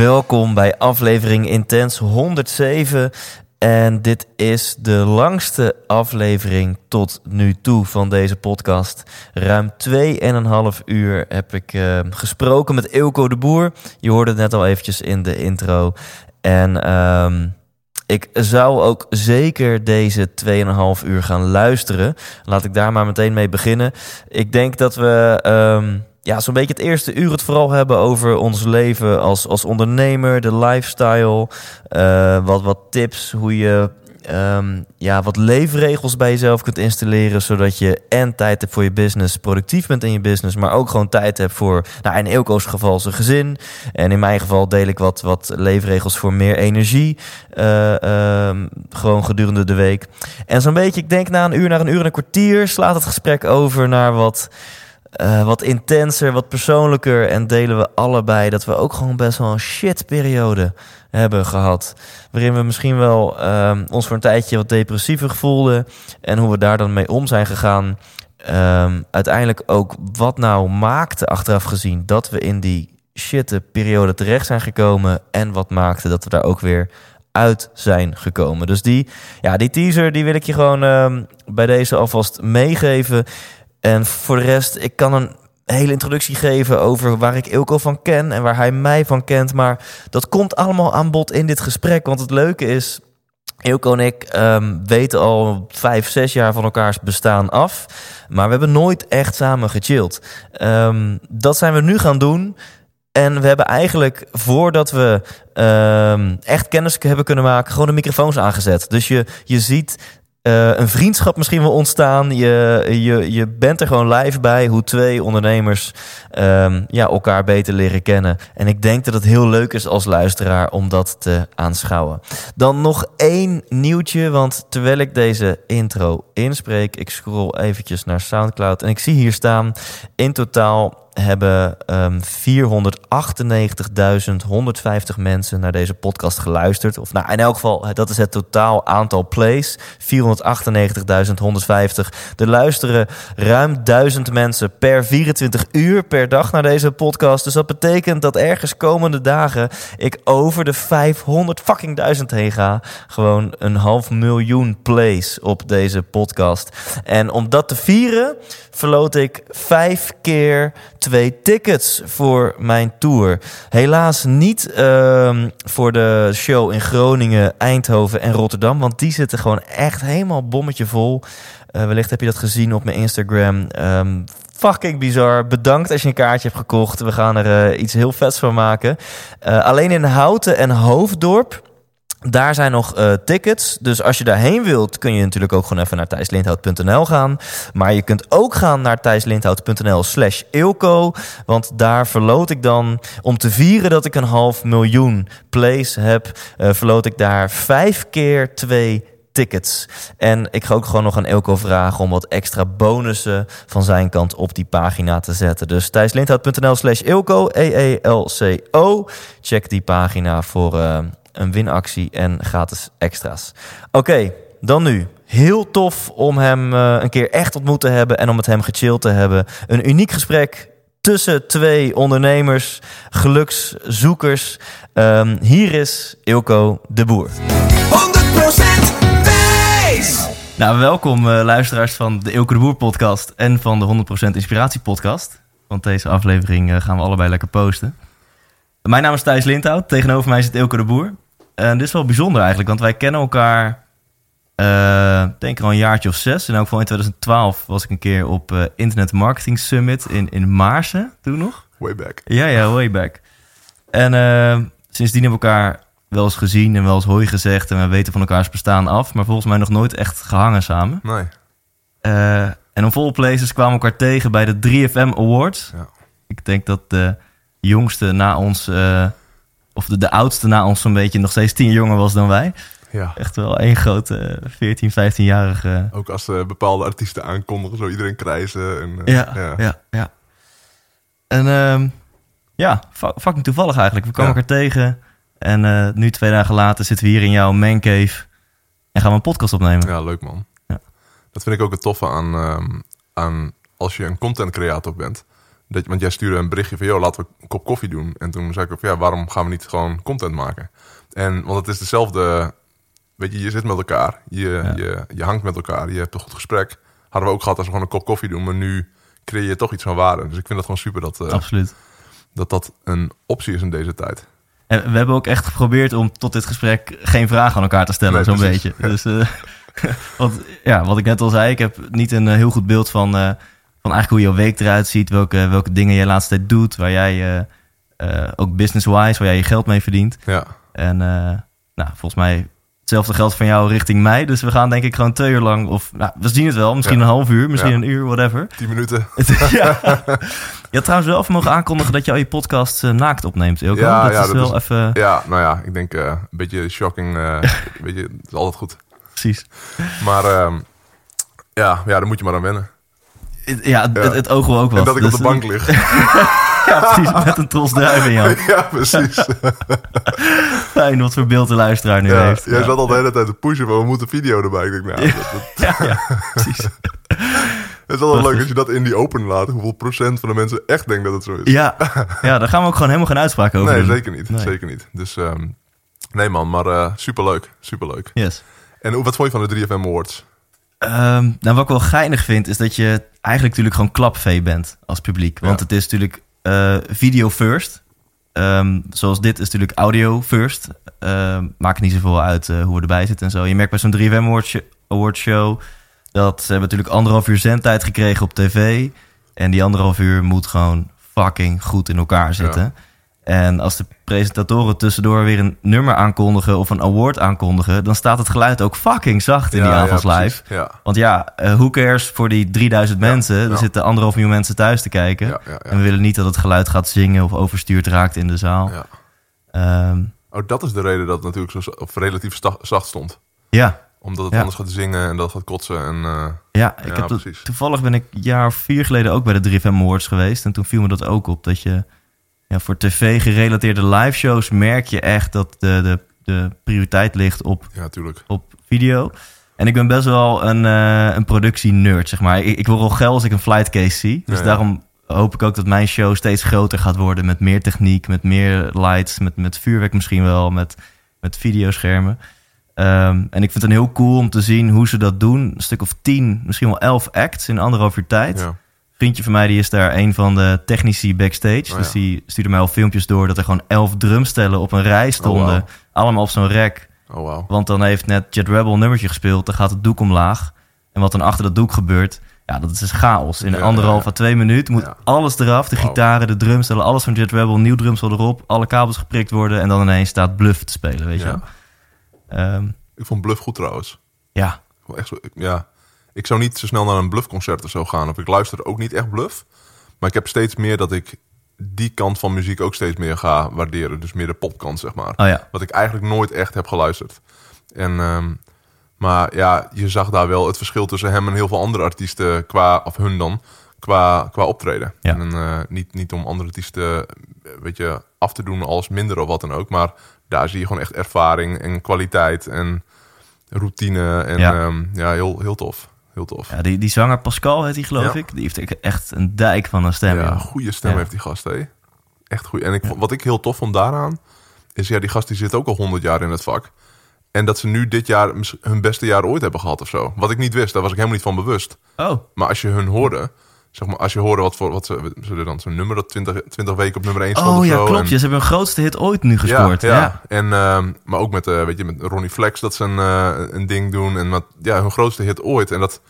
Welkom bij aflevering Intens 107. En dit is de langste aflevering tot nu toe van deze podcast. Ruim 2,5 uur heb ik eh, gesproken met Eelco de Boer. Je hoorde het net al eventjes in de intro. En ehm, ik zou ook zeker deze 2,5 uur gaan luisteren. Laat ik daar maar meteen mee beginnen. Ik denk dat we... ehm, ja, zo'n beetje het eerste uur het vooral hebben over ons leven als, als ondernemer, de lifestyle. eh, wat, wat tips, hoe je ehm, ja, wat leefregels bij jezelf kunt installeren. Zodat je en tijd hebt voor je business, productief bent in je business. Maar ook gewoon tijd hebt voor, nou in Eelco's geval zijn gezin. En in mijn geval deel ik wat, wat leefregels voor meer energie. eh, ehm, gewoon gedurende de week. En zo'n beetje, ik denk na een uur, naar een uur en een kwartier... slaat het gesprek over naar wat... Eh, wat intenser, wat persoonlijker. En delen we allebei dat we ook gewoon best wel een shitperiode hebben gehad. Waarin we misschien wel ehm, ons voor een tijdje wat depressiever voelden. En hoe we daar dan mee om zijn gegaan. Ehm, uiteindelijk ook wat nou maakte achteraf gezien dat we in die shitte periode terecht zijn gekomen. En wat maakte dat we daar ook weer uit zijn gekomen. Dus die, ja, die teaser die wil ik je gewoon ehm, bij deze alvast meegeven. En voor de rest, ik kan een hele introductie geven over waar ik Ilko van ken en waar hij mij van kent. Maar dat komt allemaal aan bod in dit gesprek. Want het leuke is, Ilko en ik ehm, weten al vijf, zes jaar van elkaars bestaan af. Maar we hebben nooit echt samen gechilled. Ehm, dat zijn we nu gaan doen. En we hebben eigenlijk, voordat we ehm, echt kennis hebben kunnen maken, gewoon de microfoons aangezet. Dus je, je ziet eh, een vriendschap misschien wel ontstaan. Je, je, je bent er gewoon live bij hoe twee ondernemers ehm, ja, elkaar beter leren kennen. En ik denk dat het heel leuk is als luisteraar om dat te aanschouwen. Dan nog één nieuwtje, want terwijl ik deze intro inspreek, ik scroll eventjes naar Soundcloud en ik zie hier staan in totaal hebben ehm 498.150 mensen naar deze podcast geluisterd. Of nou, in elk geval, dat is het totaal aantal plays. 498.150. Er luisteren ruim 1000 mensen per 24 uur per dag naar deze podcast. Dus dat betekent dat ergens komende dagen ik over de 500 fucking duizend heen ga. Gewoon een half miljoen plays op deze podcast. En om dat te vieren, verloot ik vijf keer twee tickets voor mijn tour. Helaas niet ehm, voor de show in Groningen, Eindhoven en Rotterdam. Want die zitten gewoon echt helemaal bommetje vol. Eh, wellicht heb je dat gezien op mijn Instagram. Ehm, fucking bizar. Bedankt als je een kaartje hebt gekocht. We gaan er eh, iets heel vets van maken. Eh, alleen in Houten en Hoofddorp... Daar zijn nog eh, tickets. Dus als je daarheen wilt, kun je natuurlijk ook gewoon even naar thijslindhout.nl gaan. Maar je kunt ook gaan naar thijslindhout.nl slash Ilko. Want daar verloot ik dan, om te vieren dat ik een half miljoen plays heb... eh, verloot ik daar vijf keer twee tickets. En ik ga ook gewoon nog aan Elko vragen om wat extra bonussen van zijn kant op die pagina te zetten. Dus thijslindhout.nl slash Ilko, E-E-L-C-O. Check die pagina voor eh, een winactie en gratis extra's. Oké, dan nu. Heel tof om hem eh, een keer echt ontmoet te hebben en om met hem gechilled te hebben. Een uniek gesprek tussen twee ondernemers, gelukszoekers. Ehm, hier is Ilko de Boer. 100% Thijs. Nou, welkom eh, luisteraars van de Ilko de Boer podcast en van de 100% Inspiratie podcast. Want deze aflevering eh, gaan we allebei lekker posten. Mijn naam is Thijs Lindhout, tegenover mij zit Ilko de Boer. En dit is wel bijzonder eigenlijk, want wij kennen elkaar, eh denk ik al een jaartje of zes. In elk geval in 2012 was ik een keer op eh, Internet Marketing Summit in, in Maarsen, toen nog. Way back. Ja, ja, way back. En eh, sindsdien hebben we elkaar wel eens gezien en wel eens hooi gezegd. En we weten van elkaars bestaan af. Maar volgens mij nog nooit echt gehangen samen. Nee. En op All Places kwamen we elkaar tegen bij de 3FM Awards. Ja. Ik denk dat de jongste na ons, of de, de oudste na ons zo'n beetje nog steeds tien jonger was dan wij. Ja. Echt wel één grote eh, 14, 15-jarige. Ook als eh, bepaalde artiesten aankondigen, zo iedereen krijzen. En, eh, Ja, ja, ja. En ehm, ja, fucking toevallig eigenlijk. We kwamen Ja. elkaar tegen. En eh, nu twee dagen later zitten we hier in jouw mancave. En gaan we een podcast opnemen. Ja, leuk man. Ja. Dat vind ik ook het toffe aan, ehm, aan als je een content creator bent. Dat, want jij stuurde een berichtje van, joh, laten we een kop koffie doen. En toen zei ik ook, ja, waarom gaan we niet gewoon content maken? En, want het is dezelfde, weet je, je zit met elkaar. Je, Ja. je, je hangt met elkaar. Je hebt een goed gesprek. Hadden we ook gehad als we gewoon een kop koffie doen. Maar nu creëer je toch iets van waarde. Dus ik vind dat gewoon super dat, eh, Absoluut. dat dat een optie is in deze tijd. En we hebben ook echt geprobeerd om tot dit gesprek geen vragen aan elkaar te stellen, Nee, zo'n beetje. Dus, eh, want ja, wat ik net al zei, ik heb niet een eh, heel goed beeld van, van eigenlijk hoe jouw week eruit ziet, welke, welke dingen je de laatste tijd doet, waar jij eh, eh, ook business-wise, waar jij je geld mee verdient. Ja, En eh, nou, volgens mij hetzelfde geldt van jou richting mij. Dus we gaan denk ik gewoon twee uur lang, of nou, we zien het wel, misschien Ja. een half uur, misschien Ja. een uur, whatever. tien minuten. ja. Je had trouwens wel even mogen aankondigen dat je al je podcast naakt opneemt, Ilko. Ja, dat ja, is dat wel is- even... Ja, nou ja, ik denk een beetje shocking. eh weet je, het is altijd goed. Precies. Maar ehm, ja, ja, daar moet je maar aan wennen. Ja, het, Ja. het, het oog wel ook wel. En dat ik op de bank lig. Ja, precies. Met een tros druif in jou. ja, precies. Fijn wat voor beeld de luisteraar nu Ja, heeft. jij ja. zat al de hele tijd te pushen van we moeten video erbij. Ik denk, nou, dat, dat- Ja, ja, precies. het is altijd leuk als je dat in die open laat. Hoeveel procent van de mensen echt denkt dat het zo is. Ja, ja, daar gaan we ook gewoon helemaal geen uitspraak over nee, doen. zeker niet. Nee. Zeker niet. Dus ehm, nee man, maar eh, superleuk. Superleuk. Yes. En hoe- wat vond je van de 3FM Awards? Ehm, nou, wat ik wel geinig vind, is dat je eigenlijk natuurlijk gewoon klapvee bent als publiek. Want Ja. het is natuurlijk eh, video first. Ehm, zoals dit is natuurlijk audio first. Ehm, maakt niet zoveel uit eh, hoe we erbij zitten en zo. Je merkt bij zo'n 3FM Awards Award show dat ze hebben natuurlijk anderhalf uur zendtijd gekregen op tv. En die anderhalf uur moet gewoon fucking goed in elkaar zitten. En als de presentatoren tussendoor weer een nummer aankondigen of een award aankondigen, dan staat het geluid ook fucking zacht in die avonds ja, live. Ja, Want ja, eh who cares voor die 3000 Ja, mensen? Er zitten anderhalf miljoen mensen thuis te kijken. En we willen niet dat het geluid gaat zingen of overstuurd raakt in de zaal. Ja. Ehm, Oh, dat is de reden dat het natuurlijk zo of relatief zacht stond. ja, Omdat het anders gaat zingen en dat gaat kotsen. En, eh, ja, ik heb precies. toevallig ben ik een jaar of vier geleden ook bij de 3FM Awards geweest. En toen viel me dat ook op. Dat je ja, voor tv-gerelateerde live shows merk je echt dat de, de, de prioriteit ligt op ja, tuurlijk. op video. En ik ben best wel een, eh een productie-nerd, zeg maar. Ik, ik word al geil als ik een flight case zie. Dus Ja, daarom hoop ik ook dat mijn show steeds groter gaat worden... met meer techniek, met meer lights, met, met vuurwerk misschien wel... met, met videoschermen. Ehm, en ik vind het heel cool om te zien hoe ze dat doen. Een stuk of tien, misschien wel elf acts in anderhalf uur tijd. Ja. Vriendje van mij die is daar een van de technici backstage. Oh, Dus die stuurde mij al filmpjes door... dat er gewoon elf drumstellen op een rij stonden. wauw. Allemaal op zo'n rek. Oh, wauw. Want dan heeft net Jet Rebel een nummertje gespeeld. Dan gaat het doek omlaag. En wat dan achter dat doek gebeurt... Ja, dat is dus chaos. In Ja, anderhalf ja. à twee minuten moet alles eraf. De gitaren, de drumstellen, alles van Jet Rebel. Nieuw drumstel erop. Alle kabels geprikt worden. En dan ineens staat Bluff te spelen, weet je wel. Ehm, Ik vond Bluff goed trouwens. ja, Echt zo, ja. Ik zou niet zo snel naar een Bluff-concert of zo gaan. Of ik luister ook niet echt Bluff. Maar ik heb steeds meer dat ik die kant van muziek ook steeds meer ga waarderen. Dus meer de popkant, zeg maar. oh ja. Wat ik eigenlijk nooit echt heb geluisterd. En, ehm, maar ja, je zag daar wel het verschil tussen hem en heel veel andere artiesten, qua, of hun dan, qua, qua optreden. Ja. En eh, niet, niet om andere artiesten eh, weet je, af te doen als minder of wat dan ook. Maar daar zie je gewoon echt ervaring en kwaliteit en routine. En Ja. ja, ja heel, heel tof. Heel tof. ja die, die zanger Pascal heet hij, geloof ik. Die heeft echt een dijk van een stem. Ja, goede stem heeft die gast, hè? Echt goed. En ik, wat ik heel tof vond daaraan, is ja, die gast die zit ook al 100 jaar in het vak. En dat ze nu dit jaar hun beste jaar ooit hebben gehad of zo. Wat ik niet wist, daar was ik helemaal niet van bewust. Oh, Maar als je hun hoorde, zeg maar, als je hoorde wat voor, wat ze, zullen dan zo'n nummer dat 20, 20 weken op nummer 1 stond oh ja, zo. klopt. En- Ja, ze hebben hun grootste hit ooit nu gescoord. ja, Ja, ja. En, ehm, maar ook met, eh, weet je, met Ronnie Flex dat ze een, eh, een ding doen. En met, ja, hun grootste hit ooit. En dat,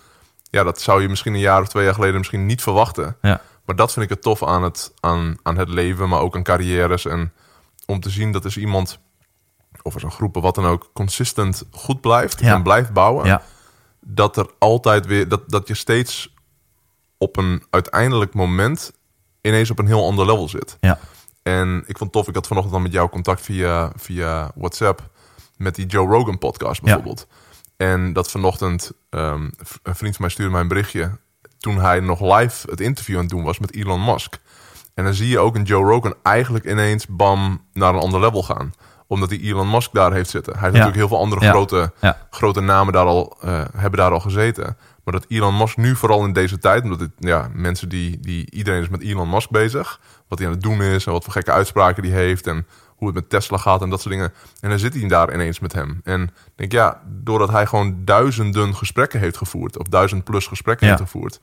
ja, dat zou je misschien een jaar of twee jaar geleden misschien niet verwachten. Ja. Maar dat vind ik het tof aan het, aan, aan het leven, maar ook aan carrières. En om te zien dat is iemand, of er zo'n groepen, wat dan ook, consistent goed blijft en blijft bouwen. Ja. Dat er altijd weer, dat, dat je steeds op een uiteindelijk moment ineens op een heel ander level zit. Ja. En ik vond het tof, ik had vanochtend dan met jou contact via, via WhatsApp met die Joe Rogan podcast bijvoorbeeld. En dat vanochtend, ehm, een vriend van mij stuurde mij een berichtje toen hij nog live het interview aan het doen was met Elon Musk. En dan zie je ook een Joe Rogan eigenlijk ineens bam naar een ander level gaan. Omdat die Elon Musk daar heeft zitten. Hij heeft Ja. natuurlijk heel veel andere Ja. grote, Ja. grote namen daar al, eh, hebben daar al gezeten. Maar dat Elon Musk nu vooral in deze tijd, omdat het, ja, mensen die, die, iedereen is met Elon Musk bezig. Wat hij aan het doen is en wat voor gekke uitspraken die heeft en hoe het met Tesla gaat en dat soort dingen. En dan zit hij daar ineens met hem. En ik denk ja, doordat hij gewoon duizenden gesprekken heeft gevoerd, of duizend plus gesprekken Ja. heeft gevoerd,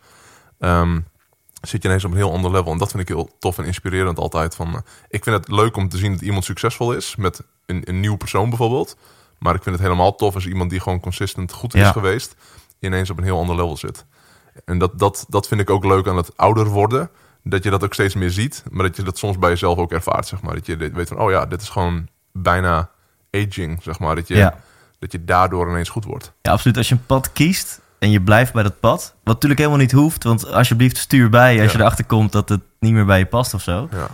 ehm, zit je ineens op een heel ander level. En dat vind ik heel tof en inspirerend altijd. Van, eh, ik vind het leuk om te zien dat iemand succesvol is met een, een nieuwe persoon bijvoorbeeld. Maar ik vind het helemaal tof als iemand die gewoon consistent goed is Ja. geweest, ineens op een heel ander level zit. En dat, dat, dat vind ik ook leuk aan het ouder worden. Dat je dat ook steeds meer ziet, maar dat je dat soms bij jezelf ook ervaart, zeg maar. Dat je weet van, oh ja, dit is gewoon bijna aging, zeg maar. Dat je, Ja. dat je daardoor ineens goed wordt. Ja, absoluut. Als je een pad kiest en je blijft bij dat pad, wat natuurlijk helemaal niet hoeft, want alsjeblieft stuur bij als Ja. je erachter komt dat het niet meer bij je past of zo. Ja,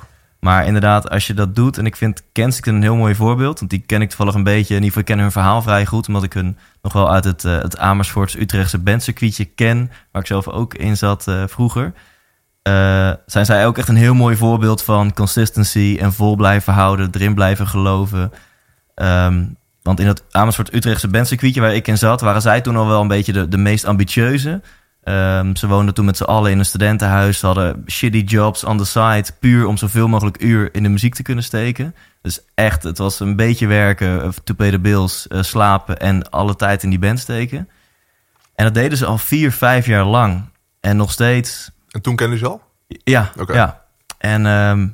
Maar inderdaad, als je dat doet, en ik vind Kensington een heel mooi voorbeeld, want die ken ik toevallig een beetje, in ieder geval ken hun verhaal vrij goed, omdat ik hun nog wel uit het, eh, het Amersfoorts Utrechtse bandcircuitje ken, waar ik zelf ook in zat eh, vroeger. Eh, zijn zij ook echt een heel mooi voorbeeld van consistency en vol blijven houden, erin blijven geloven. Ehm, want in het Amersfoort Utrechtse bandcircuitje waar ik in zat, waren zij toen al wel een beetje de, de meest ambitieuze. Ehm, ze woonden toen met z'n allen in een studentenhuis. Ze hadden shitty jobs on the side. Puur om zoveel mogelijk uur in de muziek te kunnen steken. Dus echt, het was een beetje werken, to pay the bills, eh, slapen en alle tijd in die band steken. En dat deden ze al vier, vijf jaar lang. En nog steeds En toen kende je ze al? ja, ja. En ehm,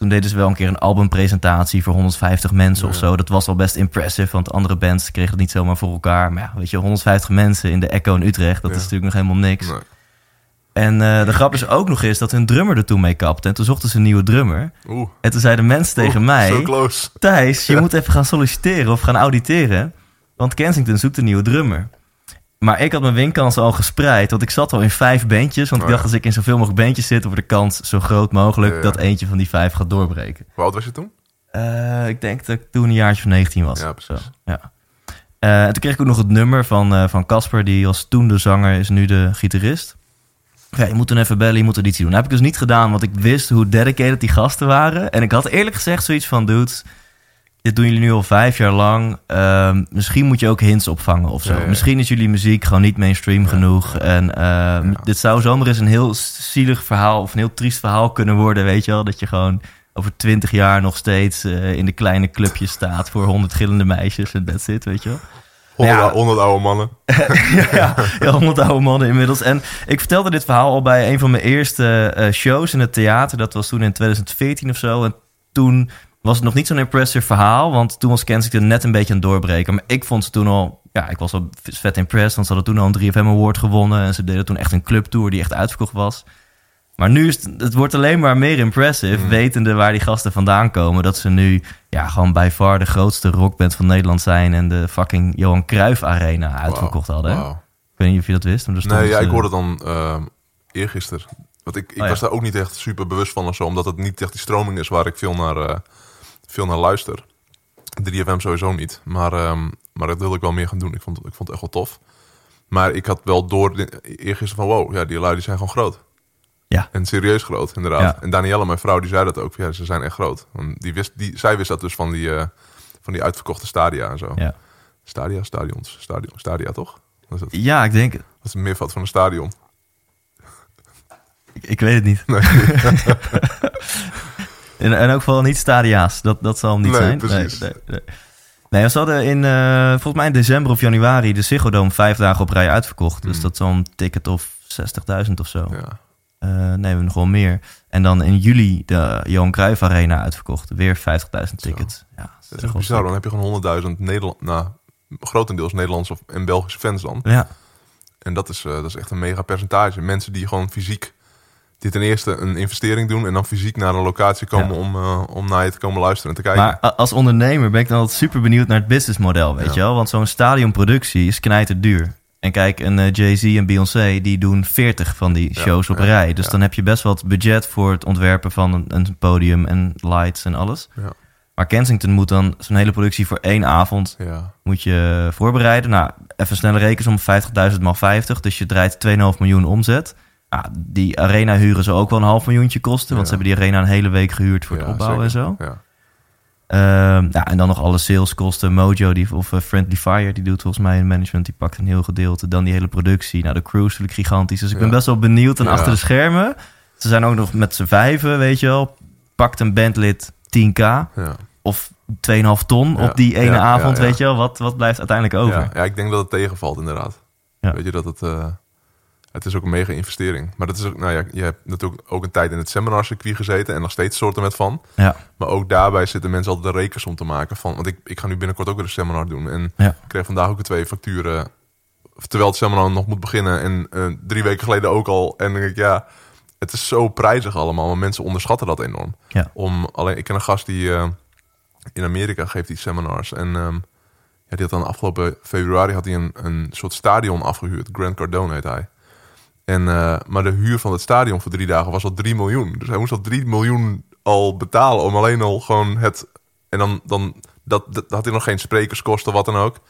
toen deden ze wel een keer een albumpresentatie voor 150 mensen of zo. Dat was al best impressive, want andere bands kregen het niet zomaar voor elkaar. Maar ja, weet je, 150 mensen in de Echo in Utrecht, dat Ja. is natuurlijk nog helemaal niks. Nee. En eh, de grap is ook nog eens dat hun drummer er toen mee kapte. En toen zochten ze een nieuwe drummer. Oeh. En toen zeiden mensen tegen Oeh, mij... So close. Thijs, je moet even gaan solliciteren of gaan auditeren. Want Kensington zoekt een nieuwe drummer. Maar ik had mijn winkansen al gespreid. Want ik zat al in vijf bandjes. Want ik Oh, dacht, als ik in zoveel mogelijk bandjes zit... wordt de kans zo groot mogelijk Ja, ja. dat eentje van die vijf gaat doorbreken. Hoe oud was je toen? Eh, ik denk dat ik toen een jaartje van 19 was. Ja, precies. Zo, ja. Eh, en toen kreeg ik ook nog het nummer van eh, van Casper. die was toen de zanger, is nu de gitarist. Ja, je moet toen even bellen, je moet editie doen. Dat heb ik dus niet gedaan, want ik wist hoe dedicated die gasten waren. En ik had eerlijk gezegd zoiets van, dudes... Dit doen jullie nu al vijf jaar lang. Ehm, misschien moet je ook hints opvangen of zo. Ja, ja, ja. Misschien is jullie muziek gewoon niet mainstream genoeg. En ehm, dit zou zomaar eens een heel zielig verhaal... of een heel triest verhaal kunnen worden, weet je wel. Dat je gewoon over twintig jaar nog steeds eh, in de kleine clubjes staat... voor honderd gillende meisjes en that's it, weet je wel. Honderd, Ja. honderd oude mannen. ja, ja, honderd oude mannen inmiddels. En ik vertelde dit verhaal al bij een van mijn eerste eh, shows in het theater. Dat was toen in 2014 of zo. En toen was het nog niet zo'n impressive verhaal. Want toen was Kensington net een beetje aan het doorbreken. Maar ik vond ze toen al... Ja, ik was al vet impressed. Want ze hadden toen al een 3FM Award gewonnen. En ze deden toen echt een clubtour die echt uitverkocht was. Maar nu is het, het wordt alleen maar meer impressive. Mm. Wetende waar die gasten vandaan komen. Dat ze nu ja, gewoon bij far de grootste rockband van Nederland zijn. En de fucking Johan Cruijff Arena uitverkocht hadden. Ik weet niet of je dat wist. Maar stond, Nee, ja, ik eh, hoorde het dan ehm eergisteren. Want ik, ik Oh, was daar ook niet echt super bewust van of zo. Omdat het niet echt die stroming is waar ik veel naar, eh, veel naar luister. 3FM sowieso niet. Maar, ehm, maar dat wilde ik wel meer gaan doen. Ik vond, ik vond het echt wel tof. Maar ik had wel door eergisteren van... Wow, ja, die lui die zijn gewoon groot. Ja. En serieus groot, inderdaad. Ja. En Danielle, mijn vrouw, die zei dat ook. Ja, ze zijn echt groot. Want die wist, die, zij wist dat dus van die, eh, van die uitverkochte stadia en zo. Ja. Stadia, stadions. Stadion, stadia, toch? Dat ja, ik denk... dat is een meervoud van een stadion. Ik, ik weet het niet. Nee. in, in elk geval niet stadia's. Dat, dat zal hem niet Nee, zijn. precies. Nee, nee, nee. Ze hadden in, eh, volgens mij in december of januari... de Ziggo Dome vijf dagen op rij uitverkocht. Dus Hmm. dat is al een ticket of 60.000 of zo. Ja. Eh, nee, nog wel meer. En dan in juli de Johan Cruijff Arena uitverkocht. Weer 50.000 tickets. Ja, dat Dat is. Dan heb je gewoon 100.000 Nederland, nou, grotendeels Nederlandse of- en Belgische fans dan. Ja, En dat is, eh, dat is echt een mega percentage. Mensen die gewoon fysiek die ten eerste een investering doen en dan fysiek naar een locatie komen Ja. om, eh, om naar je te komen luisteren en te kijken. Maar als ondernemer ben ik dan altijd super benieuwd naar het businessmodel, weet Ja. je wel? Want zo'n stadionproductie is knijter duur. En kijk, een eh, Jay-Z en Beyoncé, die doen 40 van die Ja, shows op rij. Dus dan heb je best wat budget voor het ontwerpen van een, een podium en lights en alles. Ja. Maar Kensington moet dan zijn hele productie voor één avond Ja, moet je voorbereiden. Nou, even snelle rekensom, 50.000 maal 50. Dus je draait 2,5 miljoen omzet. Nou, die arena huren ze ook wel een half miljoentje kosten. Want Ja. ze hebben die arena een hele week gehuurd voor het ja, opbouwen zeker. en zo. Ja. Ehm, ja, en dan nog alle saleskosten. Mojo die, of eh, Friendly Fire, die doet volgens mij een management. Die pakt een heel gedeelte. Dan die hele productie. Nou, de crew is natuurlijk gigantisch. Dus ik ben Ja. best wel benieuwd. En Ja. achter de schermen, ze zijn ook nog met z'n vijven, weet je wel. Pakt een bandlid 10k Ja. of 2,5 ton Ja. op die ene Ja, ja, avond, ja. weet je wel. Wat, wat blijft uiteindelijk over? Ja, ja, ik denk dat het tegenvalt inderdaad. Ja. Weet je dat het... eh, het is ook een mega investering. Maar dat is ook, nou ja, je hebt natuurlijk ook een tijd in het seminarcircuit gezeten en nog steeds soorten met van. Ja. Maar ook daarbij zitten mensen altijd de rekensom te maken van. Want ik, ik ga nu binnenkort ook weer een seminar doen. En Ja. ik kreeg vandaag ook weer twee facturen. Terwijl het seminar nog moet beginnen. En eh, drie weken geleden ook al. En denk ik, ja, het is zo prijzig allemaal. Maar mensen onderschatten dat enorm. Ja. Om, alleen, ik ken een gast die eh, in Amerika geeft die seminars. En ehm, ja, die had dan afgelopen februari had hij een, een soort stadion afgehuurd. Grand Cardone heet hij. En, eh, maar de huur van het stadion voor drie dagen was al 3 miljoen. Dus hij moest al 3 miljoen al betalen om alleen al gewoon het... En dan, dan dat, dat had hij nog geen sprekerskosten, wat dan ook. Ik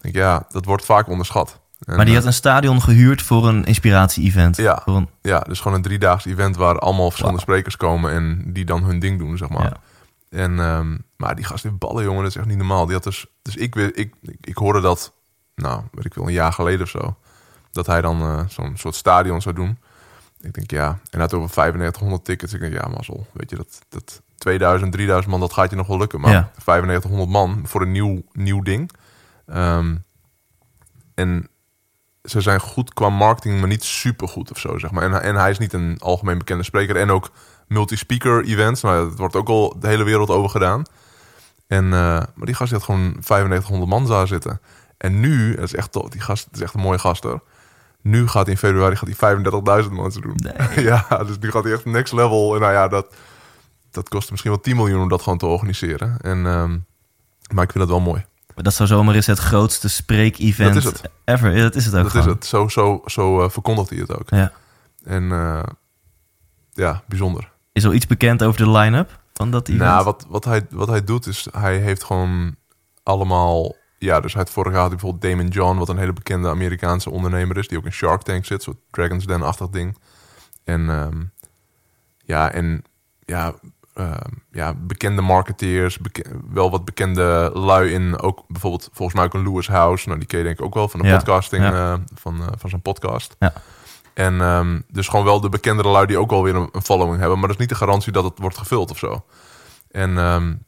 denk, ja, dat wordt vaak onderschat. En, Maar die eh, had een stadion gehuurd voor een inspiratie-event. Ja. Een- Ja, dus gewoon een driedaags event waar allemaal verschillende sprekers komen en die dan hun ding doen, zeg maar. Ja. En, ehm, maar die gast heeft ballen, jongen, dat is echt niet normaal. Die had dus, dus ik, ik, ik, ik hoorde dat, nou, weet ik wel, een jaar geleden of zo. Dat hij dan eh, zo'n soort stadion zou doen. Ik denk, ja, en hij had over 9500 tickets. Ik denk, ja, mazzel, weet je, dat, dat 2000, 3000 man, dat gaat je nog wel lukken. Maar Ja. 9500 man voor een nieuw, nieuw ding. Ehm, en ze zijn goed qua marketing, maar niet super goed of zo, zeg maar. En, en hij is niet een algemeen bekende spreker. En ook multi-speaker events. Nou, dat wordt ook al de hele wereld over gedaan. En, eh, maar die gast die had gewoon 9500 man daar zitten. En nu, dat is echt tof, die gast dat is echt een mooie gast hoor. Nu gaat hij in februari gaat hij 35.000 mensen doen. ja, dus nu gaat hij echt next level. En nou ja, dat, dat kost misschien wel 10 miljoen om dat gewoon te organiseren. En, ehm, maar ik vind dat wel mooi. Maar Dat zou zomaar eens het grootste spreek-event ever. Ja, dat is het ook Dat is het. Zo, zo, zo eh, verkondigt hij het ook. Ja. En eh, ja, bijzonder. Is er iets bekend over de line-up van dat event? Nou, wat, wat, hij, wat hij doet is, hij heeft gewoon allemaal... Ja, dus hij had vorig jaar had hij bijvoorbeeld Damon John, wat een hele bekende Amerikaanse ondernemer is, die ook in Shark Tank zit, zo'n Dragon's Den-achtig ding. En ehm, ja, en ja, ehm, ja, bekende marketeers, beke- wel wat bekende lui in, ook bijvoorbeeld volgens mij ook een Lewis House. Nou, die ken je denk ik ook wel van de Ja, podcasting, ja. eh, van, eh, van zijn podcast. Ja. En um, dus gewoon wel de bekendere lui die ook wel weer een, een following hebben. Maar dat is niet de garantie dat het wordt gevuld of zo. En um,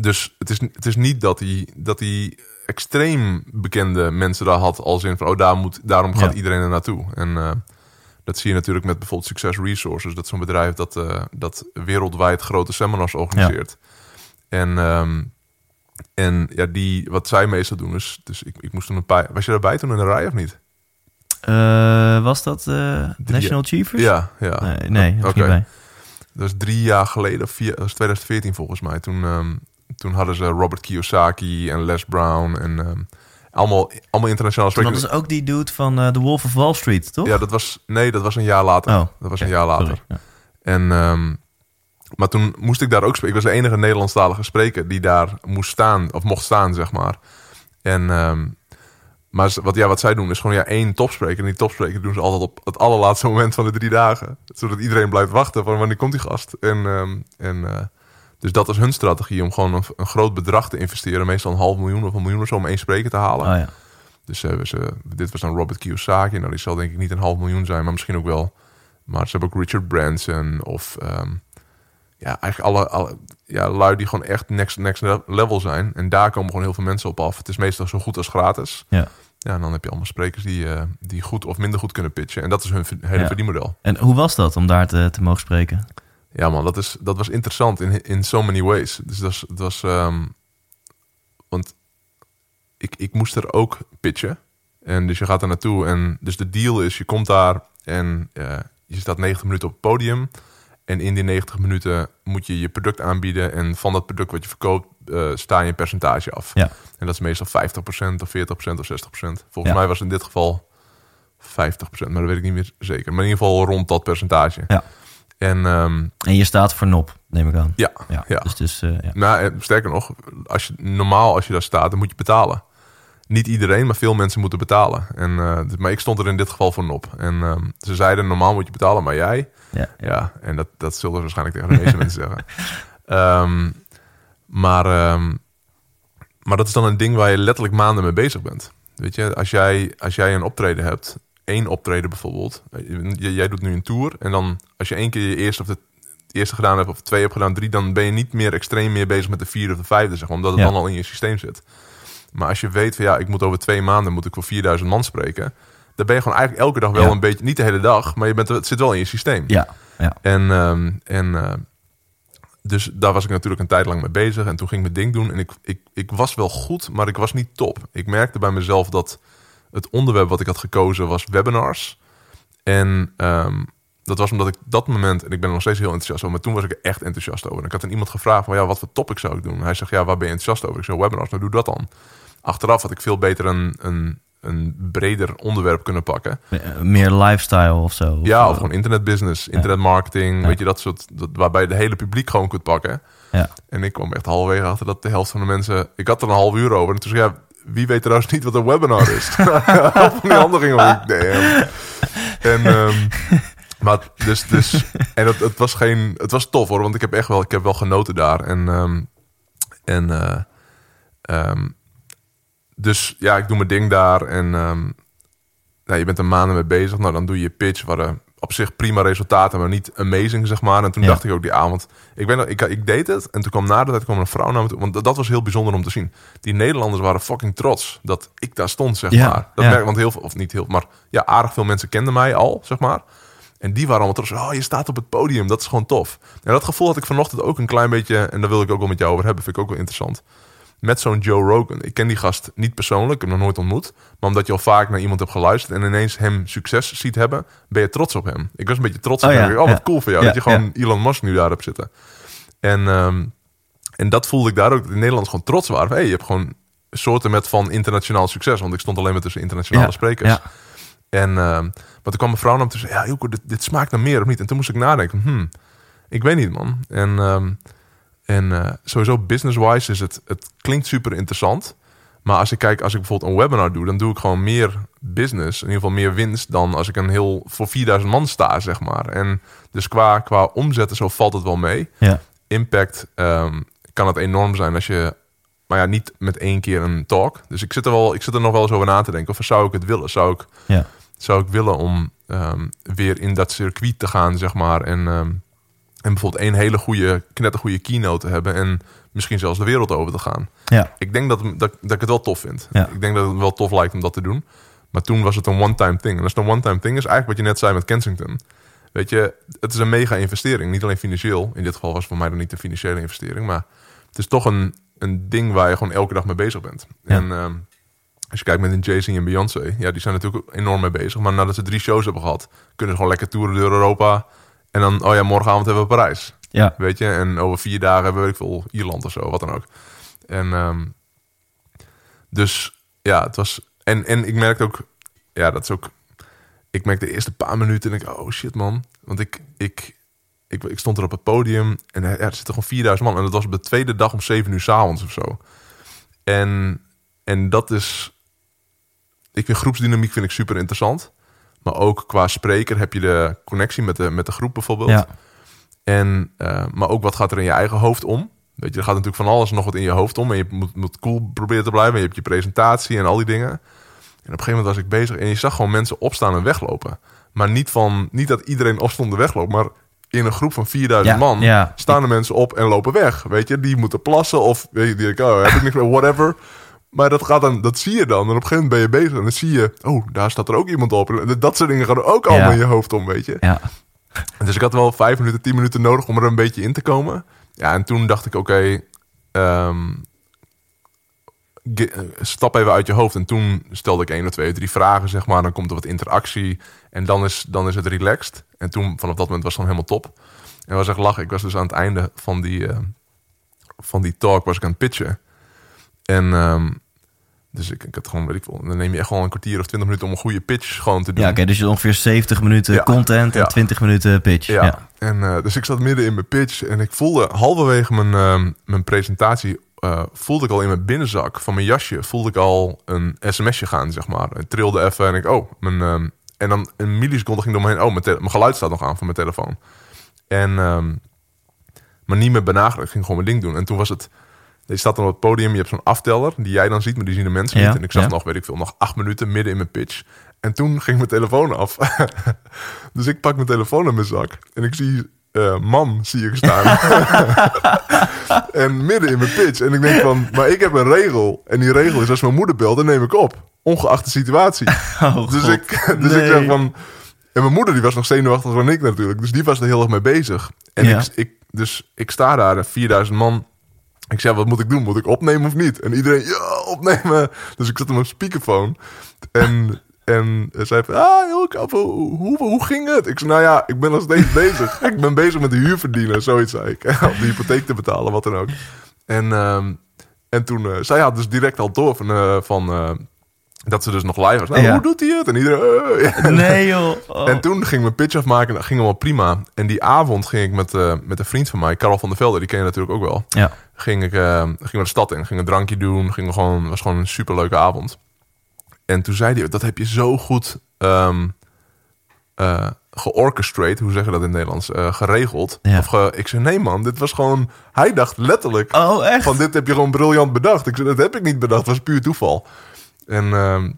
dus het is, het is niet dat hij, dat hij extreem bekende mensen daar had. Als in van, oh, daar moet, daarom gaat Ja. iedereen er naartoe. En uh, dat zie je natuurlijk met bijvoorbeeld Success Resources. Dat is zo'n bedrijf dat, uh, dat wereldwijd grote seminars organiseert. Ja. En, um, en ja, die, wat zij meestal doen is... Dus ik, ik moest toen een paar... Was je daarbij toen in de rij of niet? Uh, was dat National Chiefers? Ja, ja. Nee, nee dat okay. bij. Dat was drie jaar geleden, vier, dat was 2014 volgens mij. Toen, um, toen hadden ze Robert Kiyosaki en Les Brown en um, allemaal, allemaal internationale sprekers. Dat was ook die dude van uh, The Wolf of Wall Street, toch? Ja, dat was, nee, dat was een jaar later. Oh, dat was okay, een jaar later. Sorry, ja. En, um, maar toen moest ik daar ook spreken. Ik was de enige Nederlandstalige spreker die daar moest staan, of mocht staan, zeg maar. En... Um, maar wat, ja, wat zij doen is gewoon ja, één topspreker. En die topspreker doen ze altijd op het allerlaatste moment van de drie dagen. Zodat iedereen blijft wachten van wanneer komt die gast. En, um, en, uh, dus dat is hun strategie om gewoon een, een, groot bedrag te investeren. Meestal een half miljoen of een miljoen of zo om één spreker te halen. Oh, ja. Dus uh, ze, dit was dan Robert Kiyosaki. Nou, die zal denk ik niet een half miljoen zijn, maar misschien ook wel. Maar ze hebben ook Richard Branson of... Um, ja, eigenlijk alle, alle ja, lui die gewoon echt next, next level zijn. En daar komen gewoon heel veel mensen op af. Het is meestal zo goed als gratis. Ja. Ja, en dan heb je allemaal sprekers die, uh, die goed of minder goed kunnen pitchen. En dat is hun hele ja. verdienmodel. En hoe was dat om daar te, te mogen spreken? Ja man, dat, is, dat was interessant in, in so many ways. Dus dat was... Dat was um, want ik, ik moest er ook pitchen. En dus je gaat er naartoe. En dus de deal is, je komt daar en uh, je staat 90 minuten op het podium. En in die 90 minuten moet je je product aanbieden. En van dat product wat je verkoopt, eh, sta je een percentage af. Ja. En dat is meestal 50% of 40% of 60%. Volgens Ja. mij was het in dit geval 50%, maar dat weet ik niet meer zeker. Maar in ieder geval rond dat percentage. Ja. En ehm, En je staat voor nop, neem ik aan. ja, Ja, ja. dus, dus ja. Nou, eh, sterker nog, als je, normaal als je daar staat, dan moet je betalen. Niet iedereen, maar veel mensen moeten betalen. En, eh, maar ik stond er in dit geval voor nop. En ehm, ze zeiden, normaal moet je betalen, maar jij... Ja, Ja, en dat, dat zullen ze waarschijnlijk tegen de meeste mensen zeggen. Ehm, maar, maar dat is dan een ding waar je letterlijk maanden mee bezig bent. Weet je, als jij, als jij een optreden hebt, één optreden bijvoorbeeld. Jij doet nu een tour en dan als je één keer je eerste of de eerste gedaan hebt of twee hebt gedaan, drie, dan ben je niet meer extreem meer bezig met de vierde of de vijfde, zeg maar, omdat het Ja. dan al in je systeem zit. Maar als je weet van ja, ik moet over twee maanden moet ik voor 4000 man spreken, dan ben je gewoon eigenlijk elke dag wel Ja. een beetje, niet de hele dag, maar je bent, het zit wel in je systeem. ja, ja. En, ehm, en eh, dus daar was ik natuurlijk een tijd lang mee bezig. En toen ging ik mijn ding doen. En ik, ik, ik was wel goed, maar ik was niet top. Ik merkte bij mezelf dat het onderwerp wat ik had gekozen was webinars. En ehm, dat was omdat ik dat moment, en ik ben er nog steeds heel enthousiast over, maar toen was ik er echt enthousiast over. En ik had aan iemand gevraagd van ja, wat voor topic zou ik doen? Hij zegt ja, waar ben je enthousiast over? Ik zei webinars, nou doe dat dan. Achteraf had ik veel beter een, een, een breder onderwerp kunnen pakken. Meer lifestyle of zo. Ja, of gewoon internetbusiness, internetmarketing, Ja. weet je, dat soort, dat, waarbij je de hele publiek gewoon kunt pakken. Ja. En ik kwam echt halverwege achter dat de helft van de mensen, ik had er een half uur over. En toen zei ik, ja, wie weet trouwens niet wat een webinar is? Van die ook, damn. En, ehm, maar dus, dus, en het, het was geen, het was tof hoor, want ik heb echt wel, ik heb wel genoten daar. En, ehm, en, eh, ehm, dus ja, ik doe mijn ding daar en, nou, je bent er maanden mee bezig. Nou, dan doe je je pitch, waar eh, op zich prima resultaten, maar niet amazing, zeg maar. En toen Ja. dacht ik ook die avond, ik, weet nog, ik, ik deed het. En toen kwam na de tijd kwam een vrouw naar me toe. Want dat- dat was heel bijzonder om te zien. Die Nederlanders waren fucking trots dat ik daar stond, zeg Ja, maar. Dat ja. merk, want heel veel, of niet heel, maar ja, aardig veel mensen kenden mij al, zeg maar. En die waren allemaal trots. Oh, je staat op het podium, dat is gewoon tof. En dat gevoel had ik vanochtend ook een klein beetje, en daar wil ik ook wel met jou over hebben, vind ik ook wel interessant met zo'n Joe Rogan. Ik ken die gast niet persoonlijk, ik heb hem nog nooit ontmoet. Maar omdat je al vaak naar iemand hebt geluisterd en ineens hem succes ziet hebben, ben je trots op hem. Ik was een beetje trots op Oh hem. ja, Oh, wat ja. cool voor jou Ja, dat je gewoon Elon Musk nu daar hebt zitten. En, ehm, en dat voelde ik daar ook, dat de Nederlanders gewoon trots waren. Hey, je hebt gewoon soorten met van internationaal succes. Want ik stond alleen maar tussen internationale sprekers. En ehm, maar toen kwam een vrouw naar me toe en zei, ja, Ilko, dit, dit smaakt naar meer of niet? En toen moest ik nadenken, hmm, ik weet niet, man. En, ehm, en eh, sowieso business-wise is het, het klinkt super interessant. Maar als ik kijk, als ik bijvoorbeeld een webinar doe, dan doe ik gewoon meer business, in ieder geval meer winst, dan als ik een heel voor 4000 man sta, zeg maar. En dus qua, qua omzetten, zo valt het wel mee. Ja. Impact ehm, kan het enorm zijn als je, maar ja, niet met één keer een talk. Dus ik zit er wel, ik zit er nog wel eens over na te denken. Of zou ik het willen? Zou ik, Ja. zou ik willen om ehm, weer in dat circuit te gaan, zeg maar. En, ehm, en bijvoorbeeld één hele goede, knettergoede keynote te hebben. En misschien zelfs de wereld over te gaan. Ja. Ik denk dat, dat, dat ik het wel tof vind. Ja. Ik denk dat het wel tof lijkt om dat te doen. Maar toen was het een one-time thing. En als het een one-time thing is, eigenlijk wat je net zei met Kensington. Weet je, het is een mega investering. Niet alleen financieel. In dit geval was het voor mij dan niet een financiële investering. Maar het is toch een, een ding waar je gewoon elke dag mee bezig bent. Ja. En ehm, als je kijkt met een Jay-Z en Beyoncé. Ja, die zijn natuurlijk enorm mee bezig. Maar nadat ze drie shows hebben gehad, kunnen ze gewoon lekker toeren door Europa. En dan, oh ja, morgenavond hebben we Parijs. Ja. Weet je, en over vier dagen hebben we, weet ik veel, Ierland of zo, wat dan ook. En ehm, dus ja, het was. En, en ik merkte ook, ja, dat is ook. Ik merkte de eerste paar minuten en ik, oh shit man. Want ik, ik, ik, ik stond er op het podium en er, er zitten gewoon 4000 man. En dat was op de tweede dag om 7 uur s'avonds of zo. En, en dat is. Ik vind groepsdynamiek vind ik super interessant. Maar ook qua spreker heb je de connectie met de, met de groep bijvoorbeeld. Ja. En, eh, maar ook wat gaat er in je eigen hoofd om? Weet je, er gaat natuurlijk van alles nog wat in je hoofd om. En je moet, moet cool proberen te blijven. En je hebt je presentatie en al die dingen. En op een gegeven moment was ik bezig en je zag gewoon mensen opstaan en weglopen. Maar niet, van, niet dat iedereen opstond en wegloopt, maar in een groep van 4000 Ja, man ja. staan de mensen op en lopen weg. Weet je, die moeten plassen of weet je, die oh, heb ik niks meer, whatever. Maar dat, gaat dan, dat zie je dan. En op een gegeven moment ben je bezig en dan zie je, oh, daar staat er ook iemand op. En dat soort dingen gaan er ook allemaal Ja. in je hoofd om, weet je. Ja. Dus ik had wel vijf minuten, tien minuten nodig om er een beetje in te komen. Ja, en toen dacht ik, oké, ehm, eh, stap even uit je hoofd. En toen stelde ik één of twee drie vragen, zeg maar. Dan komt er wat interactie en dan is, dan is het relaxed. En toen, vanaf dat moment was het dan helemaal top. En was echt lachen. Ik was dus aan het einde van die, eh, van die talk was ik aan het pitchen. En ehm, dus ik, ik had gewoon, weet ik wel, dan neem je echt gewoon een kwartier of twintig minuten om een goede pitch gewoon te doen. Ja, oké, dus je ongeveer 70 minuten Ja. content en Ja. 20 minuten pitch. Ja. Ja. En eh, dus ik zat midden in mijn pitch en ik voelde halverwege mijn, ehm, mijn presentatie eh, voelde ik al in mijn binnenzak van mijn jasje voelde ik al een sms'je gaan, zeg maar. Het trilde even en ik, oh, mijn, ehm, en dan een milliseconde ging door me heen, oh, mijn, geluid staat nog aan van mijn telefoon. En, maar niet meer benaderen, ik ging gewoon mijn ding doen. En toen was het, je staat dan op het podium, je hebt zo'n afteller die jij dan ziet, maar die zien de mensen Ja, niet. En ik zag ja. nog, weet ik veel, nog acht minuten midden in mijn pitch. En toen ging mijn telefoon af. dus ik pak mijn telefoon in mijn zak en ik zie eh, mam zie ik staan. en midden in mijn pitch. En ik denk van, maar ik heb een regel. En die regel is als mijn moeder belt, dan neem ik op. Ongeacht de situatie. Oh, dus God. ik, dus ik zeg van... En mijn moeder die was nog zenuwachtig dan ik natuurlijk. Dus die was er heel erg mee bezig. En Ja. ik, ik, dus ik sta daar, en 4000 man. Ik zeg, wat moet ik doen? Moet ik opnemen of niet? En iedereen, ja, opnemen. Dus ik zet hem op speakerphone. En, en zei van, ah, heel. Hoe, hoe, ging het? Ik zei, nou ja, ik ben nog steeds bezig. Ik ben bezig met de huur verdienen, zoiets zei ik. Om de hypotheek te betalen, wat dan ook. En, ehm, en toen, eh, zij had dus direct al door van, eh, van eh, dat ze dus nog live was. Nou, Ja. hoe doet hij het? En iedereen, eh, Nee joh. Oh. en toen ging ik mijn pitch afmaken en dat ging allemaal prima. En die avond ging ik met, eh, met een vriend van mij, Karel van der Velde, die ken je natuurlijk ook wel. Ja. Ging ik eh, ging we de stad in, ging een drankje doen, ging gewoon, was gewoon een superleuke avond. En toen zei hij, dat heb je zo goed ehm eh, georchestrate, hoe zeg je dat in het Nederlands, Eh, geregeld. Ja. Of ge- ik zei, nee man, dit was gewoon, hij dacht letterlijk, Oh, echt? van dit heb je gewoon briljant bedacht. Ik zei, dat heb ik niet bedacht, dat was puur toeval. En, ehm,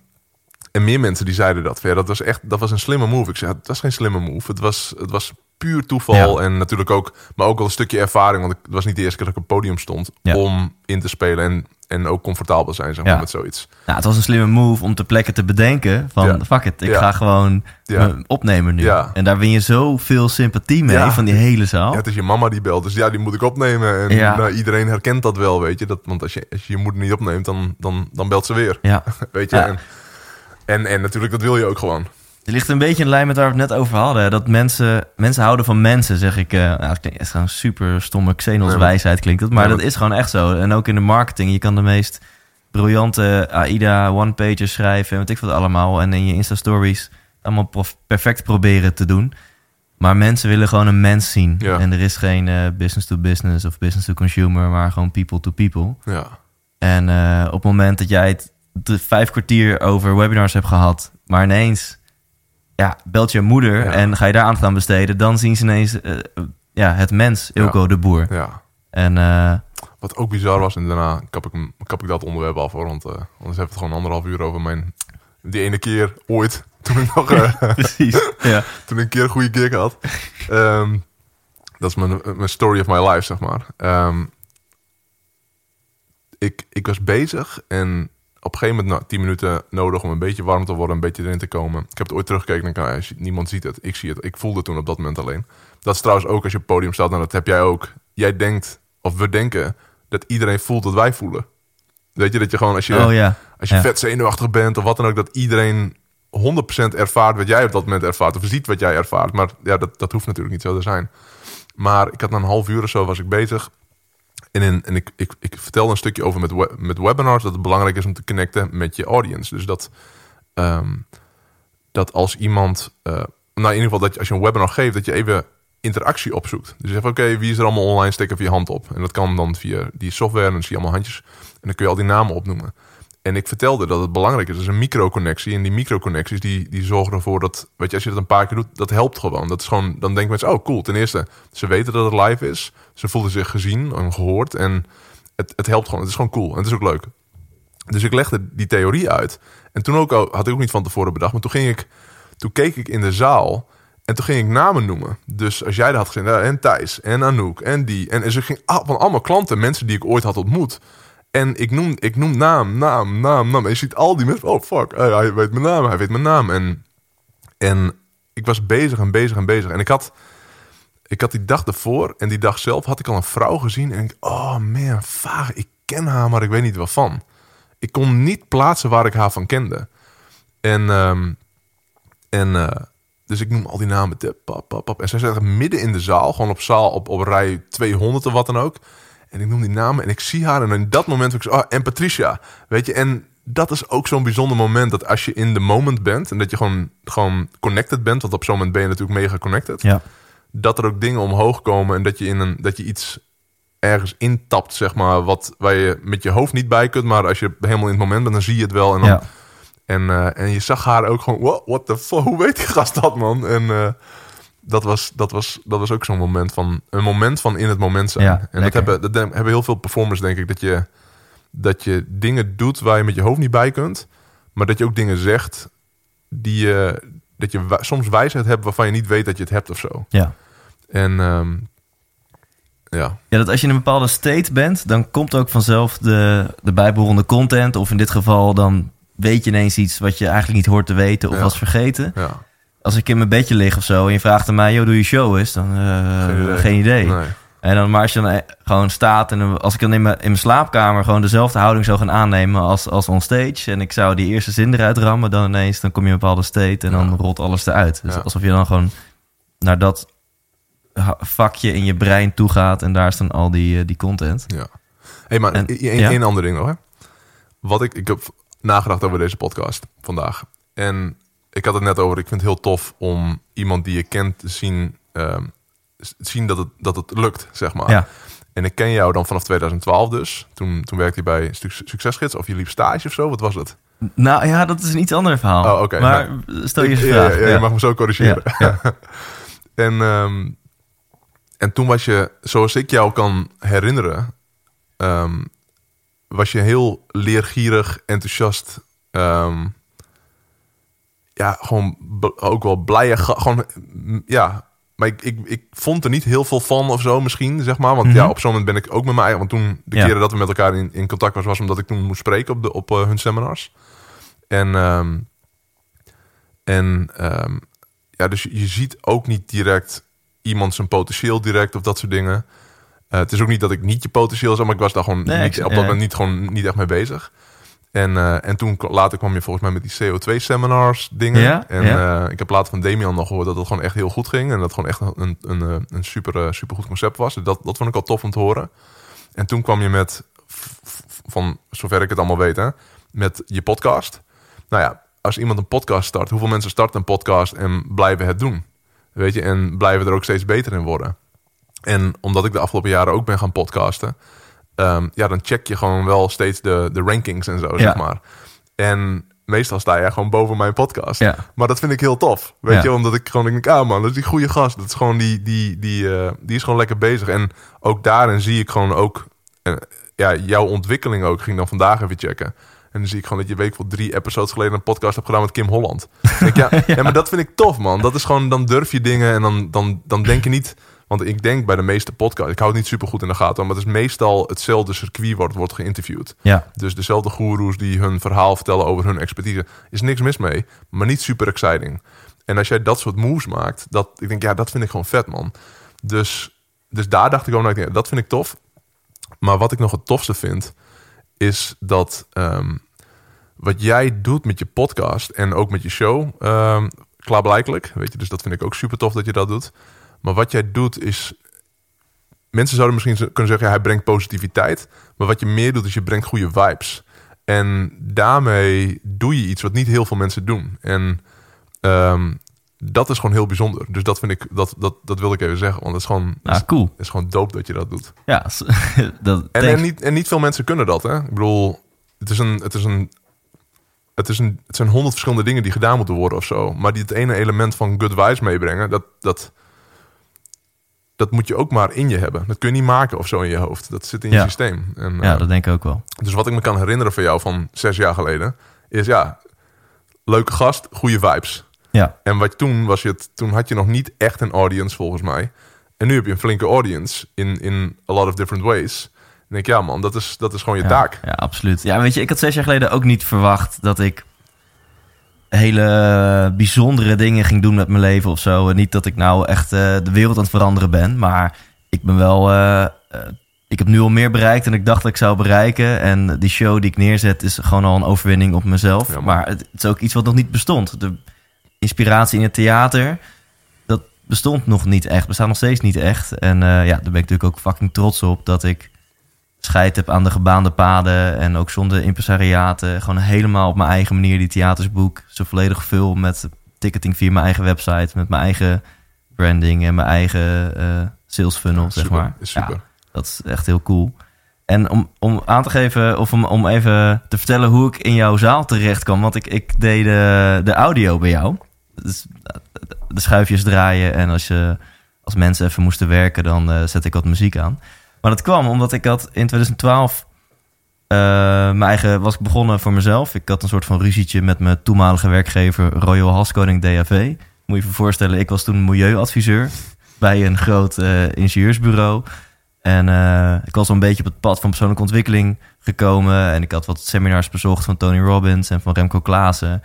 en meer mensen die zeiden dat. Ja, dat was echt, dat was een slimme move. Ik zei, het was geen slimme move. Het was, het was puur toeval. Ja. En natuurlijk ook, maar ook wel een stukje ervaring. Want ik- het was niet de eerste keer dat ik op het podium stond Ja. om in te spelen en, en ook comfortabel zijn zeg maar, Ja. met zoiets. Nou, het was een slimme move om ter plekke te bedenken van Ja. fuck it, ik Ja. ga gewoon Ja. me opnemen nu. Ja. En daar win je zoveel sympathie mee Ja. van die hele zaal. Ja, het is je mama die belt, dus ja, die moet ik opnemen. En Ja. nou, iedereen herkent dat wel, weet je. Dat, want als je, als je je moeder niet opneemt, dan, dan, dan belt ze weer. Ja. Weet je. Ja. En, en, en natuurlijk, dat wil je ook gewoon. Het ligt een beetje in lijn met waar we het net over hadden. Dat mensen, mensen houden van mensen, zeg ik. eh nou, het klinkt echt gewoon super stomme Xenos wijsheid klinkt het. Maar dat is gewoon echt zo. En ook in de marketing. Je kan de meest briljante AIDA one-pagers schrijven. En weet ik wat allemaal. En in je Insta-stories allemaal perfect proberen te doen. Maar mensen willen gewoon een mens zien. Ja. En er is geen eh, business to business of business to consumer. Maar gewoon people to people. Ja. En eh, op het moment dat jij het vijf kwartier over webinars hebt gehad, maar ineens ja, belt je moeder Ja. en ga je daar aandacht aan besteden, dan zien ze ineens eh, ja, het mens, Ilko de Boer. ja. En eh, Wat ook bizar was, en daarna kap ik, kap ik dat onderwerp af hoor. Want eh, anders hebben we het gewoon anderhalf uur over mijn. Die ene keer ooit, toen ik nog precies. ja. toen ik een keer een goede gig had. Ehm, dat is mijn, mijn story of my life, zeg maar. Ehm, ik, ik was bezig en op een gegeven moment nou, 10 minuten nodig om een beetje warm te worden, een beetje erin te komen. Ik heb het ooit teruggekeken en ik, niemand ziet het. Ik zie het. Ik voelde het toen op dat moment alleen. Dat is trouwens ook als je op het podium staat, nou, dat heb jij ook. Jij denkt, of we denken, dat iedereen voelt wat wij voelen. Weet je, dat je gewoon als je, Oh ja. als je Ja. vet zenuwachtig bent of wat dan ook, dat iedereen 100% ervaart wat jij op dat moment ervaart. Of ziet wat jij ervaart. Maar ja, dat, dat hoeft natuurlijk niet zo te zijn. Maar ik had na een half uur of zo was ik bezig. En, in, en ik, ik, ik vertelde een stukje over met, met webinars dat het belangrijk is om te connecten met je audience. Dus dat, ehm, dat als iemand, eh, nou in ieder geval dat als je een webinar geeft, dat je even interactie opzoekt. Dus je zegt, oké, wie is er allemaal online? Steek even je hand op. En dat kan dan via die software en dan zie je allemaal handjes. En dan kun je al die namen opnoemen. En ik vertelde dat het belangrijk is. Dat is een microconnectie. En die microconnecties die, die zorgen ervoor dat, weet je, als je dat een paar keer doet, dat helpt gewoon. Dat is gewoon, dan denken mensen, oh cool. Ten eerste, ze weten dat het live is. Ze voelen zich gezien en gehoord. En het, het helpt gewoon. Het is gewoon cool. En het is ook leuk. Dus ik legde die theorie uit. En toen ook had ik ook niet van tevoren bedacht. Maar toen ging ik, toen keek ik in de zaal. En toen ging ik namen noemen. Dus als jij dat had gezien, en Thijs, en Anouk, en die. En, en ze ging van allemaal klanten, mensen die ik ooit had ontmoet. En ik noem, ik noem naam, naam, naam, naam. En je ziet al die mensen, oh fuck, hij, hij weet mijn naam, hij weet mijn naam. En, en ik was bezig en bezig en bezig. En ik had, ik had die dag ervoor en die dag zelf had ik al een vrouw gezien. En ik, oh man, vaag, ik ken haar, maar ik weet niet waarvan. Ik kon niet plaatsen waar ik haar van kende. En, ehm, en eh, dus ik noem al die namen. tip, Pap, pap, pap. En zij zat midden in de zaal, gewoon op zaal op, op rij 200 of wat dan ook. En ik noem die namen en ik zie haar. En in dat moment ik zo, ah, en Patricia. Weet je, en dat is ook zo'n bijzonder moment. Dat als je in de moment bent en dat je gewoon, gewoon connected bent. Want op zo'n moment ben je natuurlijk mega connected. Ja. Dat er ook dingen omhoog komen en dat je, in een, dat je iets ergens intapt, zeg maar. Wat, waar je met je hoofd niet bij kunt. Maar als je helemaal in het moment bent, dan zie je het wel. En, dan, Ja. en, eh, en je zag haar ook gewoon, what, what the fuck, hoe weet die gast dat, man? En eh, dat, was, dat, was, dat was ook zo'n moment van, een moment van in het moment zijn. Ja, en dat hebben, dat hebben heel veel performers, denk ik, dat je, dat je dingen doet waar je met je hoofd niet bij kunt. Maar dat je ook dingen zegt die je, dat je soms wijsheid hebt waarvan je niet weet dat je het hebt of zo. Ja. En ehm, ja, Ja, dat als je in een bepaalde state bent, dan komt ook vanzelf de, de bijbehorende content. Of in dit geval, dan weet je ineens iets wat je eigenlijk niet hoort te weten of Ja. was vergeten. ja. Als ik in mijn bedje lig of zo en je vraagt aan mij, joh, doe je show eens? Dan eh, geen idee. Nee. En dan, maar als je dan eh, gewoon staat en dan- als ik dan in mijn, in mijn slaapkamer gewoon dezelfde houding zou gaan aannemen als, als on stage. En ik zou die eerste zin eruit rammen, dan ineens dan kom je in een bepaalde state en dan rolt alles eruit. Dus Ja. alsof je dan gewoon naar dat vakje in je brein toe gaat en daar is dan al die, eh, die content. Ja. hey, maar En- één ja? één ander ding nog. Hè. Wat ik, ik heb nagedacht over deze podcast vandaag. En ik had het net over, ik vind het heel tof om iemand die je kent te zien, ehm, s- zien dat, het, dat het lukt, zeg maar. Ja. En ik ken jou dan vanaf 2012 dus. Toen, toen werkte je bij Suc- Succesgids of je liep stage of zo. Wat was het? Nou ja, dat is een iets ander verhaal. Oh, oké. Maar stel je eens vraag. Ja, ja, Ja. je mag me zo corrigeren. Ja, en, ehm, en toen was je, zoals ik jou kan herinneren, ehm, was je heel leergierig, enthousiast. ehm, ja, gewoon ook wel blij. ga- Gewoon, mm, ja. Maar ik, ik, ik vond er niet heel veel van of zo misschien, zeg maar. Want Mhm. ja, op zo'n moment ben ik ook met eigen... Want toen, de Ja. keren dat we met elkaar in, in contact was, was omdat ik toen moest spreken op, de, op eh, hun seminars. En, ehm, en ehm, ja, dus je, ziet ook niet direct iemand zijn potentieel direct of dat soort dingen. Eh, het is ook niet dat ik niet je potentieel zag, maar ik was daar gewoon Nee, niet, ik- op dat moment niet, gewoon niet echt mee bezig. En, eh, en toen later kwam je volgens mij met die CO2-seminars dingen. Ja, en ja. eh, ik heb later van Damian nog gehoord dat het gewoon echt heel goed ging. En dat het gewoon echt een, een, een, een super, eh, super goed concept was. Dus dat, dat vond ik al tof om te horen. En toen kwam je met, van zover ik het allemaal weet, hè, met je podcast. Nou ja, als iemand een podcast start, hoeveel mensen starten een podcast en blijven het doen? Weet je, en blijven er ook steeds beter in worden. En omdat ik de afgelopen jaren ook ben gaan podcasten, ehm, ja, dan check je gewoon wel steeds de, de rankings en zo, Ja. zeg maar. En meestal sta je gewoon boven mijn podcast. Ja. Maar dat vind ik heel tof. Weet Ja. je, omdat ik gewoon denk, ah man, dat is die goede gast. Dat is gewoon die, die, die, eh, die is gewoon lekker bezig. En ook daarin zie ik gewoon ook, eh, ja, jouw ontwikkeling ook. Ik ging dan vandaag even checken. En dan zie ik gewoon dat je week voor drie episodes geleden een podcast hebt gedaan met Kim Holland. Denk, ja, ja. maar dat vind ik tof, man. Dat is gewoon, dan durf je dingen en dan, dan, dan denk je niet. Want ik denk bij de meeste podcasts, ik hou het niet super goed in de gaten, maar het is meestal hetzelfde circuit wordt, wordt geïnterviewd. Ja. Dus dezelfde goeroes die hun verhaal vertellen over hun expertise. Is niks mis mee, maar niet super exciting. En als jij dat soort moves maakt, dat, ik denk, ja, dat vind ik gewoon vet, man. Dus, dus daar dacht ik ook, dat vind ik tof. Maar wat ik nog het tofste vind, is dat ehm, wat jij doet met je podcast en ook met je show, ehm klaarblijkelijk, weet je, dus dat vind ik ook super tof dat je dat doet. Maar wat jij doet is, mensen zouden misschien kunnen zeggen, ja, hij brengt positiviteit, maar wat je meer doet is je brengt goede vibes. En daarmee doe je iets wat niet heel veel mensen doen. En ehm, dat is gewoon heel bijzonder. Dus dat vind ik, dat, dat, dat wil ik even zeggen, want het is gewoon, Ah, cool. het is gewoon dope dat je dat doet. Ja, dat, En, en, niet, en niet veel mensen kunnen dat, hè? Ik bedoel, het is een. Het is een het, is een, het zijn honderd verschillende dingen die gedaan moeten worden of zo. Maar die het ene element van good vibes meebrengen, dat, dat, dat moet je ook maar in je hebben. Dat kun je niet maken of zo in je hoofd. Dat zit in je Ja. systeem. En, ja, eh, dat denk ik ook wel. Dus wat ik me kan herinneren van jou van zes jaar geleden, is ja, leuke gast, goede vibes. Ja, En wat toen was je het, toen had je nog niet echt een audience volgens mij. En nu heb je een flinke audience in, in a lot of different ways. En denk ik, ja man, dat is, dat is gewoon je ja, taak. Ja, absoluut. Ja, weet je, ik had zes jaar geleden ook niet verwacht dat ik hele bijzondere dingen ging doen met mijn leven of zo. En niet dat ik nou echt eh, de wereld aan het veranderen ben, maar ik ben wel. eh, eh, ik heb nu al meer bereikt dan ik dacht dat ik zou bereiken. En die show die ik neerzet is gewoon al een overwinning op mezelf. Ja, maar het, het is ook iets wat nog niet bestond. De inspiratie in het theater, dat bestond nog niet echt. Bestaat nog steeds niet echt. En eh, ja, daar ben ik natuurlijk ook fucking trots op dat ik scheid heb aan de gebaande paden en ook zonder impresariaten. Gewoon helemaal op mijn eigen manier die theaters boek. Zo volledig vul met ticketing via mijn eigen website, met mijn eigen branding en mijn eigen eh, sales funnel, Ja, zeg super, maar. super. Ja, dat is echt heel cool. En om, om aan te geven, of om, om even te vertellen hoe ik in jouw zaal terecht kwam. Want ik, ik deed de, de audio bij jou. Dus eh, de schuifjes draaien en als, je, als mensen even moesten werken, dan eh, zet ik wat muziek aan. Maar dat kwam omdat ik had in 2012 eh, mijn eigen, was ik begonnen voor mezelf. Ik had een soort van ruzietje met mijn toenmalige werkgever Royal Haskoning DAV. Moet je je voorstellen, ik was toen milieuadviseur bij een groot eh, ingenieursbureau. En eh, ik was al een beetje op het pad van persoonlijke ontwikkeling gekomen. En ik had wat seminars bezocht van Tony Robbins en van Remco Klaassen.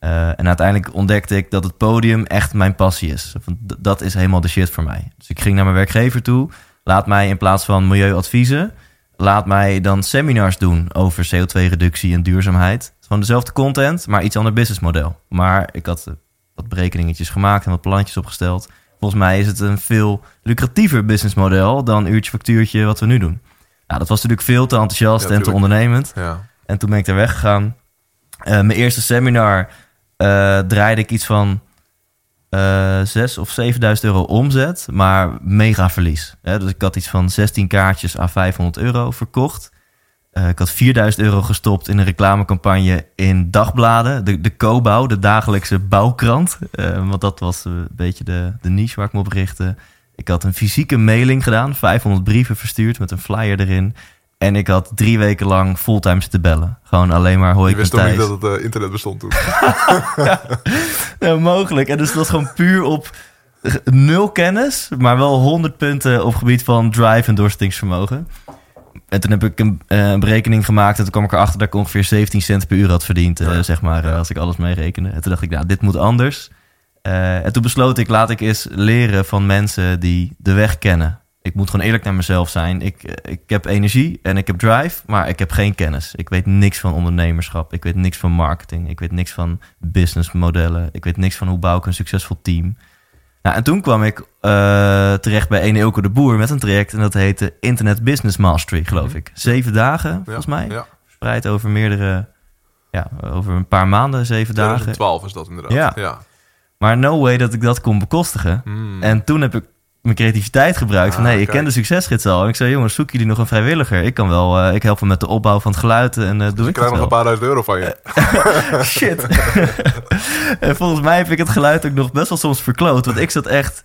En uiteindelijk ontdekte ik dat het podium echt mijn passie is. Dat is helemaal de shit voor mij. Dus ik ging naar mijn werkgever toe. Laat mij in plaats van milieuadviezen... laat mij dan seminars doen over CO2-reductie en duurzaamheid. Gewoon dezelfde content, maar iets ander businessmodel. Maar ik had eh, wat berekeningetjes gemaakt en wat plantjes opgesteld. Volgens mij is het een veel lucratiever businessmodel... dan uurtje factuurtje wat we nu doen. Nou, dat was natuurlijk veel te enthousiast Ja, en te ondernemend. Ja. En toen ben ik daar weggegaan. Eh, mijn eerste seminar eh, draaide ik iets van eh 6 of 7000 euro omzet, maar mega verlies. Hè? Dus ik had iets van 16 kaartjes à 500 euro verkocht. Eh, ik had 4000 euro gestopt in een reclamecampagne in dagbladen. De, de de dagelijkse bouwkrant. Eh, want dat was een beetje de, de niche waar ik me op richtte. Ik had een fysieke mailing gedaan, 500 brieven verstuurd met een flyer erin. En ik had drie weken lang fulltime zitten bellen. Gewoon alleen maar hoi Je ik wist toch niet dat het eh, internet bestond toen? Ja, mogelijk. En dus dat gewoon puur op nul kennis, maar wel 100 punten op gebied van drive en doorzettingsvermogen. En toen heb ik een, eh, een berekening gemaakt en toen kwam ik erachter dat ik ongeveer 17 cent per uur had verdiend, eh, Ja. zeg maar, als ik alles meerekende. En toen dacht ik, nou, dit moet anders. En toen besloot ik, laat ik eens leren van mensen die de weg kennen. Ik moet gewoon eerlijk naar mezelf zijn. Ik, eh, ik heb energie en ik heb drive, maar ik heb geen kennis. Ik weet niks van ondernemerschap. Ik weet niks van marketing. Ik weet niks van businessmodellen. Ik weet niks van hoe bouw ik een succesvol team. Nou, en toen kwam ik eh, terecht bij Ene Ilko de Boer met een traject. En dat heette Internet Business Mastery, geloof Mhm. ik. Zeven dagen, Ja, volgens mij. Ja. Verspreid over meerdere, ja, over een paar maanden, zeven dagen. 2012 is dat inderdaad. Ja. ja. Maar no way dat ik dat kon bekostigen. Hmm. En toen heb ik mijn creativiteit gebruikt. van, Ah, nee, ik ken de succesgids al. En ik zei, jongens, zoeken jullie nog een vrijwilliger? Ik kan wel, eh, ik help hem met de opbouw van het geluid en eh doe Dus ik krijg nog een paar duizend euro van je. Shit. en volgens mij heb ik het geluid ook nog best wel soms verkloot. Want ik zat echt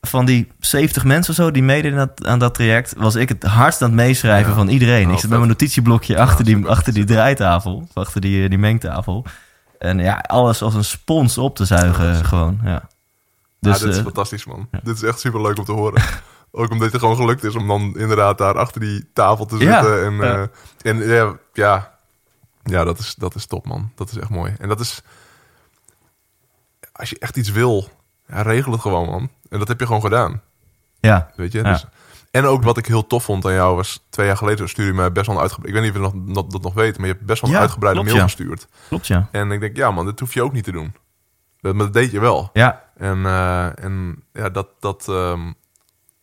van die 70 mensen of zo die meededen aan dat, aan dat traject, was ik het hardst aan het meeschrijven Ja. van iedereen. Oh, ik zat met mijn notitieblokje achter, die, super. achter die draaitafel, achter die, die mengtafel. En ja, alles als een spons op te zuigen Ja, gewoon. Ja. Dus, Dus dit is eh, fantastisch, man. Dit is echt super leuk om te horen. Ook omdat het gewoon gelukt is om dan inderdaad daar achter die tafel te Ja, zitten. En, ja. eh, en ja, ja, ja dat, is, dat is top, man. Dat is echt mooi. En dat is... Als je echt iets wil, ja, regel het gewoon, man. En dat heb je gewoon gedaan. ja, Weet je? Ja. Dus, en ook wat ik heel tof vond aan jou was... Twee jaar geleden stuurde je mij best wel een uitgebreid... Ik weet niet of je nog, nog, dat nog weet, maar je hebt best wel een Ja, uitgebreide klopt, mail ja. gestuurd. klopt ja. En ik denk, ja man, dit hoef je ook niet te doen. Dat, maar dat deed je wel. Ja, En, eh, en ja, dat, dat, ehm,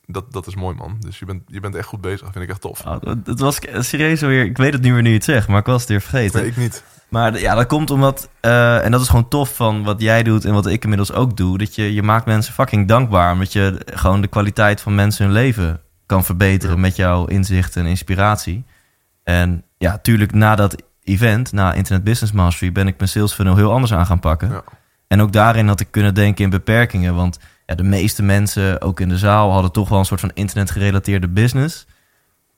dat, dat is mooi, man. Dus je bent, je bent echt goed bezig. Vind ik echt tof. oh, het was serieus weer, ik weet het nu weer nu je het zegt, maar ik was het weer vergeten. Nee, ik niet. Maar ja, dat komt omdat, eh, en dat is gewoon tof van wat jij doet en wat ik inmiddels ook doe, dat je, je maakt mensen fucking dankbaar, omdat je gewoon de kwaliteit van mensen hun leven kan verbeteren Ja. met jouw inzicht en inspiratie. En ja, tuurlijk na dat event, na Internet Business Mastery, ben ik mijn sales funnel heel anders aan gaan pakken. Ja. En ook daarin had ik kunnen denken in beperkingen, want ja, de meeste mensen, ook in de zaal, hadden toch wel een soort van internet gerelateerde business.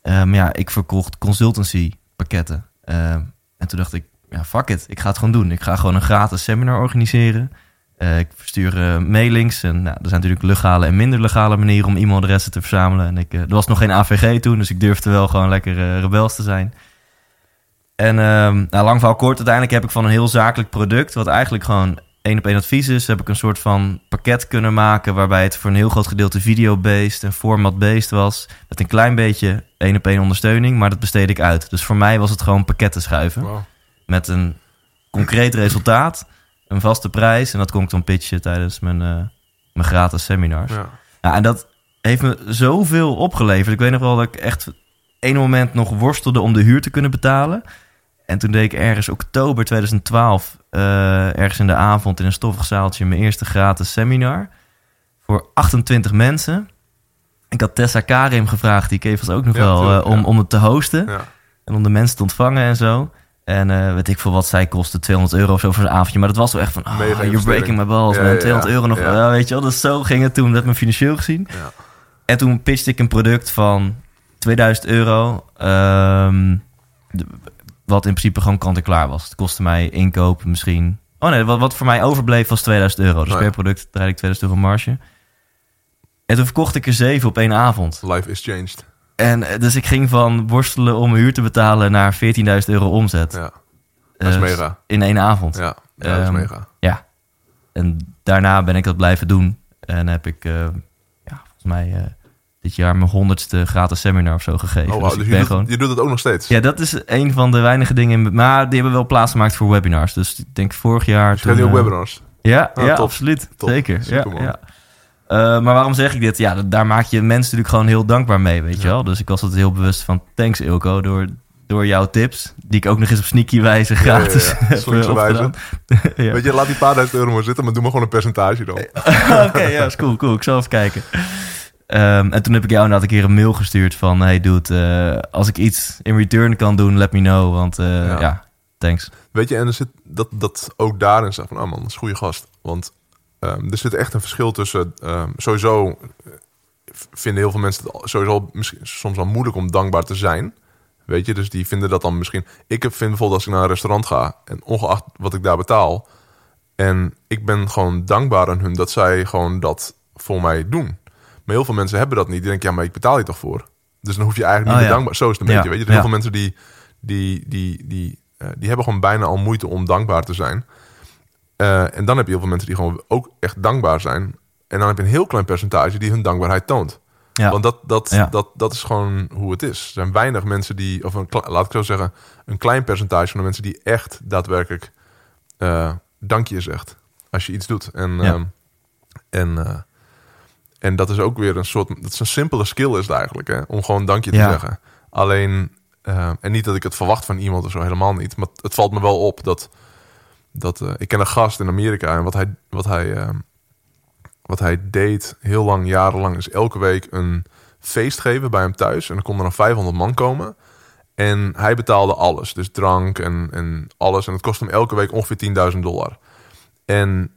Eh, maar ja, ik verkocht consultancy pakketten. Eh, en toen dacht ik, ja, fuck it. Ik ga het gewoon doen. Ik ga gewoon een gratis seminar organiseren. Eh, ik verstuur mailings. En nou, er zijn natuurlijk legale en minder legale manieren om e-mailadressen te verzamelen. En ik, er was nog geen AVG toen, dus ik durfde wel gewoon lekker rebels te zijn. En ehm, nou, lang verhaal kort, uiteindelijk heb ik van een heel zakelijk product, wat eigenlijk gewoon één op één advies is, heb ik een soort van pakket kunnen maken waarbij het voor een heel groot gedeelte video-based en format-based was. Met een klein beetje één op één ondersteuning, maar dat besteed ik uit. Dus voor mij was het gewoon pakketten schuiven met een concreet resultaat, een vaste prijs. En dat kon ik dan pitchen tijdens mijn, eh, mijn gratis seminars. Ja. Ja, en dat heeft me zoveel opgeleverd. Ik weet nog wel dat ik echt ene moment nog worstelde om de huur te kunnen betalen. En toen deed ik ergens oktober 2012, eh, ergens in de avond in een stoffig zaaltje, mijn eerste gratis seminar. Voor 28 mensen. Ik had Tessa Karim gevraagd, die keek ook nog Ja, wel, eh, om, ja. om het te hosten. Ja. En om de mensen te ontvangen en zo. En eh, weet ik veel wat zij kostte, 200 euro of zo voor een avondje. Maar dat was wel echt van, oh, you're breaking my balls, Ja, man. ja, ja. 200 euro nog, weet je wel. Dus zo ging het toen met mijn financieel gezien. Ja. En toen pitchte ik een product van 2000 euro. ehm, de- wat in principe gewoon kant-en-klaar was. Het kostte mij inkoop misschien... Oh nee, wat, wat voor mij overbleef was 2000 euro. Dus Oh ja. per product draaide ik 2000 euro marge. En toen verkocht ik er zeven op één avond. Life is changed. En eh, dus ik ging van worstelen om mijn huur te betalen naar 14.000 euro omzet. Ja, dat is Eh, mega. In één avond. Ja, ja dat is Ehm, mega. Ja. En daarna ben ik dat blijven doen. En heb ik, eh, ja, volgens mij eh, dit jaar mijn honderdste gratis seminar of zo gegeven. Oh, dus wow, dus ben je, doet, gewoon... je doet het ook nog steeds? Ja, dat is een van de weinige dingen. in- Maar die hebben wel plaats gemaakt voor webinars. Dus ik denk vorig jaar... Dus nu ook eh, webinars? Ja, Ah, ja top. absoluut. Top. Zeker. Super, ja, ja. Eh, maar waarom zeg ik dit? Ja, daar maak je mensen natuurlijk gewoon heel dankbaar mee, weet je Ja. wel. Dus ik was altijd heel bewust van... Thanks Ilko, door, door jouw tips. Die ik ook nog eens op sneaky wijze Ja, ja, ja. gratis eh, wijze. ja. Weet je, laat die paar duizend euro maar zitten, maar doe maar gewoon een percentage dan. Oké, ja, is cool, cool. Ik zal even kijken. Ehm, en toen heb ik jou inderdaad een keer een mail gestuurd van... Hey dude, eh, als ik iets in return kan doen, let me know. Want eh, Ja. ja. thanks. Weet je, en er zit dat, dat ook daarin staat van, ah man, dat is een goede gast. Want ehm, er zit echt een verschil tussen, ehm, sowieso vinden heel veel mensen het al- sowieso al misschien soms wel moeilijk om dankbaar te zijn. Weet je, dus die vinden dat dan misschien... Ik heb- vind bijvoorbeeld als ik naar een restaurant ga en ongeacht wat ik daar betaal... en ik ben gewoon dankbaar aan hun dat zij gewoon dat voor mij doen. Maar heel veel mensen hebben dat niet. Die denken, ja, maar ik betaal je toch voor? Dus dan hoef je eigenlijk niet Oh, ja. dankbaar... Zo is het een Ja, beetje, weet je. Er heel veel mensen die, die, die, die, eh, die hebben gewoon bijna al moeite om dankbaar te zijn. Eh, en dan heb je heel veel mensen die gewoon ook echt dankbaar zijn. En dan heb je een heel klein percentage die hun dankbaarheid toont. Ja. Want dat, dat, Ja. dat, dat is gewoon hoe het is. Er zijn weinig mensen die, of een, laat ik zo zeggen, een klein percentage van de mensen die echt daadwerkelijk eh dank je zegt als je iets doet. En, Ja. ehm, en, eh, en dat is ook weer een soort, dat is een simpele skill is het eigenlijk, hè, om gewoon dank je te Ja. zeggen. Alleen, eh, en niet dat ik het verwacht van iemand of zo, helemaal niet. Maar het valt me wel op dat, dat eh, ik ken een gast in Amerika en wat hij, wat hij, ehm, wat hij deed heel lang, jarenlang, is elke week een feest geven bij hem thuis. En dan konden er dan 500 man komen. En hij betaalde alles. Dus drank en, en alles. En het kostte hem elke week ongeveer 10.000 dollar. En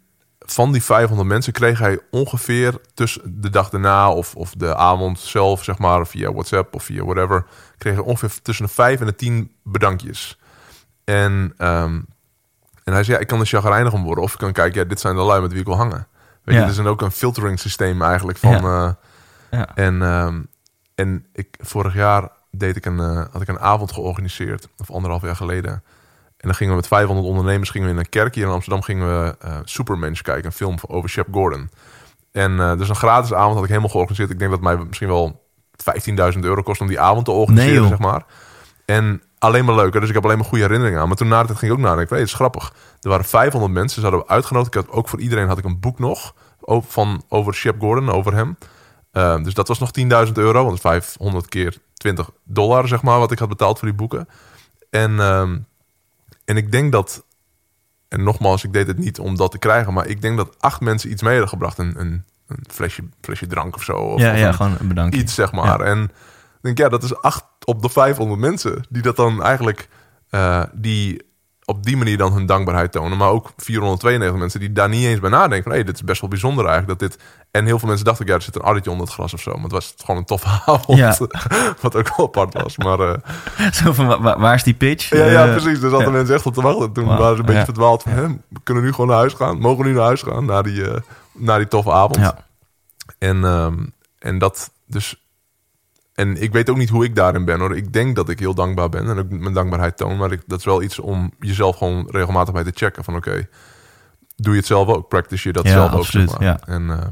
van die 500 mensen kreeg hij ongeveer tussen de dag daarna of, of de avond zelf, zeg maar, via WhatsApp of via whatever, kreeg hij ongeveer tussen de 5 en de 10 bedankjes. En, ehm, en hij zei, ja, ik kan er chagrijnig om worden. Of ik kan kijken, ja, dit zijn de lui met wie ik wil hangen. Weet Ja. je, er is ook een filtering systeem eigenlijk van... Ja. eh, Ja. en, ehm, en ik, vorig jaar deed ik een, eh, had ik een avond georganiseerd, of anderhalf jaar geleden. En dan gingen we met 500 ondernemers gingen we in een kerk hier in Amsterdam gingen we Supermensch kijken, een film over Shep Gordon. En eh, dus een gratis avond had ik helemaal georganiseerd. Ik denk dat het mij misschien wel 15.000 euro kost om die avond te organiseren, Nee, zeg maar. En alleen maar leuk, hè? dus ik heb alleen maar goede herinneringen aan. Maar toen na tijd ging ik ook nadenken, hey, het is grappig. Er waren 500 mensen, ze hadden we uitgenodigd. Ik had ook voor iedereen had ik een boek nog van, over Shep Gordon, over hem. Eh, dus dat was nog 10.000 euro, want 500 keer 20 dollar, zeg maar, wat ik had betaald voor die boeken. En, ehm, en ik denk dat, en nogmaals, ik deed het niet om dat te krijgen, maar ik denk dat acht mensen iets mee hadden gebracht. Een, een, een flesje, flesje drank of zo. Of, ja, of ja, een- gewoon een bedankje. iets, zeg maar. En ik denk, ja, dat is acht op de 500 mensen die dat dan eigenlijk, eh, die op die manier dan hun dankbaarheid tonen. Maar ook 492 mensen die daar niet eens bij nadenken van, hé, dit is best wel bijzonder eigenlijk dat dit... En heel veel mensen dachten, ja, er zit een addertje onder het gras of zo. Maar het was gewoon een toffe avond, Ja. wat ook wel apart was. Maar eh, Zo van, waar is die pitch? ja, ja, Eh, precies. Daar zaten ja. mensen echt op te wachten. Toen waren ze een beetje ja. verdwaald van, hè, we kunnen nu gewoon naar huis gaan. Mogen we nu naar huis gaan, na die, na die toffe avond. Ja. En, ehm, en dat dus. En ik weet ook niet hoe ik daarin ben hoor. Ik denk dat ik heel dankbaar ben en ook mijn dankbaarheid toon. Maar ik, dat is wel iets om jezelf gewoon regelmatig bij te checken. Van oké, doe je het zelf ook? Practice je dat Ja, zelf absoluut, ook? Zeg maar. ja. En eh,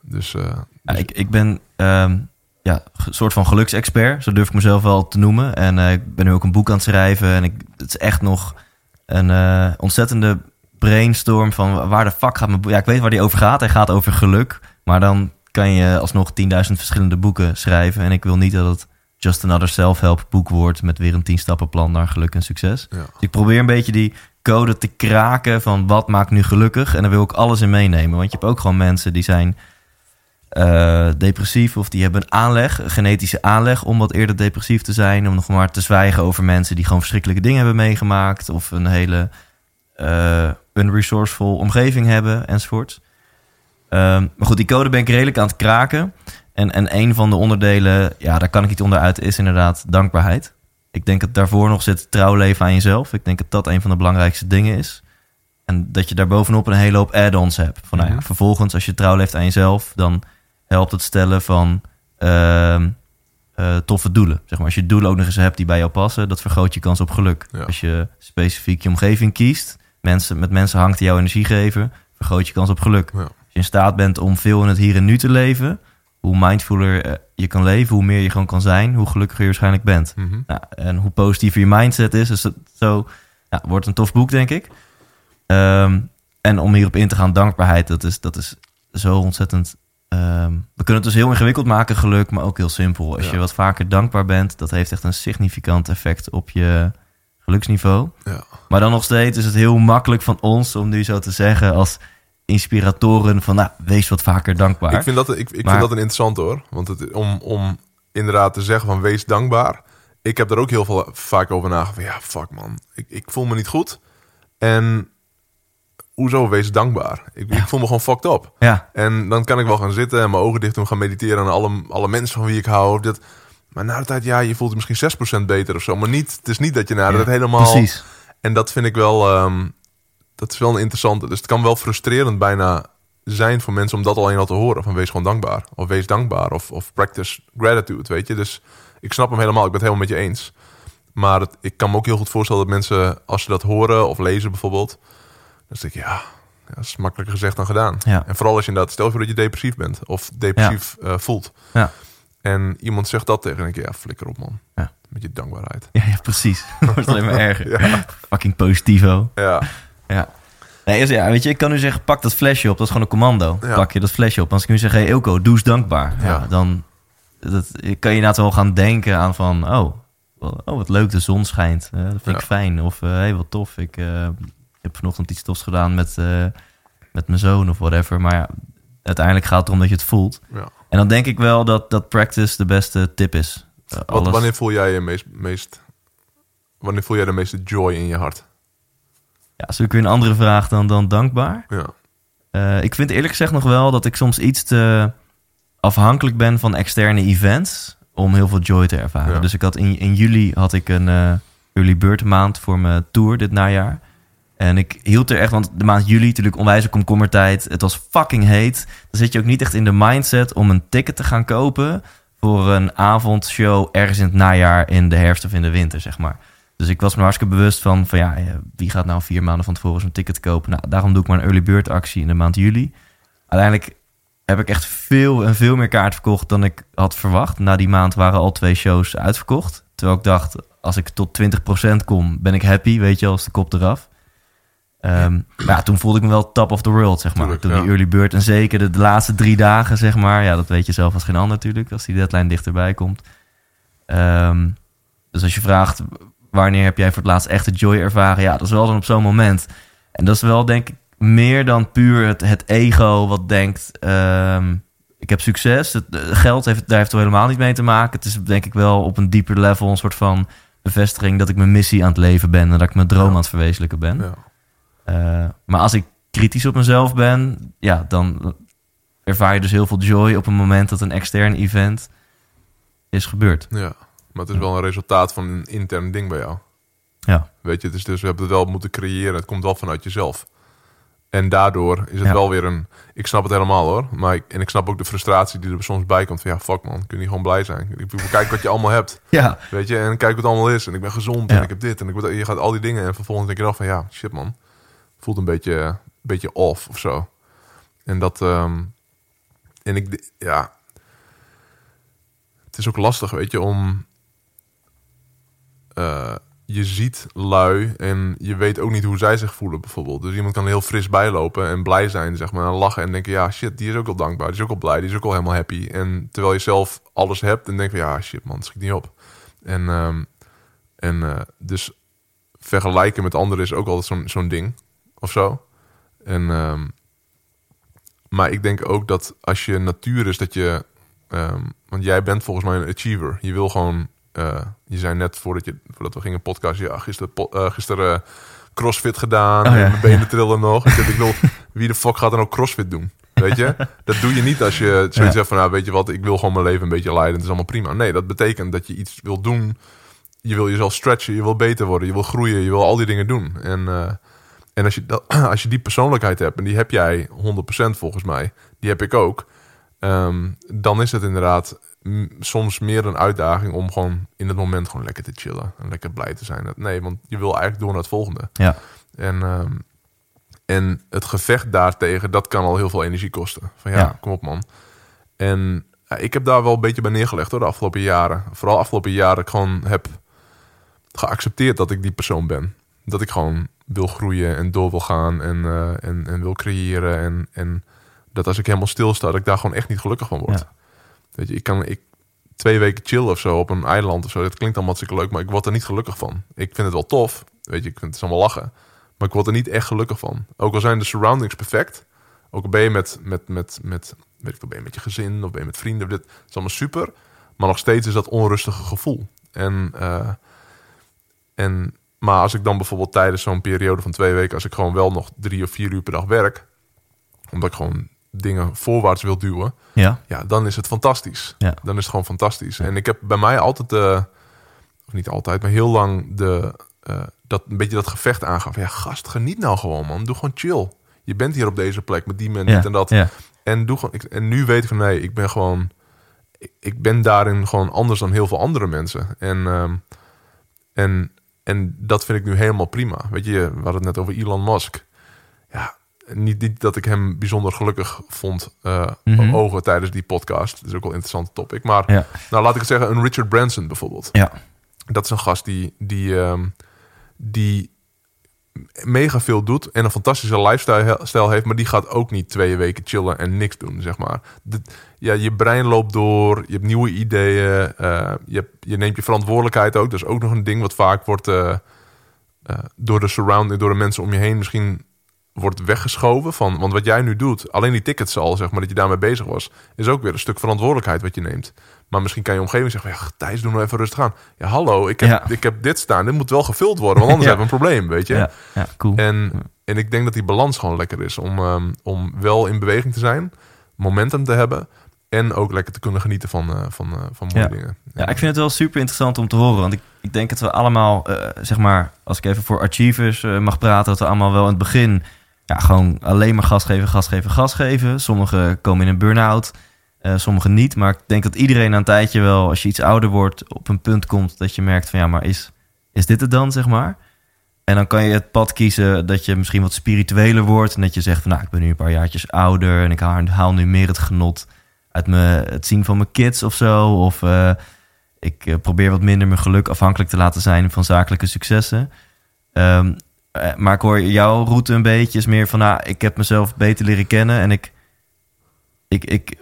dus. eh, Ja, dus- ik, ik ben ehm, ja, een soort van geluksexpert, zo durf ik mezelf wel te noemen. En eh, ik ben nu ook een boek aan het schrijven. En ik, het is echt nog een ontzettende brainstorm van waar de fuck gaat mijn boek. Ja, ik weet waar die over gaat. Hij gaat over geluk. Maar dan kan je alsnog 10.000 verschillende boeken schrijven. En ik wil niet dat het just another self-help boek wordt met weer een tien stappen plan naar geluk en succes. Ja. Dus ik probeer een beetje die code te kraken van wat maakt nu gelukkig. En daar wil ik alles in meenemen. Want je hebt ook gewoon mensen die zijn eh, depressief of die hebben een aanleg, een genetische aanleg om wat eerder depressief te zijn. Om nog maar te zwijgen over mensen die gewoon verschrikkelijke dingen hebben meegemaakt. Of een hele eh unresourceful omgeving hebben enzovoort. Ehm, maar goed, die code ben ik redelijk aan het kraken. En, en een van de onderdelen, ja, daar kan ik niet onderuit, is inderdaad dankbaarheid. Ik denk dat daarvoor nog zit trouw leven aan jezelf. Ik denk dat dat een van de belangrijkste dingen is. En dat je daar bovenop een hele hoop add-ons hebt. Van, nou ja, vervolgens, als je trouw leeft aan jezelf, dan helpt het stellen van ehm, eh, toffe doelen. Zeg maar, als je doelen ook nog eens hebt die bij jou passen, dat vergroot je kans op geluk. Ja. Als je specifiek je omgeving kiest, mensen, met mensen hangt die jou energie geven, vergroot je kans op geluk. Ja. In staat bent om veel in het hier en nu te leven, hoe mindfuller eh, je kan leven, hoe meer je gewoon kan zijn, hoe gelukkiger je waarschijnlijk bent. Mhm. Nou, en hoe positiever je mindset is, dus dat, zo ja, wordt een tof boek, denk ik. Ehm, en om hierop in te gaan, dankbaarheid, dat is, dat is zo ontzettend. ehm, we kunnen het dus heel ingewikkeld maken, geluk, maar ook heel simpel. Als Ja. je wat vaker dankbaar bent, dat heeft echt een significant effect op je geluksniveau. Ja. Maar dan nog steeds is het heel makkelijk van ons om nu zo te zeggen als inspiratoren van, nou, wees wat vaker dankbaar. Ik vind dat, ik, ik Maar- vind dat een interessant hoor. Want het, om, om inderdaad te zeggen van wees dankbaar. Ik heb er ook heel veel vaak over nagedacht. Ja, fuck man. Ik, ik voel me niet goed. En hoezo wees dankbaar? Ik, ik voel me gewoon fucked up. Ja, En dan kan ik wel gaan zitten en mijn ogen dicht doen, gaan mediteren aan alle, alle mensen van wie ik hou. Dat, maar na de tijd, ja, je voelt je misschien 6% beter of zo. Maar niet, het is niet dat je na de Ja, tijd helemaal... precies. En dat vind ik wel, ehm, dat is wel een interessante. Dus het kan wel frustrerend bijna zijn voor mensen om dat alleen al te horen. Van wees gewoon dankbaar. Of wees dankbaar. Of, of practice gratitude, weet je. Dus ik snap hem helemaal. Ik ben het helemaal met je eens. Maar het, ik kan me ook heel goed voorstellen dat mensen, als ze dat horen of lezen bijvoorbeeld. Dan denk ik, ja, ja, dat is makkelijker gezegd dan gedaan. Ja. En vooral als je inderdaad, stel je voor dat je depressief bent. Of depressief eh, voelt. Ja. En iemand zegt dat tegen, denk ik, ja, flikker op man. Ja. Met je dankbaarheid. Ja, ja precies. Het wordt alleen maar erger. Ja. Fucking positivo. Ja, Ja. Nee, is- ja, weet je, ik kan nu zeggen, pak dat flesje op. Dat is gewoon een commando. Ja. Pak je dat flesje op. Als ik nu zeg, hey Ilko, doe eens dankbaar. Ja. Ja. dan dat, kan je inderdaad wel gaan denken aan van... Oh, oh wat leuk, de zon schijnt. Eh, dat vind ik fijn. Of, hé, hey, wat tof. Ik eh, heb vanochtend iets tofs gedaan met, eh, met mijn zoon of whatever. Maar ja, uiteindelijk gaat het erom dat je het voelt. ja. En dan denk ik wel dat, dat practice de beste tip is. Eh, Wat, wanneer voel jij je meest, meest... Wanneer voel jij de meeste joy in je hart? Ja, is ook weer een andere vraag dan, dan dankbaar. Ja. Eh, ik vind eerlijk gezegd nog wel dat ik soms iets te afhankelijk ben van externe events om heel veel joy te ervaren. Ja. Dus ik had in, in juli had ik een eh, early bird maand voor mijn tour dit najaar. En ik hield er echt, want de maand juli natuurlijk onwijs komkommertijd. Het was fucking heet. Dan zit je ook niet echt in de mindset om een ticket te gaan kopen voor een avondshow ergens in het najaar, in de herfst of in de winter, zeg maar. Dus ik was me hartstikke bewust van, van ja, eh, wie gaat nou vier maanden van tevoren zo'n ticket kopen? Nou, daarom doe ik maar een early bird actie in de maand juli. Uiteindelijk heb ik echt veel en veel meer kaart verkocht dan ik had verwacht. Na die maand waren al twee shows uitverkocht. Terwijl ik dacht, als ik tot 20% kom, ben ik happy, weet je, als de kop eraf. Ehm, maar ja, toen voelde ik me wel top of the world, zeg maar. Tuurlijk, toen ja. die early bird en zeker de, de laatste drie dagen, zeg maar. Ja, dat weet je zelf als geen ander natuurlijk, als die deadline dichterbij komt. Ehm, dus als je vraagt, wanneer heb jij voor het laatst echt de joy ervaren? Ja, dat is wel dan op zo'n moment. En dat is wel, denk ik, meer dan puur het, het ego wat denkt... ehm, ik heb succes. Het, eh, geld heeft, daar heeft er helemaal niet mee te maken. Het is denk ik wel op een dieper level een soort van bevestiging... dat ik mijn missie aan het leven ben... en dat ik mijn droom Ja. aan het verwezenlijken ben. Ja. Eh, maar als ik kritisch op mezelf ben... ja, dan ervaar je dus heel veel joy... op een moment dat een extern event is gebeurd. ja. Maar het is wel een resultaat van een intern ding bij jou. Ja, Weet je, het is dus, we hebben het wel moeten creëren. Het komt wel vanuit jezelf. En daardoor is het Ja. wel weer een... Ik snap het helemaal hoor. Maar ik, en ik snap ook de frustratie die er soms bij komt. Van ja, fuck man, kun je niet gewoon blij zijn? Ik bedoel, kijk wat je allemaal hebt. ja. Weet je, en kijk wat het allemaal is. En ik ben gezond Ja. en ik heb dit. En ik, word- je gaat al die dingen. En vervolgens denk je dan van ja, shit man. Voelt een beetje, beetje off of zo. En dat... ehm, en ik... Ja... Het is ook lastig, weet je, om... eh, je ziet lui en je weet ook niet hoe zij zich voelen bijvoorbeeld. Dus iemand kan heel fris bijlopen en blij zijn, zeg maar, en lachen en denken, ja shit, die is ook al dankbaar, die is ook al blij, die is ook al helemaal happy. En terwijl je zelf alles hebt en denk van, ja shit man, schiet niet op. En, ehm, en eh, dus vergelijken met anderen is ook altijd zo'n zo'n ding of zo. En, ehm, maar ik denk ook dat als je natuur is, dat je, ehm, want jij bent volgens mij een achiever. Je wil gewoon eh, je zei net voordat, je, voordat we gingen podcast, ja, gisteren, eh, gisteren crossfit gedaan. Oh, en ja. mijn benen trillen nog. Ik, wil, wie de fuck gaat er nou crossfit doen? Weet je? Dat doe je niet als je zoiets Ja. zegt van, nou, weet je wat, ik wil gewoon mijn leven een beetje leiden. Het is allemaal prima. Nee, dat betekent dat je iets wil doen. Je wil jezelf stretchen, je wil beter worden, je wil groeien, je wil al die dingen doen. En, eh, en als, je dat, als je die persoonlijkheid hebt, en die heb jij 100% volgens mij, die heb ik ook. Ehm, dan is het inderdaad soms meer een uitdaging om gewoon in het moment gewoon lekker te chillen en lekker blij te zijn. Nee, want je wil eigenlijk door naar het volgende. Ja. En, ehm, en het gevecht daartegen, dat kan al heel veel energie kosten. Van ja, Ja. kom op man. En ja, ik heb daar wel een beetje bij neergelegd hoor, de afgelopen jaren. Vooral afgelopen jaren ik gewoon heb geaccepteerd dat ik die persoon ben. Dat ik gewoon wil groeien en door wil gaan en, eh, en, en wil creëren. En, en dat als ik helemaal stilsta, dat ik daar gewoon echt niet gelukkig van word. Ja. Weet je, ik kan ik, twee weken chillen of zo op een eiland of zo. Dat klinkt allemaal hartstikke leuk, maar ik word er niet gelukkig van. Ik vind het wel tof, weet je, ik vind het allemaal lachen. Maar ik word er niet echt gelukkig van. Ook al zijn de surroundings perfect. Ook al ben je met, met, met, met, weet ik ben je met je gezin of ben je met vrienden. Dit is allemaal super. Maar nog steeds is dat onrustige gevoel. En, eh, en, maar als ik dan bijvoorbeeld tijdens zo'n periode van twee weken... als ik gewoon wel nog drie of vier uur per dag werk... omdat ik gewoon dingen voorwaarts wil duwen... Ja. ja, dan is het fantastisch. Ja. Dan is het gewoon fantastisch. En ik heb bij mij altijd, de, of niet altijd, maar heel lang de, eh, dat, een beetje dat gevecht aangaf. Ja, gast, geniet nou gewoon, man. Doe gewoon chill. Je bent hier op deze plek met die mensen Ja. en dat. Ja. En, doe gewoon, ik, en nu weet ik van nee, ik ben gewoon, ik, ben daarin gewoon anders dan heel veel andere mensen. En, ehm, en, en dat vind ik nu helemaal prima. Weet je, we hadden het net over Elon Musk. Ja, niet, niet dat ik hem bijzonder gelukkig vond Mhm. ogen tijdens die podcast. Dat is ook wel een interessante topic. Maar Ja. nou, laat ik het zeggen, een Richard Branson bijvoorbeeld. Ja. Dat is een gast die, die, ehm, die mega veel doet en een fantastische lifestyle stijl heeft, maar die gaat ook niet twee weken chillen en niks doen, zeg maar. De- ja, je brein loopt door, je hebt nieuwe ideeën, eh, je, hebt, je neemt je verantwoordelijkheid ook. Dat is ook nog een ding wat vaak wordt eh, door de surrounding, door de mensen om je heen misschien wordt weggeschoven. Van, want wat jij nu doet, alleen die tickets al, zeg maar, dat je daarmee bezig was, is ook weer een stuk verantwoordelijkheid wat je neemt. Maar misschien kan je omgeving zeggen, ja, Thijs, doe nou even rustig aan. Ja, hallo, ik heb, Ja. ik heb dit staan, dit moet wel gevuld worden, want anders Ja. hebben we een probleem, weet je. Ja. Ja. Cool. En, en ik denk dat die balans gewoon lekker is om, ehm, om wel in beweging te zijn, momentum te hebben en ook lekker te kunnen genieten van, eh, van, eh, van mooie Ja. dingen. Ja, ik vind het wel super interessant om te horen. Want ik, ik denk dat we allemaal, eh, zeg maar, als ik even voor achievers mag praten, dat we allemaal wel in het begin ja, gewoon alleen maar gas geven, gas geven, gas geven. Sommigen komen in een burn-out, eh, sommigen niet. Maar ik denk dat iedereen na een tijdje wel, als je iets ouder wordt, op een punt komt dat je merkt van ja, maar is, is dit het dan, zeg maar? En dan kan je het pad kiezen dat je misschien wat spiritueler wordt. En dat je zegt van nou, ik ben nu een paar jaartjes ouder en ik haal, nu meer het genot uit me, het zien van mijn kids of zo. Of eh, ik eh, probeer wat minder mijn geluk afhankelijk te laten zijn van zakelijke successen. Eh, maar ik hoor jouw route een beetje is meer van, nou, ik heb mezelf beter leren kennen en ik, ik, ik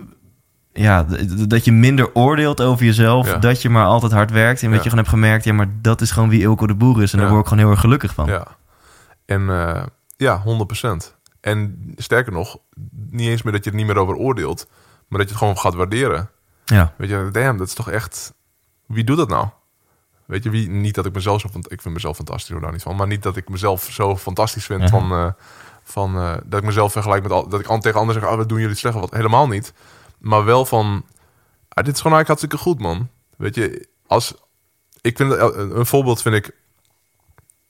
ja, dat je minder oordeelt over jezelf, Ja. dat je maar altijd hard werkt en dat Ja. je gewoon hebt gemerkt, ja, maar dat is gewoon wie Ilko de Boer is en daar word ik gewoon heel erg gelukkig van. Ja. En eh, ja, 100%. En sterker nog, niet eens meer dat je er niet meer over oordeelt, maar dat je het gewoon gaat waarderen. Ja. Weet je, damn, dat is toch echt. Wie doet dat nou? Weet je, wie, niet dat ik mezelf zo. Want ik vind mezelf fantastisch, hoor daar niet van. Maar niet dat ik mezelf zo fantastisch vind. Van, eh, van, eh, dat ik mezelf vergelijk met. Al, dat ik tegen anderen zeg: oh, wat doen jullie slecht? Wat helemaal niet. Maar wel van. ah, dit is gewoon eigenlijk hartstikke goed, man. Weet je, als. Ik vind het- een voorbeeld vind ik.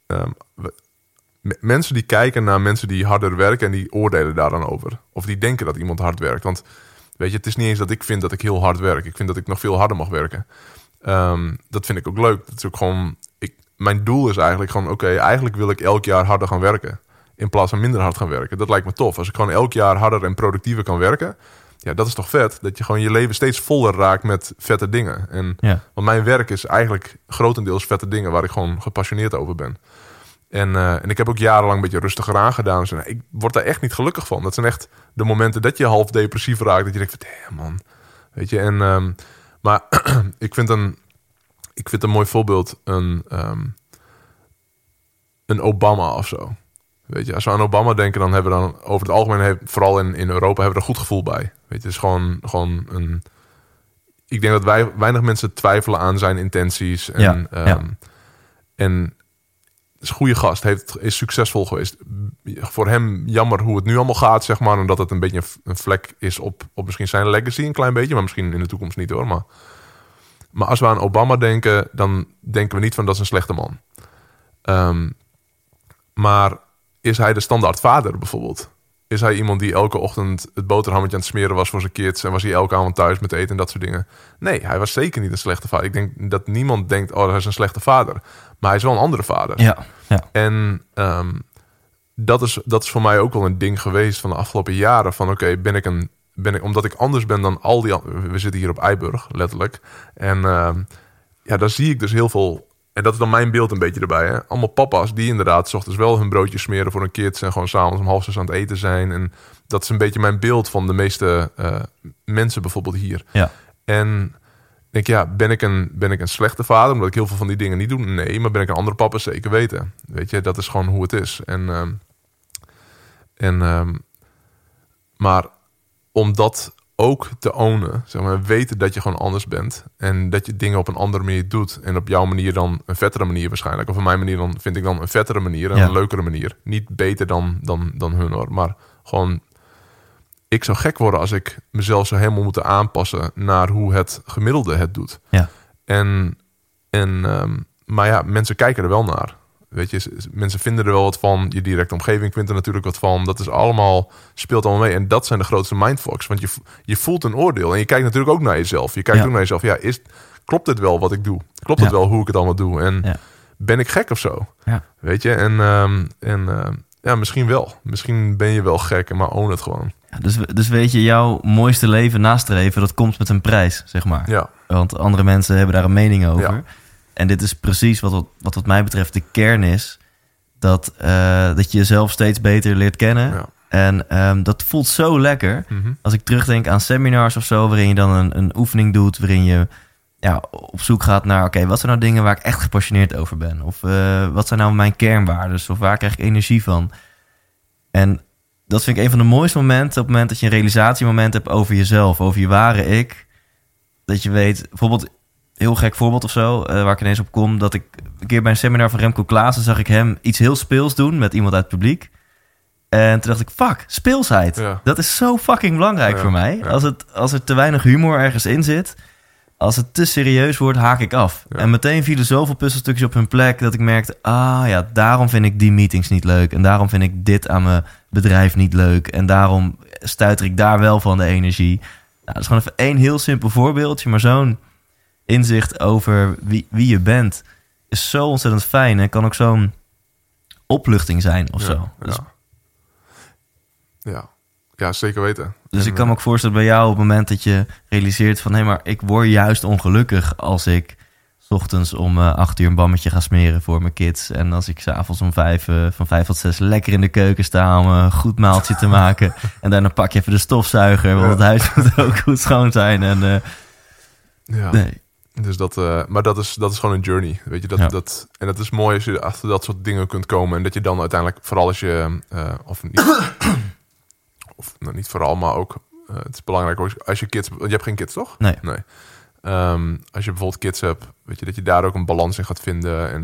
ehm, we- me- mensen die kijken naar mensen die harder werken en die oordelen daar dan over. Of die denken dat iemand hard werkt. Want weet je, het is niet eens dat ik vind dat ik heel hard werk. Ik vind dat ik nog veel harder mag werken. Ehm, dat vind ik ook leuk. Dat is ook gewoon. Ik, mijn doel is eigenlijk gewoon: oké, eigenlijk wil ik elk jaar harder gaan werken. In plaats van minder hard gaan werken. Dat lijkt me tof. Als ik gewoon elk jaar harder en productiever kan werken. ja, dat is toch vet? Dat je gewoon je leven steeds voller raakt met vette dingen. En, Ja. Want mijn werk is eigenlijk grotendeels vette dingen waar ik gewoon gepassioneerd over ben. En, eh, en ik heb ook jarenlang een beetje rustiger aangedaan. Dus, nou, ik word daar echt niet gelukkig van. Dat zijn echt de momenten dat je half depressief raakt. Dat je denkt, van, damn man. Weet je, en, ehm, maar ik vind een, ik vind een mooi voorbeeld een, ehm, een Obama of zo. Weet je, als we aan Obama denken, dan hebben we dan over het algemeen, heeft- vooral in, in Europa, hebben we er een goed gevoel bij. Weet je, het is gewoon, gewoon een. Ik denk dat wij weinig mensen twijfelen aan zijn intenties. En, Ja, ehm, ja. en is goede gast, heeft, is succesvol geweest. Voor hem jammer hoe het nu allemaal gaat, zeg maar. En dat het een beetje een vlek is op, op misschien zijn legacy, een klein beetje. Maar misschien in de toekomst niet hoor. Maar, maar als we aan Obama denken, dan denken we niet van dat is een slechte man. Ehm, maar is hij de standaard vader bijvoorbeeld? Is hij iemand die elke ochtend het boterhammetje aan het smeren was voor zijn kids... en was hij elke avond thuis met eten en dat soort dingen? Nee, hij was zeker niet een slechte vader. Ik denk dat niemand denkt, oh, hij is een slechte vader. Maar hij is wel een andere vader. Ja, ja. En ehm, dat, is, dat is voor mij ook wel een ding geweest van de afgelopen jaren. Van oké, ben ik een. Ben ik, omdat ik anders ben dan al die. We zitten hier op Eiburg, letterlijk. En ehm, ja, daar zie ik dus heel veel. En dat is dan mijn beeld een beetje erbij. Hè? Allemaal papa's die inderdaad 's ochtends wel hun broodjes smeren voor hun kids. En gewoon s'avonds om half zes aan het eten zijn. En dat is een beetje mijn beeld van de meeste eh, mensen bijvoorbeeld hier. ja. En ik denk, ja, ben ik, een, ben ik een slechte vader omdat ik heel veel van die dingen niet doe? Nee, maar ben ik een andere papa? Zeker weten. Weet je, dat is gewoon hoe het is. En, ehm, en, ehm, maar om dat ook te ownen, zeg maar, weten dat je gewoon anders bent en dat je dingen op een andere manier doet en op jouw manier dan een vettere manier waarschijnlijk, of op mijn manier dan vind ik dan een vettere manier en Ja. een leukere manier. Niet beter dan, dan, dan hun hoor, maar gewoon ik zou gek worden als ik mezelf zou helemaal moeten aanpassen naar hoe het gemiddelde het doet. Ja. En, en ehm, maar ja, mensen kijken er wel naar. Weet je, mensen vinden er wel wat van. Je directe omgeving vindt er natuurlijk wat van. Dat is allemaal, speelt allemaal mee. En dat zijn de grootste mindfucks. Want je, je voelt een oordeel. En je kijkt natuurlijk ook naar jezelf. Je kijkt Ja. ook naar jezelf. Ja, is, klopt dit wel wat ik doe? Klopt het wel hoe ik het allemaal doe? En Ja. ben ik gek of zo? Ja. Weet je? En, ehm, en ehm, ja, misschien wel. Misschien ben je wel gek, maar own het gewoon. Dus, dus weet je, jouw mooiste leven nastreven, dat komt met een prijs, zeg maar. Ja, Want andere mensen hebben daar een mening over. En dit is precies wat, wat, wat wat mij betreft de kern is. Dat, eh, dat je jezelf steeds beter leert kennen. ja. En ehm, dat voelt zo lekker. Mhm. Als ik terugdenk aan seminars of zo, waarin je dan een, een oefening doet, waarin je ja, op zoek gaat naar, oké, wat zijn nou dingen waar ik echt gepassioneerd over ben? Of eh, wat zijn nou mijn kernwaarden? Of waar krijg ik energie van? En dat vind ik een van de mooiste momenten, op het moment dat je een realisatiemoment hebt over jezelf, over je ware ik. Dat je weet, bijvoorbeeld, heel gek voorbeeld of zo, eh, waar ik ineens op kom, dat ik een keer bij een seminar van Remco Klaassen zag ik hem iets heel speels doen met iemand uit het publiek. En toen dacht ik, fuck, speelsheid. Ja. Dat is zo fucking belangrijk Ja, voor mij. ja. Als, het, als er te weinig humor ergens in zit, als het te serieus wordt, haak ik af. En meteen vielen zoveel puzzelstukjes op hun plek dat ik merkte, ah ja, daarom vind ik die meetings niet leuk. En daarom vind ik dit aan mijn bedrijf niet leuk. En daarom stuiter ik daar wel van de energie. Nou, dat is gewoon even één heel simpel voorbeeldje, maar zo'n inzicht over wie, wie je bent is zo ontzettend fijn en kan ook zo'n opluchting zijn of Ja, zo. Dus, ja. ja. ja, zeker weten. dus En, ik kan me ook voorstellen bij jou op het moment dat je realiseert van... hé, maar ik word juist ongelukkig als ik... s ochtends om eh, acht uur een bammetje ga smeren voor mijn kids... en als ik s'avonds om vijf, eh, van vijf tot zes lekker in de keuken sta... om een goed maaltje te maken. en daarna pak je even de stofzuiger... want Ja. het huis moet ook goed schoon zijn. En, eh, ja. nee. Dus dat, eh, maar dat is, dat is gewoon een journey. Weet je, dat, Ja. dat, en het is mooi als je achter dat soort dingen kunt komen. En dat je dan uiteindelijk, vooral als je, eh, of niet, of nou, niet vooral, maar ook, eh, het is belangrijk als je kids, want je hebt geen kids toch? Nee. Nee. Ehm, als je bijvoorbeeld kids hebt, weet je, dat je daar ook een balans in gaat vinden. En,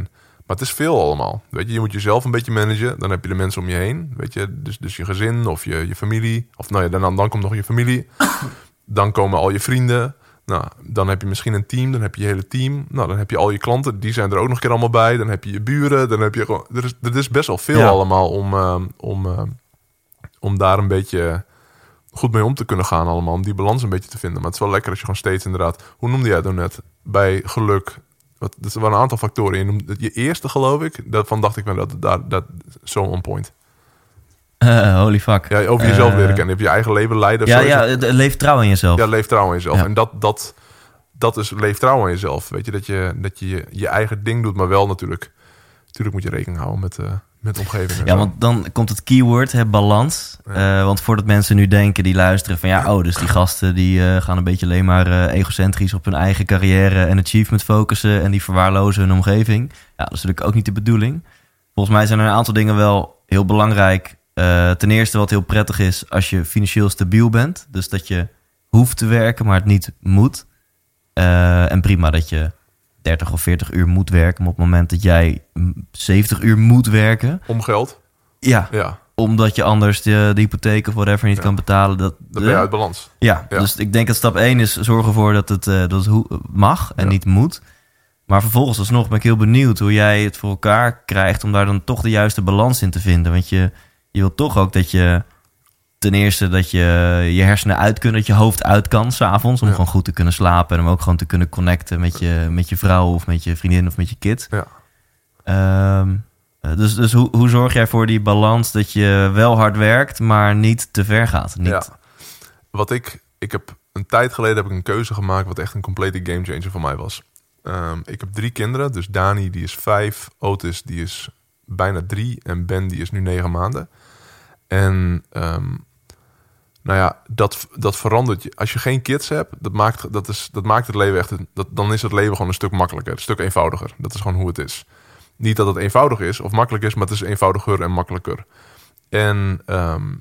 maar het is veel allemaal. Weet je, je moet jezelf een beetje managen. Dan heb je de mensen om je heen. Weet je, dus, dus je gezin of je, je familie. Of nou ja, dan, dan komt nog je familie. dan komen al je vrienden. Nou, dan heb je misschien een team, dan heb je je hele team. Nou, dan heb je al je klanten, die zijn er ook nog een keer allemaal bij. Dan heb je je buren, dan heb je gewoon... Er is, er is best wel veel Ja. allemaal om, ehm, om, ehm, om daar een beetje goed mee om te kunnen gaan allemaal. Om die balans een beetje te vinden. Maar het is wel lekker als je gewoon steeds inderdaad... Hoe noemde jij het nou net? Bij geluk... Wat, er waren een aantal factoren. Je, noemde, je eerste geloof ik, daarvan dacht ik wel dat dat, dat zo on point. Eh, holy fuck. Ja, over jezelf Eh, leren kennen. Je hebt je eigen leven leiden. Ja, ja, leef trouw in jezelf. Ja, leef trouw aan jezelf. Ja. En dat, dat, dat is leef trouw aan jezelf. Weet je, dat je dat je, je eigen ding doet, maar wel natuurlijk. Natuurlijk moet je rekening houden met, eh met de omgeving. Ja, zo. want dan komt het keyword, hè, balans. Eh, want voordat mensen nu denken, die luisteren van... ja, oh, dus die gasten die eh, gaan een beetje alleen maar eh, egocentrisch... op hun eigen carrière en achievement focussen... en die verwaarlozen hun omgeving. Ja, dat is natuurlijk ook niet de bedoeling. Volgens mij zijn er een aantal dingen wel heel belangrijk. Eh, ten eerste wat heel prettig is als je financieel stabiel bent. Dus dat je hoeft te werken, maar het niet moet. Eh, en prima dat je 30 of 40 uur moet werken... maar op het moment dat jij mm, 70 uur moet werken... Om geld. Ja, Ja, omdat je anders de, de hypotheek of whatever niet Ja. kan betalen. Dat, dan ben je uit balans. ja, Ja. dus ik denk dat stap 1 is zorgen ervoor dat het, eh, dat het mag en niet moet. Maar vervolgens alsnog ben ik heel benieuwd hoe jij het voor elkaar krijgt om daar dan toch de juiste balans in te vinden. Want je, je wilt toch ook dat je ten eerste dat je je hersenen uit kunnen, dat je hoofd uit kan s'avonds om Ja. gewoon goed te kunnen slapen en om ook gewoon te kunnen connecten met je, met je vrouw of met je vriendin of met je kind. Ja. Ehm, eh, dus dus hoe, hoe zorg jij voor die balans dat je wel hard werkt, maar niet te ver gaat? Niet, Ja. Wat ik, ik heb een tijd geleden heb ik een keuze gemaakt wat echt een complete gamechanger voor mij was. Ehm, ik heb drie kinderen, dus Dani die is vijf, Otis die is bijna drie en Ben die is nu negen maanden. En ehm, nou ja, dat, dat verandert je. Als je geen kids hebt, dat maakt, dat is, dat maakt het leven echt, dat, dan is het leven gewoon een stuk makkelijker, een stuk eenvoudiger. Dat is gewoon hoe het is. Niet dat het eenvoudig is of makkelijk is, maar het is eenvoudiger en makkelijker. En ehm,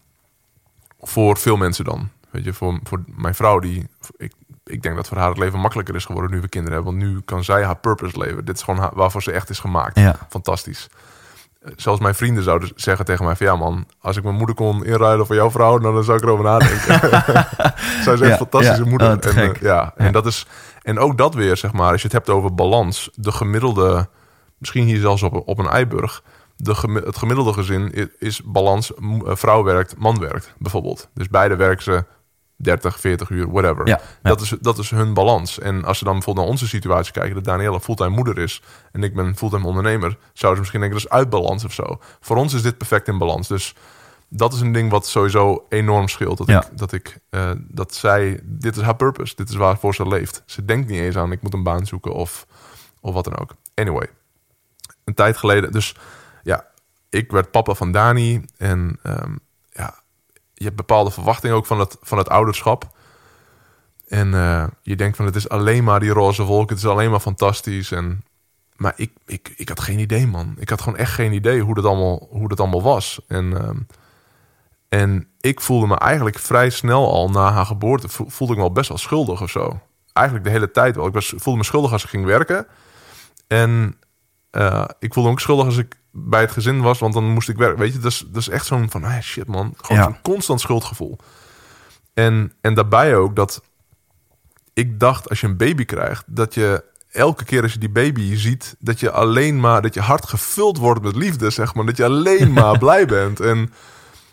voor veel mensen dan. Weet je, voor, voor mijn vrouw, die, ik, ik denk dat voor haar het leven makkelijker is geworden nu we kinderen hebben. Want nu kan zij haar purpose leven. Dit is gewoon haar- waarvoor ze echt is gemaakt. Ja. Fantastisch. Zelfs mijn vrienden zouden zeggen tegen mij van ja man, als ik mijn moeder kon inruilen voor jouw vrouw, dan zou ik erover nadenken. Zij is echt Ja, fantastische ja. moeder. Oh, en, eh, gek. ja, en Ja. dat is en ook dat weer, zeg maar, als je het hebt over balans, de gemiddelde, misschien hier zelfs op, op een eiburg, de gemi- het gemiddelde gezin is, is balans, eh, vrouw werkt, man werkt, bijvoorbeeld. Dus beide werken ze 30, 40 uur, whatever. Ja, ja. Dat, is, dat is hun balans. En als ze dan bijvoorbeeld naar onze situatie kijken, dat Danielle fulltime moeder is en ik ben fulltime ondernemer, zouden ze misschien denken dat is uit balans of zo. Voor ons is dit perfect in balans. Dus dat is een ding wat sowieso enorm scheelt. Dat, Ja. ik, dat, ik, eh, dat zij, dit is haar purpose, dit is waarvoor ze leeft. Ze denkt niet eens aan, ik moet een baan zoeken of, of wat dan ook. Anyway, een tijd geleden, dus ja, ik werd papa van Dani en ehm, je hebt bepaalde verwachtingen ook van het, van het ouderschap. En eh, je denkt van het is alleen maar die roze wolk, het is alleen maar fantastisch. En, maar ik, ik, ik had geen idee, man. Ik had gewoon echt geen idee hoe dat allemaal, hoe dat allemaal was. En, ehm, en ik voelde me eigenlijk vrij snel al na haar geboorte, vo- voelde ik me al best wel schuldig of zo. Eigenlijk de hele tijd wel. Ik was, voelde me schuldig als ik ging werken. En eh, ik voelde me ook schuldig als ik bij het gezin was, want dan moest ik werken. Weet je, dat is, dat is echt zo'n van, ah, shit man. Gewoon Ja. zo'n constant schuldgevoel. En, en daarbij ook dat ik dacht, als je een baby krijgt, dat je elke keer als je die baby ziet, dat je alleen maar, dat je hart gevuld wordt met liefde, zeg maar. Dat je alleen maar blij bent. En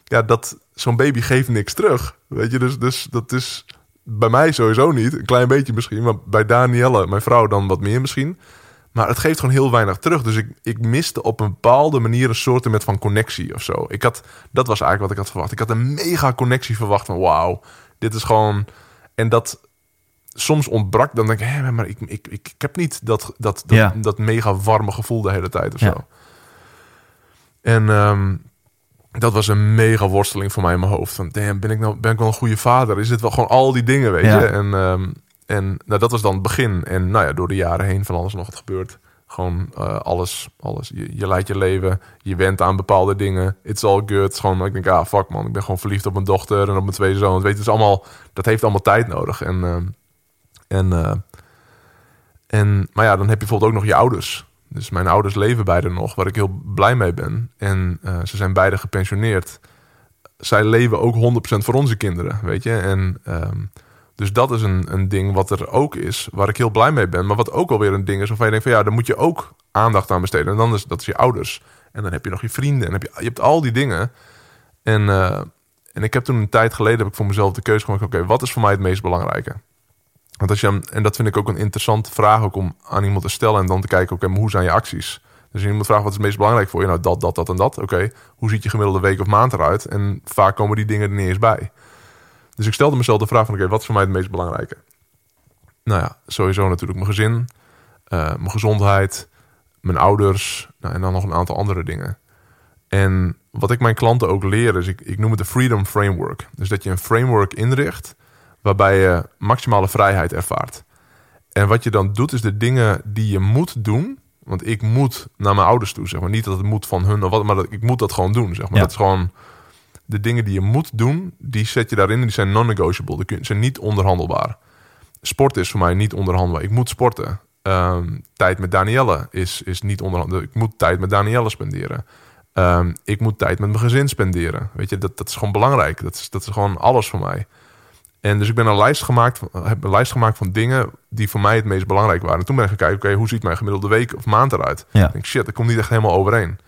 ja, dat zo'n baby geeft niks terug. Weet je, dus, dus dat is bij mij sowieso niet. Een klein beetje misschien, maar bij Danielle, mijn vrouw, dan wat meer misschien. Maar het geeft gewoon heel weinig terug. Dus ik, ik miste op een bepaalde manier een soort met van connectie of zo. Ik had, dat was eigenlijk wat ik had verwacht. Ik had een mega connectie verwacht van wauw, dit is gewoon... En dat soms ontbrak, dan denk ik, hé, maar ik, ik, ik, ik heb niet dat, dat, dat, Ja. dat mega warme gevoel de hele tijd of Ja. zo. En ehm, dat was een mega worsteling voor mij in mijn hoofd. Van, damn, ben ik, nou, ben ik wel een goede vader? Is dit wel gewoon al die dingen, weet Ja. je? En, ehm, en nou, dat was dan het begin. En nou ja, door de jaren heen van alles nog wat gebeurt. Gewoon eh, alles, alles. Je, je leidt je leven, je went aan bepaalde dingen. It's all good. Gewoon, ik denk, ah, fuck man, ik ben gewoon verliefd op mijn dochter en op mijn tweede zoon. Weet je, is allemaal, dat heeft allemaal tijd nodig. En, ehm, en, eh, en, maar ja, dan heb je bijvoorbeeld ook nog je ouders. Dus mijn ouders leven beide nog, waar ik heel blij mee ben. En eh, ze zijn beide gepensioneerd. Zij leven ook 100% voor onze kinderen, weet je. En ehm, dus dat is een, een ding wat er ook is, waar ik heel blij mee ben. Maar wat ook alweer een ding is, waarvan je denkt van ja, daar moet je ook aandacht aan besteden. En dan is dat is je ouders. En dan heb je nog je vrienden. En heb je, je hebt al die dingen. En, eh, en ik heb toen een tijd geleden heb ik voor mezelf de keuze gemaakt. Oké, wat is voor mij het meest belangrijke? Want als je, en dat vind ik ook een interessante vraag ook om aan iemand te stellen. En dan te kijken, oké, maar hoe zijn je acties? Dus je moet vragen, wat is het meest belangrijk voor je? Nou, dat, dat, dat en dat. Oké, hoe ziet je gemiddelde week of maand eruit? En vaak komen die dingen er niet eens bij. Dus ik stelde mezelf de vraag van, oké, wat is voor mij het meest belangrijke? Nou ja, sowieso natuurlijk mijn gezin, eh, mijn gezondheid, mijn ouders nou, en dan nog een aantal andere dingen. En wat ik mijn klanten ook leer is, ik, ik noem het de Freedom Framework. Dus dat je een framework inricht waarbij je maximale vrijheid ervaart. En wat je dan doet, is de dingen die je moet doen. Want ik moet naar mijn ouders toe, zeg maar. Niet dat het moet van hun of wat, maar dat, ik moet dat gewoon doen, zeg maar. Ja. Dat is gewoon de dingen die je moet doen, die zet je daarin en die zijn non-negotiable. Die zijn niet onderhandelbaar. Sport is voor mij niet onderhandelbaar. Ik moet sporten. Ehm, tijd met Danielle is, is niet onderhandelbaar. Ik moet tijd met Danielle spenderen. Ehm, ik moet tijd met mijn gezin spenderen. Weet je, dat, dat is gewoon belangrijk. Dat is, dat is gewoon alles voor mij. En dus ik ben een lijst gemaakt, heb een lijst gemaakt van dingen die voor mij het meest belangrijk waren. En toen ben ik gaan kijken, oké, hoe ziet mijn gemiddelde week of maand eruit? Ja. Ik denk, shit, dat komt niet echt helemaal overeen.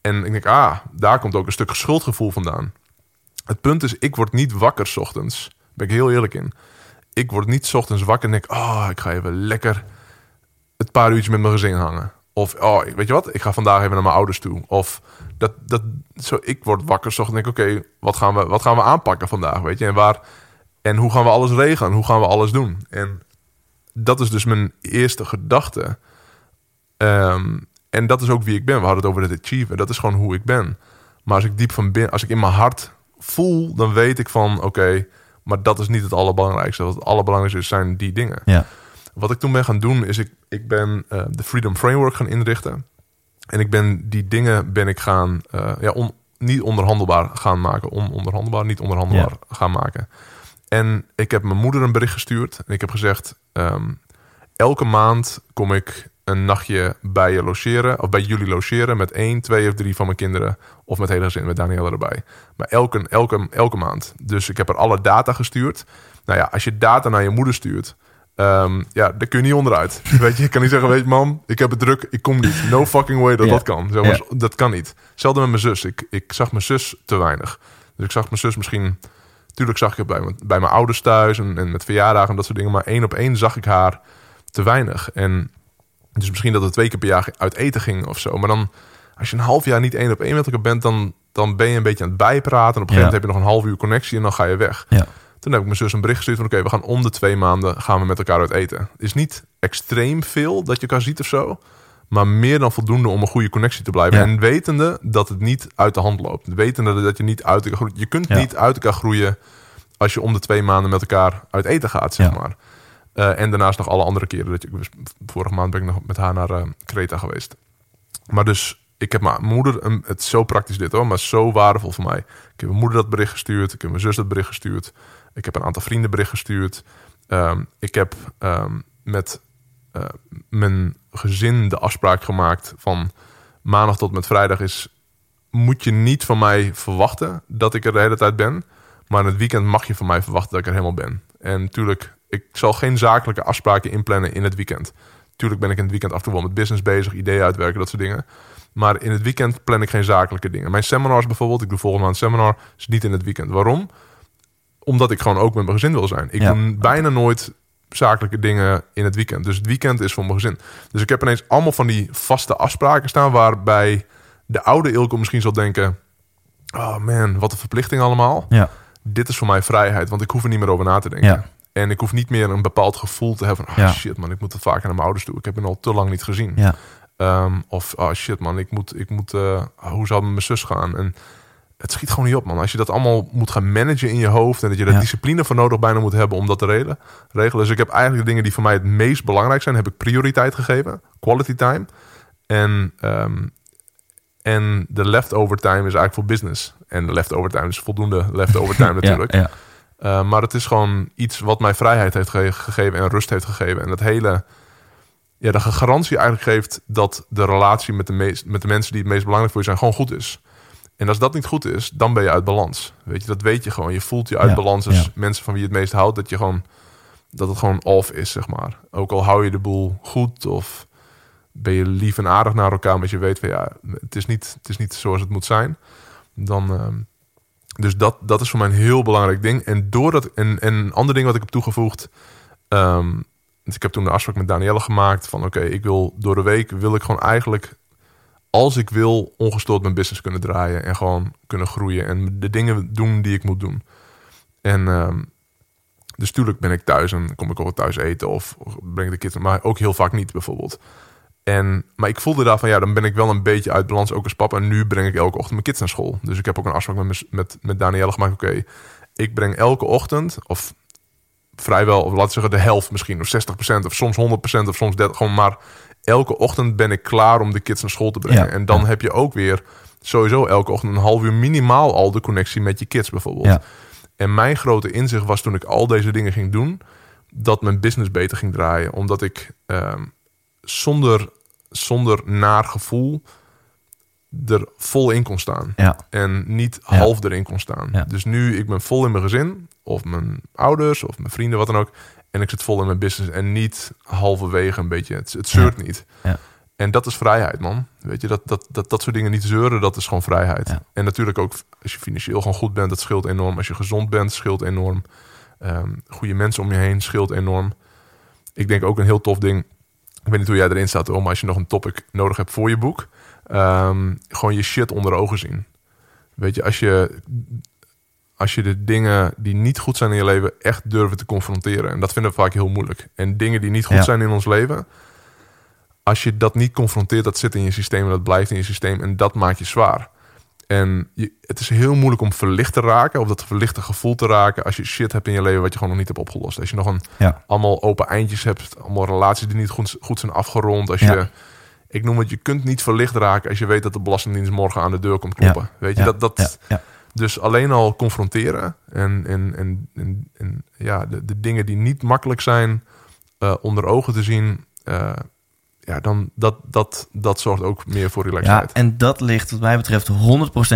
En ik denk, ah, daar komt ook een stuk schuldgevoel vandaan. Het punt is, ik word niet wakker 's ochtends. Daar ben ik heel eerlijk in. Ik word niet 's ochtends wakker en denk, oh, ik ga even lekker het paar uurtjes met mijn gezin hangen. Of, oh, weet je wat, ik ga vandaag even naar mijn ouders toe. Of, dat, dat, zo, ik word wakker 's ochtends en denk, oké, wat, gaan we, wat gaan we aanpakken vandaag, weet je? En, waar, en hoe gaan we alles regelen? Hoe gaan we alles doen? En dat is dus mijn eerste gedachte. Ehm, en dat is ook wie ik ben. We hadden het over het achieven. Dat is gewoon hoe ik ben. Maar als ik diep van binnen, als ik in mijn hart voel, dan weet ik van oké, maar dat is niet het allerbelangrijkste. Wat het allerbelangrijkste is, zijn die dingen. Ja. Wat ik toen ben gaan doen, is ik, ik ben eh, de Freedom Framework gaan inrichten. En ik ben die dingen ben ik gaan, eh, ja, on, niet onderhandelbaar gaan maken. Ononderhandelbaar, niet onderhandelbaar gaan maken. En ik heb mijn moeder een bericht gestuurd. En ik heb gezegd, ehm, elke maand kom ik een nachtje bij je logeren. Of bij jullie logeren met één, twee of drie van mijn kinderen. Of met hele gezin, met Danielle erbij. Maar elke, elke, elke maand. Dus ik heb er alle data gestuurd. Nou ja, als je data naar je moeder stuurt... ehm, ja, daar kun je niet onderuit. weet je, ik kan niet zeggen, weet je, mam, ik heb het druk, ik kom niet. No fucking way dat Ja. dat kan. Zeg maar, Ja. Dat kan niet. Hetzelfde met mijn zus. Ik, ik zag mijn zus te weinig. Dus ik zag mijn zus misschien... Tuurlijk zag ik het bij, mijn- bij mijn ouders thuis en, en met verjaardagen en dat soort dingen. Maar één op één zag ik haar te weinig. En dus misschien dat het twee keer per jaar uit eten ging of zo. Maar dan, als je een half jaar niet één op één met elkaar bent, dan, dan ben je een beetje aan het bijpraten. En op een gegeven moment heb je nog een half uur connectie en dan ga je weg. Ja. Toen heb ik mijn zus een bericht gestuurd van oké, we gaan om de twee maanden gaan we met elkaar uit eten. Het is niet extreem veel dat je elkaar ziet of zo. Maar meer dan voldoende om een goede connectie te blijven. Ja. En wetende dat het niet uit de hand loopt. Wetende dat je niet uit elkaar groeit. Je kunt Ja. niet uit elkaar groeien als je om de twee maanden met elkaar uit eten gaat, zeg maar. Eh, en daarnaast nog alle andere keren. Dat je, vorige maand ben ik nog met haar naar eh, Creta geweest. Maar dus, ik heb mijn moeder, een, het is zo praktisch dit hoor, maar zo waardevol voor mij. Ik heb mijn moeder dat bericht gestuurd. Ik heb mijn zus dat bericht gestuurd. Ik heb een aantal vrienden bericht gestuurd. Ehm, ik heb ehm, met eh, mijn gezin de afspraak gemaakt van maandag tot met vrijdag is... Moet je niet van mij verwachten dat ik er de hele tijd ben. Maar in het weekend mag je van mij verwachten dat ik er helemaal ben. En natuurlijk, ik zal geen zakelijke afspraken inplannen in het weekend. Tuurlijk ben ik in het weekend af en toe wel met business bezig, ideeën uitwerken, dat soort dingen. Maar in het weekend plan ik geen zakelijke dingen. Mijn seminars bijvoorbeeld, ik doe volgende maand een seminar, is niet in het weekend. Waarom? Omdat ik gewoon ook met mijn gezin wil zijn. Ik Ja. doe bijna nooit zakelijke dingen in het weekend. Dus het weekend is voor mijn gezin. Dus ik heb ineens allemaal van die vaste afspraken staan... waarbij de oude Ilko misschien zal denken... oh man, wat een verplichting allemaal. Ja. Dit is voor mij vrijheid, want ik hoef er niet meer over na te denken. Ja. En ik hoef niet meer een bepaald gevoel te hebben van... Oh Ja. shit man, ik moet het vaker naar mijn ouders toe. Ik heb hem al te lang niet gezien. Ja. Ehm, of oh shit man, ik moet, ik moet eh, hoe zou het met mijn zus gaan? En het schiet gewoon niet op man. Als je dat allemaal moet gaan managen in je hoofd en dat je daar Ja. discipline voor nodig bijna moet hebben om dat te regelen. regelen. Dus ik heb eigenlijk de dingen die voor mij het meest belangrijk zijn, heb ik prioriteit gegeven. Quality time. En, ehm, en de leftover time is eigenlijk voor business. En de leftover time is voldoende leftover time natuurlijk. Ja, ja. Uh, maar het is gewoon iets wat mij vrijheid heeft ge- gegeven en rust heeft gegeven. En dat hele, ja, de garantie eigenlijk geeft dat de relatie met de, meest, met de mensen die het meest belangrijk voor je zijn, gewoon goed is. En als dat niet goed is, dan ben je uit balans. Weet je, dat weet je gewoon. Je voelt je uit Ja, balans als ja. mensen van wie je het meest houdt, dat je gewoon, dat het gewoon off is, zeg maar. Ook al hou je de boel goed of ben je lief en aardig naar elkaar, maar je weet van ja, het is niet, het is niet zoals het moet zijn. Dan, ehm, dus dat, dat is voor mij een heel belangrijk ding. En doordat, en, en een ander ding wat ik heb toegevoegd. ehm, want ik heb toen de afspraak met Danielle gemaakt van oké, ik wil door de week wil ik gewoon eigenlijk als ik wil, ongestoord mijn business kunnen draaien en gewoon kunnen groeien en de dingen doen die ik moet doen. En ehm, dus tuurlijk ben ik thuis en kom ik ook thuis eten of breng de kinderen, maar ook heel vaak niet bijvoorbeeld. En, maar ik voelde daar van ja, dan ben ik wel een beetje uit balans ook als papa. En nu breng ik elke ochtend mijn kids naar school. Dus ik heb ook een afspraak met, met, met Danielle gemaakt. Oké, ik breng elke ochtend, of vrijwel, of laten we zeggen de helft misschien, of 60%, of soms 100%, of soms 30, gewoon maar elke ochtend ben ik klaar om de kids naar school te brengen. Ja, en dan ja. heb je ook weer sowieso elke ochtend een half uur minimaal al de connectie met je kids bijvoorbeeld. Ja. En mijn grote inzicht was toen ik al deze dingen ging doen, dat mijn business beter ging draaien. Omdat ik ehm, zonder, zonder naar gevoel er vol in kon staan. Ja. En niet Ja. half erin kon staan. Ja. Dus nu, ik ben vol in mijn gezin, of mijn ouders, of mijn vrienden, wat dan ook. En ik zit vol in mijn business en niet halverwege een beetje. Het, het zeurt niet. Ja. En dat is vrijheid, man. Weet je, dat, dat, dat, dat soort dingen niet zeuren, dat is gewoon vrijheid. En natuurlijk ook als je financieel gewoon goed bent, dat scheelt enorm. Als je gezond bent, scheelt enorm. Ehm, goede mensen om je heen scheelt enorm. Ik denk ook een heel tof ding. Ik weet niet hoe jij erin staat, hoor, maar als je nog een topic nodig hebt voor je boek, ehm, gewoon je shit onder ogen zien. Weet je, als je, als je de dingen die niet goed zijn in je leven echt durven te confronteren. En dat vinden we vaak heel moeilijk. En dingen die niet goed Ja. zijn in ons leven, als je dat niet confronteert, dat zit in je systeem en dat blijft in je systeem en dat maakt je zwaar. En je, het is heel moeilijk om verlicht te raken, of dat verlichte gevoel te raken, als je shit hebt in je leven wat je gewoon nog niet hebt opgelost. Als je nog een Ja. allemaal open eindjes hebt, allemaal relaties die niet goed, goed zijn afgerond. Als je, ik noem het, je kunt niet verlicht raken als je weet dat de Belastingdienst morgen aan de deur komt kloppen. Weet je, dat, dat, dus alleen al confronteren en, en, en, en, en ja, de, de dingen die niet makkelijk zijn eh, onder ogen te zien, eh, ja, dan dat, dat, dat zorgt ook meer voor Ja, relaxedheid. en dat ligt wat mij betreft 100%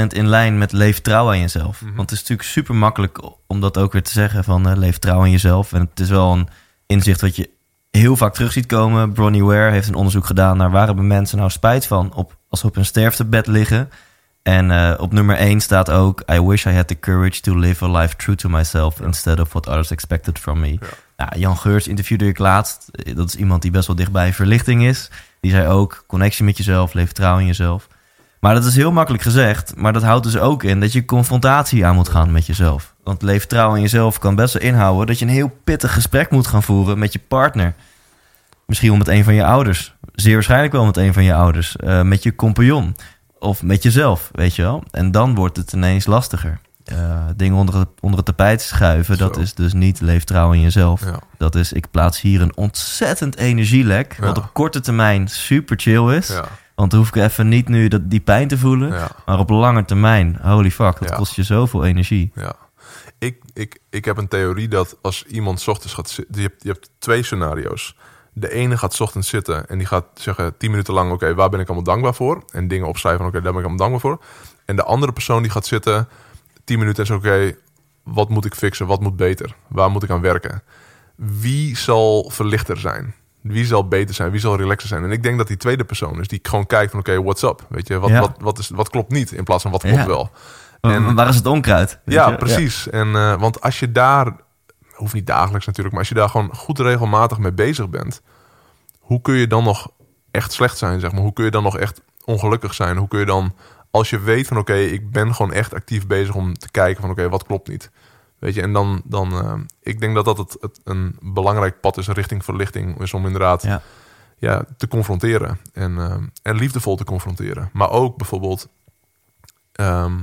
in lijn met leef trouw aan jezelf. Mhm. Want het is natuurlijk super makkelijk om dat ook weer te zeggen van eh, leef trouw aan jezelf. En het is wel een inzicht wat je heel vaak terug ziet komen. Bronnie Ware heeft een onderzoek gedaan naar waar hebben mensen nou spijt van op, als ze op hun sterftebed liggen. En eh, op nummer 1 staat ook... I wish I had the courage to live a life true to myself... instead of what others expected from me. Nou, Jan Geurts interviewde ik laatst. Eh, Dat is iemand die best wel dichtbij verlichting is. Die zei ook, connectie met jezelf, leef trouw in jezelf. Maar dat is heel makkelijk gezegd. Maar dat houdt dus ook in dat je confrontatie aan moet gaan met jezelf. Want leef trouw in jezelf kan best wel inhouden... dat je een heel pittig gesprek moet gaan voeren met je partner. Misschien wel met een van je ouders. Zeer waarschijnlijk wel met een van je ouders. Eh, met je compagnon. Of met jezelf, weet je wel. En dan wordt het ineens lastiger. Eh, dingen onder het, onder het tapijt schuiven, dat is dus niet leef trouw in jezelf. Ja. Dat is, ik plaats hier een ontzettend energielek. Wat op korte termijn super chill is. Ja, Want dan hoef ik even niet nu dat, die pijn te voelen. Maar op lange termijn, holy fuck, dat kost je zoveel energie. ja. Ik, ik, ik heb een theorie dat als iemand 's ochtends gaat zitten... Je hebt, je hebt twee scenario's. De ene gaat 's ochtends zitten en die gaat zeggen 10 minuten lang... oké, waar ben ik allemaal dankbaar voor? En dingen opschrijven van oké, daar ben ik allemaal dankbaar voor. En de andere persoon die gaat zitten 10 minuten en zegt oké, wat moet ik fixen? Wat moet beter? Waar moet ik aan werken? Wie zal verlichter zijn? Wie zal beter zijn? Wie zal relaxer zijn? En ik denk dat die tweede persoon is die gewoon kijkt van oké, what's up? Weet je, wat, Ja. wat, wat, is, wat klopt niet in plaats van wat klopt Ja. wel? En- Waar is het onkruid? Ja, je? precies. En, eh, want als je daar, hoeft niet dagelijks natuurlijk, maar als je daar gewoon goed regelmatig mee bezig bent, hoe kun je dan nog echt slecht zijn, zeg maar? Hoe kun je dan nog echt ongelukkig zijn? Hoe kun je dan, als je weet van oké, ik ben gewoon echt actief bezig om te kijken van oké, wat klopt niet? Weet je, en dan, dan eh, ik denk dat dat het, het een belangrijk pad is richting verlichting, is om inderdaad Ja. ja, te confronteren en, eh, en liefdevol te confronteren. Maar ook bijvoorbeeld ehm,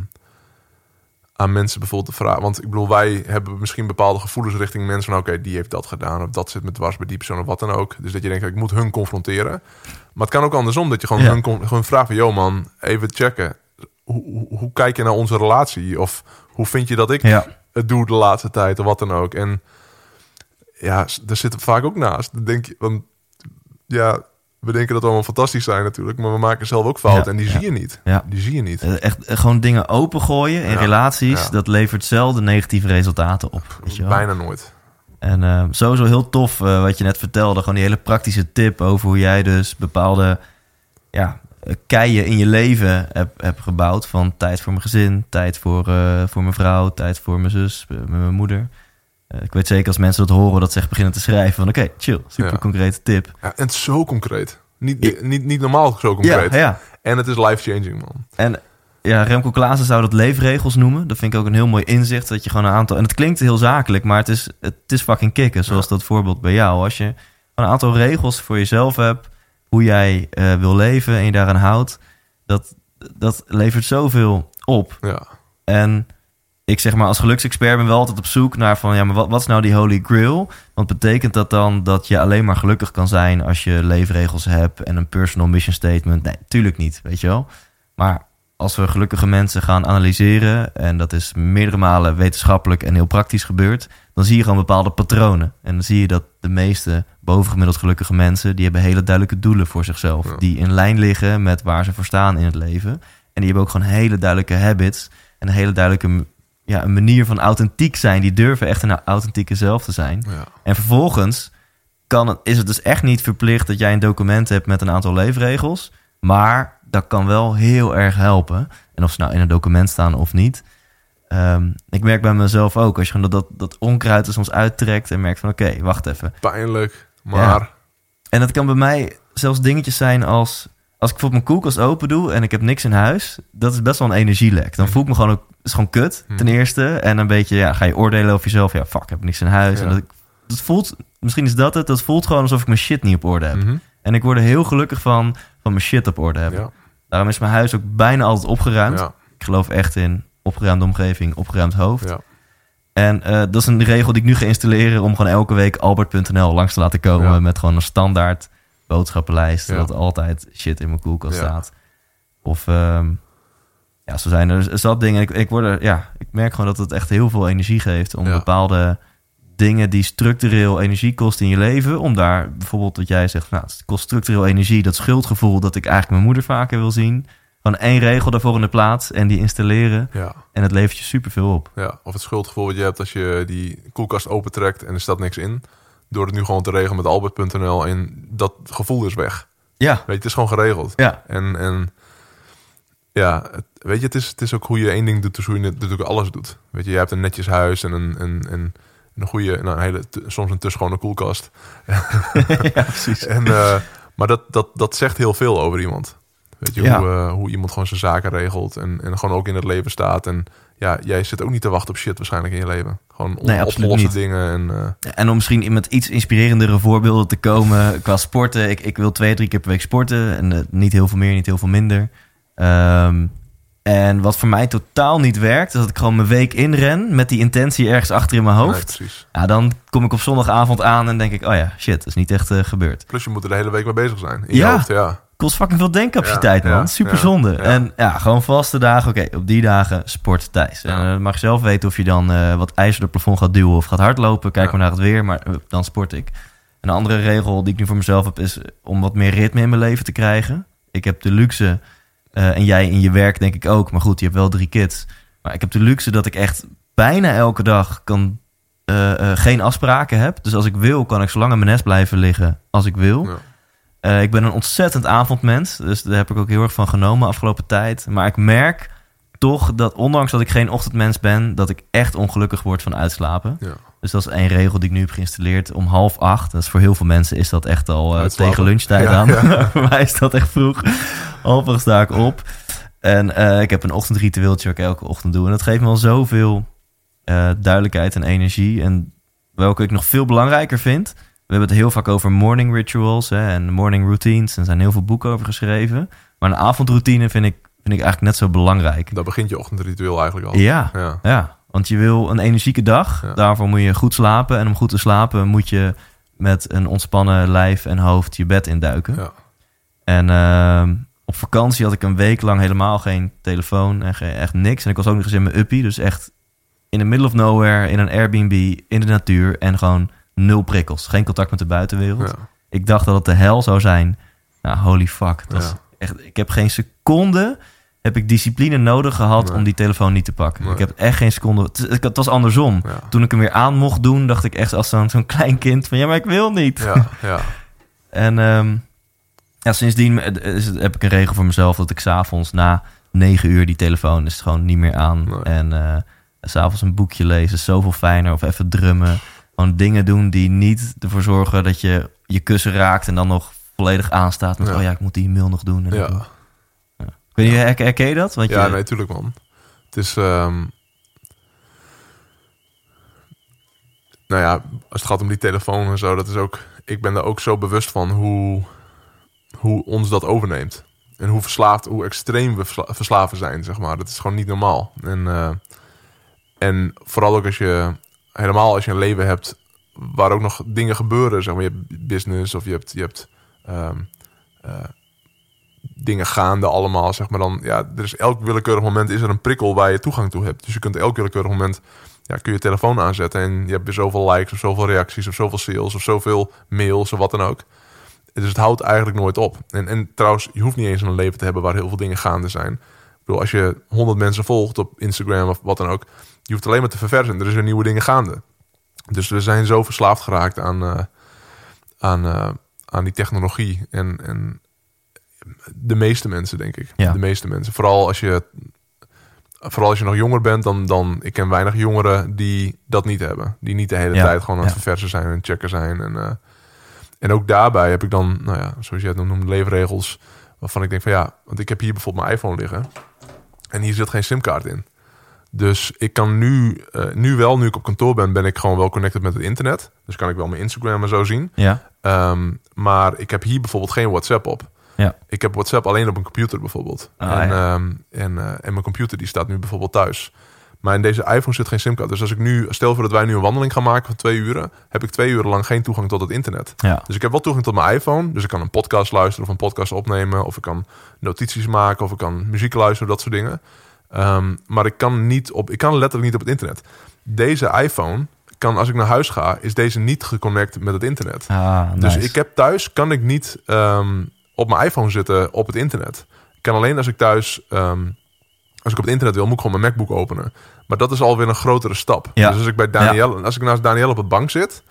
aan mensen bijvoorbeeld de vraag. Want ik bedoel, wij hebben misschien bepaalde gevoelens richting mensen van oké, die heeft dat gedaan of dat zit met dwars bij die persoon of wat dan ook. Dus dat je denkt, ik moet hun confronteren. Maar het kan ook andersom, dat je gewoon Ja. hun gewoon vraagt van, joh man, even checken. Hoe, hoe, hoe kijk je naar onze relatie? Of hoe vind je dat ik Ja. het doe de laatste tijd of wat dan ook? En ja, daar we vaak ook naast. Dan denk je, want ja, we denken dat we allemaal fantastisch zijn natuurlijk, maar we maken zelf ook fouten Ja, en die ja. zie je niet. Ja. Die zie je niet. Eh, Echt eh, gewoon dingen opengooien in relaties, dat levert zelden negatieve resultaten op. Weet je wel? Bijna nooit. En eh, sowieso heel tof wat je net vertelde. Gewoon die hele praktische tip over hoe jij dus bepaalde ja, keien in je leven hebt hebt gebouwd. Van tijd voor mijn gezin, tijd voor, voor mijn vrouw, tijd voor mijn zus, mijn moeder. Eh, ik weet zeker als mensen dat horen dat ze echt beginnen te schrijven van oké, chill, super Ja. concrete tip. Ja, en het is zo concreet. Niet, Ja. niet, niet normaal zo concreet. Ja, ja. En het is life-changing, man. En ja, Remco Klaassen zou dat leefregels noemen. Dat vind ik ook een heel mooi inzicht. Dat je gewoon een aantal. En het klinkt heel zakelijk, maar het is, het is fucking kicken. Zoals dat voorbeeld bij jou. Als je een aantal regels voor jezelf hebt. Hoe jij eh, wil leven en je daaraan houdt. Dat, dat levert zoveel op. Ja. En ik zeg maar als geluksexpert ben wel altijd op zoek naar van ja, maar wat, wat is nou die holy grail? Want betekent dat dan dat je alleen maar gelukkig kan zijn als je leefregels hebt en een personal mission statement? Nee, tuurlijk niet, weet je wel. Maar als we gelukkige mensen gaan analyseren, en dat is meerdere malen wetenschappelijk en heel praktisch gebeurd, dan zie je gewoon bepaalde patronen. En dan zie je dat de meeste bovengemiddeld gelukkige mensen, die hebben hele duidelijke doelen voor zichzelf. Ja. Die in lijn liggen met waar ze voor staan in het leven. En die hebben ook gewoon hele duidelijke habits en een hele duidelijke ja, een manier van authentiek zijn. Die durven echt een authentieke zelf te zijn. Ja. En vervolgens kan het, is het dus echt niet verplicht dat jij een document hebt met een aantal leefregels. Maar dat kan wel heel erg helpen. En of ze nou in een document staan of niet. Ehm, ik merk bij mezelf ook, als je gewoon dat, dat, dat onkruid er soms uittrekt en merkt van oké, wacht even. Pijnlijk, maar... En dat kan bij mij zelfs dingetjes zijn als... Als ik bijvoorbeeld mijn koelkast open doe en ik heb niks in huis... dat is best wel een energielek. Dan voel ik me gewoon ook... is gewoon kut, ten eerste. En een beetje, ja, ga je oordelen over jezelf. Ja, fuck, ik heb niks in huis. Ja. En dat, dat voelt... Misschien is dat het. Dat voelt gewoon alsof ik mijn shit niet op orde heb. Mhm. En ik word er heel gelukkig van... van mijn shit op orde hebben. Ja. Daarom is mijn huis ook bijna altijd opgeruimd. Ja. Ik geloof echt in opgeruimde omgeving, opgeruimd hoofd. Ja. En eh, dat is een regel die ik nu ga installeren om gewoon elke week albert.nl langs te laten komen met gewoon een standaard boodschappenlijst. Ja. Dat altijd shit in mijn koelkast Ja. staat. Of ehm, ja, zo zijn er zat dingen. Ik, ik, word er, ja, ik merk gewoon dat het echt heel veel energie geeft om Ja. bepaalde dingen die structureel energie kosten in je leven. Om daar bijvoorbeeld wat jij zegt, nou, het kost structureel energie, dat schuldgevoel dat ik eigenlijk mijn moeder vaker wil zien. Gewoon één regel daarvoor in de plaats en die installeren. Ja. En het levert je superveel op. Ja, of het schuldgevoel wat je hebt als je die koelkast opentrekt en er staat niks in. Door het nu gewoon te regelen met albert.nl en dat gevoel is weg. Ja, Weet je, het is gewoon geregeld. ja, En, en ja, het- weet je, het is, het is ook hoe je één ding doet, dus hoe je natuurlijk alles doet. Weet je, je hebt een netjes huis en een, een, een, een goede, nou, een hele, soms een te schone koelkast. ja, precies. En, eh, maar dat, dat, dat zegt heel veel over iemand. Weet je, Ja. hoe, eh, hoe iemand gewoon zijn zaken regelt en, en gewoon ook in het leven staat. En ja, jij zit ook niet te wachten op shit waarschijnlijk in je leven. Gewoon Nee, absoluut opgeloste niet. dingen. En, eh, En om misschien met iets inspirerendere voorbeelden te komen qua sporten. Ik, ik wil twee, drie keer per week sporten. En eh, niet heel veel meer, niet heel veel minder. Ehm, en wat voor mij totaal niet werkt, is dat ik gewoon mijn week inren met die intentie ergens achter in mijn nee, hoofd. ja, dan kom ik op zondagavond aan en denk ik, oh ja, shit, dat is niet echt eh, gebeurd. Plus je moet er de hele week mee bezig zijn. In Ja. je hoofd, ja. Kost fucking veel denkcapaciteit, Ja, man. ja, Super zonde. ja. En ja, gewoon vaste dagen. Oké, op die dagen sport thuis. En eh, mag je zelf weten of je dan eh, wat ijzer door het plafond gaat duwen of gaat hardlopen. Kijk maar naar het weer, maar eh, dan sport ik. Een andere regel die ik nu voor mezelf heb is om wat meer ritme in mijn leven te krijgen. Ik heb de luxe, eh, en jij in je werk denk ik ook, maar goed, je hebt wel drie kids. Maar ik heb de luxe dat ik echt bijna elke dag kan, eh, eh, geen afspraken heb. Dus als ik wil, kan ik zo lang in mijn nest blijven liggen als ik wil. Eh, ik ben een ontzettend avondmens. Dus daar heb ik ook heel erg van genomen afgelopen tijd. Maar ik merk toch dat ondanks dat ik geen ochtendmens ben... dat ik echt ongelukkig word van uitslapen. Ja. Dus dat is één regel die ik nu heb geïnstalleerd. Om half acht, dat is voor heel veel mensen is dat echt al eh, tegen lunchtijd Ja, aan. ja. voor mij is dat echt vroeg. Half acht sta ik op. En eh, ik heb een ochtendritueeltje wat ik elke ochtend doe. En dat geeft me al zoveel eh, duidelijkheid en energie. En welke ik nog veel belangrijker vind... We hebben het heel vaak over morning rituals hè, en morning routines. En er zijn heel veel boeken over geschreven. Maar een avondroutine vind ik, vind ik eigenlijk net zo belangrijk. Daar begint je ochtendritueel eigenlijk al. Ja, Ja. ja, want je wil een energieke dag. Ja. Daarvoor moet je goed slapen. En om goed te slapen moet je met een ontspannen lijf en hoofd je bed induiken. Ja. En ehm, op vakantie had ik een week lang helemaal geen telefoon en geen, echt niks. En ik was ook nog eens in mijn uppie. Dus echt in the middle of nowhere, in een Airbnb, in de natuur. En gewoon nul prikkels. Geen contact met de buitenwereld. Ja. Ik dacht dat het de hel zou zijn. Nou, holy fuck. Dat is echt, ik heb geen seconde heb ik discipline nodig gehad Nee. om die telefoon niet te pakken. Nee. Ik heb echt geen seconde... Het, was andersom. Ja. Toen ik hem weer aan mocht doen, dacht ik echt als zo'n zo'n klein kind van... Ja, maar ik wil niet. Ja. Ja. En ehm, ja, sindsdien is het- heb ik een regel voor mezelf... dat ik s'avonds na negen uur die telefoon is gewoon niet meer aan. Nee. En eh, s s'avonds een boekje lezen zoveel fijner. Of even drummen. Gewoon dingen doen die niet ervoor zorgen dat je je kussen raakt... en dan nog volledig aanstaat met... Ja. oh ja, ik moet die mail nog doen. En Ja. doen. Kun je, herken, je dat? Want Ja, je, nee, tuurlijk man. Het is... ehm, nou ja, als het gaat om die telefoon en zo, dat is ook... Ik ben daar ook zo bewust van hoe, hoe ons dat overneemt. En hoe verslaafd, hoe extreem we versla- verslaven zijn, zeg maar. Dat is gewoon niet normaal. En, eh, en vooral ook als je... Helemaal als je een leven hebt waar ook nog dingen gebeuren. Zeg maar, je hebt business of je hebt... Je hebt ehm, eh, dingen gaande allemaal, zeg maar dan, ja, er is elk willekeurig moment is er een prikkel waar je toegang toe hebt. Dus je kunt elk willekeurig moment, ja, kun je je telefoon aanzetten en je hebt weer zoveel likes of zoveel reacties of zoveel sales of zoveel mails of wat dan ook. Dus het houdt eigenlijk nooit op. En, en trouwens, je hoeft niet eens een leven te hebben waar heel veel dingen gaande zijn. Ik bedoel, als je honderd mensen volgt op Instagram of wat dan ook, je hoeft alleen maar te verversen. Er zijn nieuwe dingen gaande. Dus we zijn zo verslaafd geraakt aan, eh, aan, eh, aan die technologie. En, en de meeste mensen, denk ik. Ja. De meeste mensen. Vooral als je, vooral als je nog jonger bent, dan, dan ik ken weinig jongeren die dat niet hebben. Die niet de hele Ja, tijd gewoon aan het ja. verversen zijn en checken zijn. En, eh, en ook daarbij heb ik dan, nou ja, zoals je het noemt, leefregels. Waarvan ik denk van ja, want ik heb hier bijvoorbeeld mijn iPhone liggen. En hier zit geen simkaart in. Dus ik kan nu, eh, nu wel, nu ik op kantoor ben, ben ik gewoon wel connected met het internet. Dus kan ik wel mijn Instagram en zo zien. Ja, Ehm, maar ik heb hier bijvoorbeeld geen WhatsApp op. ja. Ik heb WhatsApp alleen op mijn computer bijvoorbeeld. Ah, en, ja. ehm, en, eh, en mijn computer die staat nu bijvoorbeeld thuis. Maar in deze iPhone zit geen simkaart. Dus als ik nu, stel voor dat wij nu een wandeling gaan maken van twee uren, heb ik twee uren lang geen toegang tot het internet. ja. Dus ik heb wel toegang tot mijn iPhone. Dus ik kan een podcast luisteren of een podcast opnemen. Of ik kan notities maken of ik kan muziek luisteren, dat soort dingen. Ehm, maar ik kan, niet op, ik kan letterlijk niet op het internet. Deze iPhone kan, als ik naar huis ga, is deze niet geconnect met het internet. Ah, Dus ik heb thuis, kan ik niet ehm, op mijn iPhone zitten op het internet. Ik kan alleen als ik thuis, ehm, als ik op het internet wil, moet ik gewoon mijn MacBook openen. Maar dat is alweer een grotere stap. Ja. Dus als ik bij Danielle, als ik naast Danielle op de bank zit,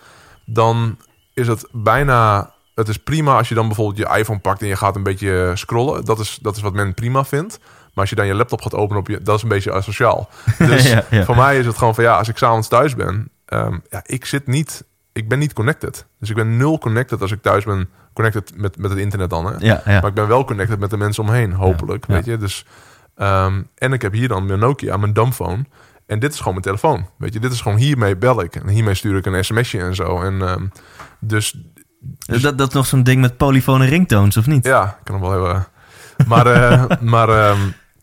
dan is het bijna, het is prima als je dan bijvoorbeeld je iPhone pakt en je gaat een beetje scrollen. Dat is, dat is wat men prima vindt. Maar als je dan je laptop gaat openen, op je, dat is een beetje asociaal. Dus Ja, ja. voor mij is het gewoon van ja, als ik s'avonds thuis ben, ehm, ja, ik zit niet, ik ben niet connected. Dus ik ben nul connected als ik thuis ben, connected met, met het internet dan. Hè? Ja. Maar ik ben wel connected met de mensen omheen, hopelijk. Weet je, dus ehm, en ik heb hier dan mijn Nokia, mijn dumbphone. En dit is gewoon mijn telefoon. Weet je, dit is gewoon hiermee bel ik. En hiermee stuur ik een sms'je en zo. En ehm, dus dat, dat is nog zo'n ding met polyfone ringtones, of niet? ja, ik kan hem wel hebben. Maar, eh, maar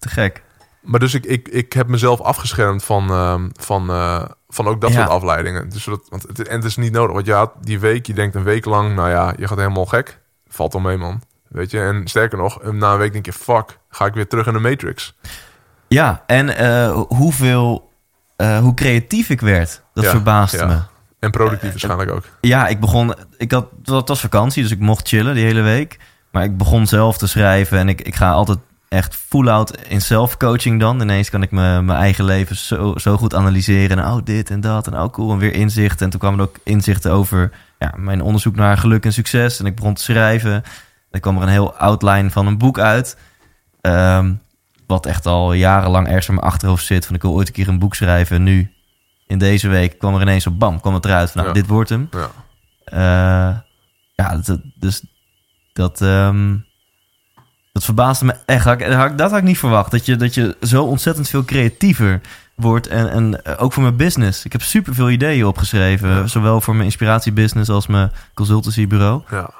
Te gek. Maar dus ik, ik, ik heb mezelf afgeschermd van, ehm, van, eh, van ook dat Ja. soort afleidingen. Dus dat, want het, en het is niet nodig. Want je had die week, je denkt een week lang, nou ja, je gaat helemaal gek. Valt wel mee, man. Weet je, en sterker nog, na een week denk je, fuck, ga ik weer terug in de Matrix. Ja, en eh, hoeveel, eh, hoe creatief ik werd, dat Ja, verbaasde ja. me. En productief waarschijnlijk ook. Ja, ik begon. Ik had, het was vakantie, dus ik mocht chillen die hele week. Maar ik begon zelf te schrijven en ik, ik ga altijd echt full out in self-coaching dan. Ineens kan ik me, mijn eigen leven zo, zo goed analyseren. En oh, dit en dat en oh, cool. En weer inzichten. En toen kwamen er ook inzichten over ja, mijn onderzoek naar geluk en succes. En ik begon te schrijven. Er kwam er een heel outline van een boek uit. Ehm, wat echt al jarenlang ergens in mijn achterhoofd zit. Van ik wil ooit een keer een boek schrijven. En nu, in deze week, kwam er ineens op bam, kwam het eruit. Van, nou, Ja. dit wordt hem. Ja. Eh, ja, dat, dus dat, ehm, dat verbaasde me echt. Dat had, ik- dat had ik niet verwacht. Dat je, dat je zo ontzettend veel creatiever wordt. En, en eh, ook voor mijn business. Ik heb super veel ideeën opgeschreven. Ja. Zowel voor mijn inspiratiebusiness als mijn consultancybureau. Ja.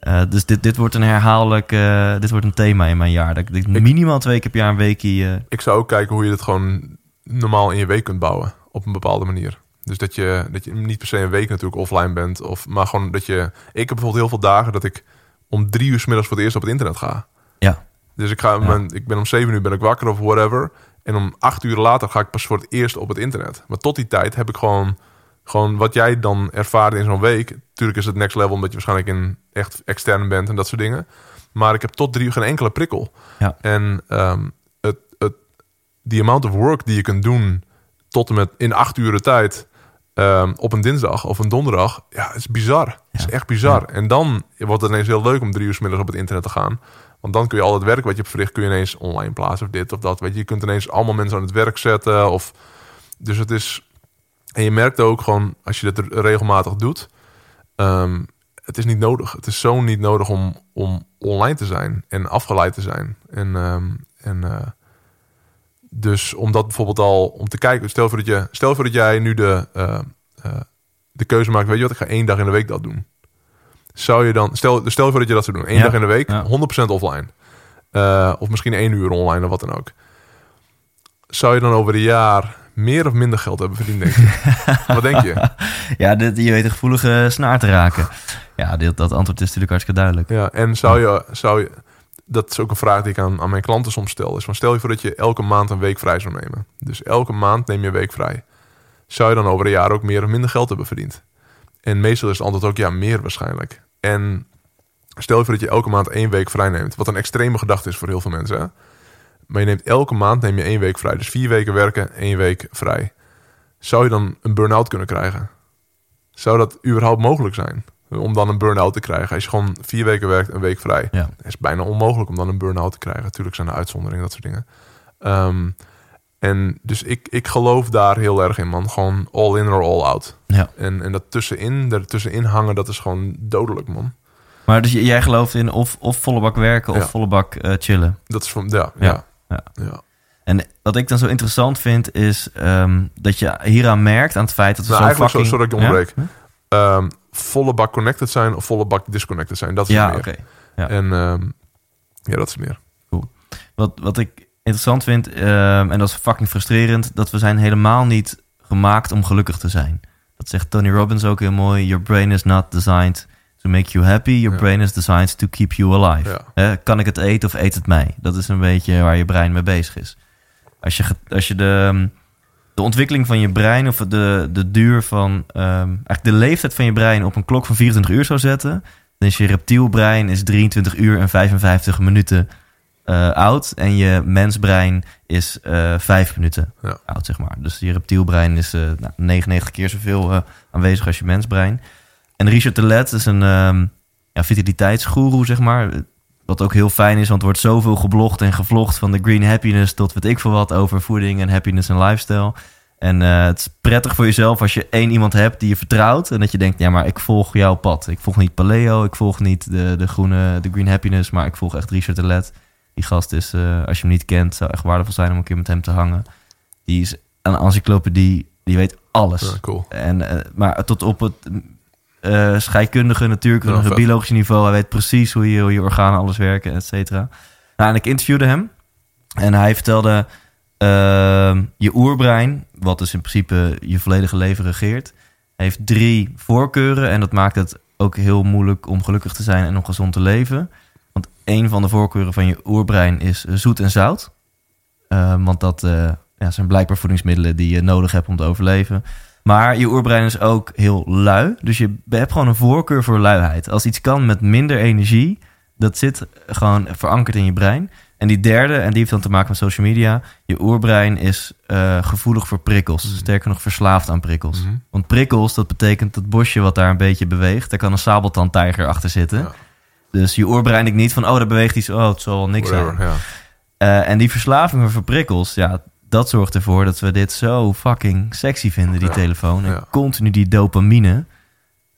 Eh, dus dit, dit wordt een herhaaldelijk... eh, dit wordt een thema in mijn jaar. Dat ik, minimaal twee keer per jaar een weekje... eh, Ik zou ook kijken hoe je dit gewoon normaal in je week kunt bouwen. Op een bepaalde manier. Dus dat je, dat je niet per se een week natuurlijk offline bent. Of, maar gewoon dat je... Ik heb bijvoorbeeld heel veel dagen dat ik om drie uur 's middags voor het eerst op het internet ga. Ja, Dus ik, ga, mijn- ik ben om zeven uur ben ik wakker of whatever. En om acht uur later ga ik pas voor het eerst op het internet. Maar tot die tijd heb ik gewoon, gewoon wat jij dan ervaart in zo'n week. Tuurlijk is het next level omdat je waarschijnlijk in echt extern bent en dat soort dingen. Maar ik heb tot drie uur geen enkele prikkel. Ja. En ehm het, het, die amount of work die je kunt doen tot en met in acht uur tijd ehm, op een dinsdag of een donderdag, ja, is bizar. is Ja. echt bizar. En dan wordt het ineens heel leuk om drie uur 's middags op het internet te gaan. Want dan kun je al het werk wat je hebt verricht, kun je ineens online plaatsen of dit of dat. Weet je, je kunt ineens allemaal mensen aan het werk zetten. Of, dus het is. En je merkt ook gewoon, als je dit regelmatig doet, ehm, het is niet nodig. Het is zo niet nodig om, om online te zijn en afgeleid te zijn. En, ehm, En eh, dus om dat bijvoorbeeld al om te kijken, stel voor dat je, stel voor dat jij nu de, eh, eh, de keuze maakt, weet je wat, ik ga één dag in de week dat doen. Zou je dan, stel, stel voor dat je dat zou doen, één Ja, dag in de week, ja. 100% offline. Eh, of misschien één uur online of wat dan ook. Zou je dan over een jaar meer of minder geld hebben verdiend, denk je? wat denk je? Ja, dit, je weet een gevoelige snaar te raken. Ja, dit, dat antwoord is natuurlijk hartstikke duidelijk. Ja, en zou je, zou je, dat is ook een vraag die ik aan, aan mijn klanten soms stel. Is van stel je voor dat je elke maand een week vrij zou nemen. Dus elke maand neem je een week vrij. Zou je dan over een jaar ook meer of minder geld hebben verdiend? En meestal is het antwoord ook ja, meer waarschijnlijk. En stel je voor dat je elke maand één week vrij neemt. Wat een extreme gedachte is voor heel veel mensen. Hè? Maar je neemt elke maand neem je één week vrij. Dus vier weken werken, één week vrij. Zou je dan een burn-out kunnen krijgen? Zou dat überhaupt mogelijk zijn? Om dan een burn-out te krijgen. Als je gewoon vier weken werkt, een week vrij. Ja. Is bijna onmogelijk om dan een burn-out te krijgen. Natuurlijk zijn er uitzonderingen, dat soort dingen. Ehm, en dus ik, ik geloof daar heel erg in, man. Gewoon all in or all out. Ja. En, en dat tussenin, er tussenin hangen, dat is gewoon dodelijk, man. Maar dus jij gelooft in of, of volle bak werken of Ja. volle bak eh, chillen. Dat is van, ja, Ja, ja, ja. En wat ik dan zo interessant vind, is ehm, dat je hieraan merkt aan het feit dat we Nou, zo'n eigenlijk zo- fucking... sorry dat ik onderbreek. Ehm, volle bak connected zijn of volle bak disconnected zijn. Dat is Ja, meer. Ja. En ehm, ja, dat is meer. Wat, wat ik interessant vind, ehm, en dat is fucking frustrerend, dat we zijn helemaal niet gemaakt om gelukkig te zijn. Dat zegt Tony Robbins ook heel mooi. Your brain is not designed to make you happy. Your Ja. brain is designed to keep you alive. Ja. Kan ik het eten of eet het mij? Dat is een beetje waar je brein mee bezig is. Als je, als je de, ehm, de ontwikkeling van je brein of de, de duur van... ehm, eigenlijk de leeftijd van je brein op een klok van 24 uur zou zetten... dan is je reptielbrein is 23 uur en 55 minuten eh, oud. En je mensbrein is eh 5 minuten Ja. oud, zeg maar. Dus je reptielbrein is eh, nou, 99 keer zoveel aanwezig als je mensbrein. En Richard Telet is een ehm ja, vitaliteitsgoeroe, zeg maar. Wat ook heel fijn is, want er wordt zoveel geblogd en gevlogd... van de green happiness tot weet ik veel wat over voeding en happiness en lifestyle. En het is prettig voor jezelf als je één iemand hebt die je vertrouwt... en dat je denkt, ja, maar ik volg jouw pad. Ik volg niet Paleo, ik volg niet de, de groene, de green happiness... maar ik volg echt Richard Telet. Die gast is, eh, als je hem niet kent, zou echt waardevol zijn om een keer met hem te hangen. Die is een encyclopedie, die weet alles. Ja, cool. En, eh, maar tot op het eh scheikundige, natuurkundige, Ja, biologische niveau. Hij weet precies hoe je, hoe je organen alles werken, et cetera. Nou, en ik interviewde hem. En hij vertelde... ehm, je oerbrein, wat dus in principe je volledige leven regeert... heeft drie voorkeuren. En dat maakt het ook heel moeilijk om gelukkig te zijn en om gezond te leven. Want een van de voorkeuren van je oerbrein is eh, zoet en zout. Eh, want dat eh, ja, zijn blijkbaar voedingsmiddelen die je nodig hebt om te overleven. Maar je oerbrein is ook heel lui. Dus je hebt gewoon een voorkeur voor luiheid. Als iets kan met minder energie, dat zit gewoon verankerd in je brein. En die derde, en die heeft dan te maken met social media. Je oerbrein is eh, gevoelig voor prikkels. Sterker nog, verslaafd aan prikkels. Mhm. Want prikkels, dat betekent dat bosje wat daar een beetje beweegt. Daar kan een sabeltandtijger achter zitten. Ja. Dus je denkt niet van, oh, daar beweegt iets. Oh, het zal wel niks zijn. Whatever, ja. Eh, en die verslaving voor prikkels, ja, dat zorgt ervoor dat we dit zo fucking sexy vinden, die Ja, telefoon. En ja. continu die dopamine.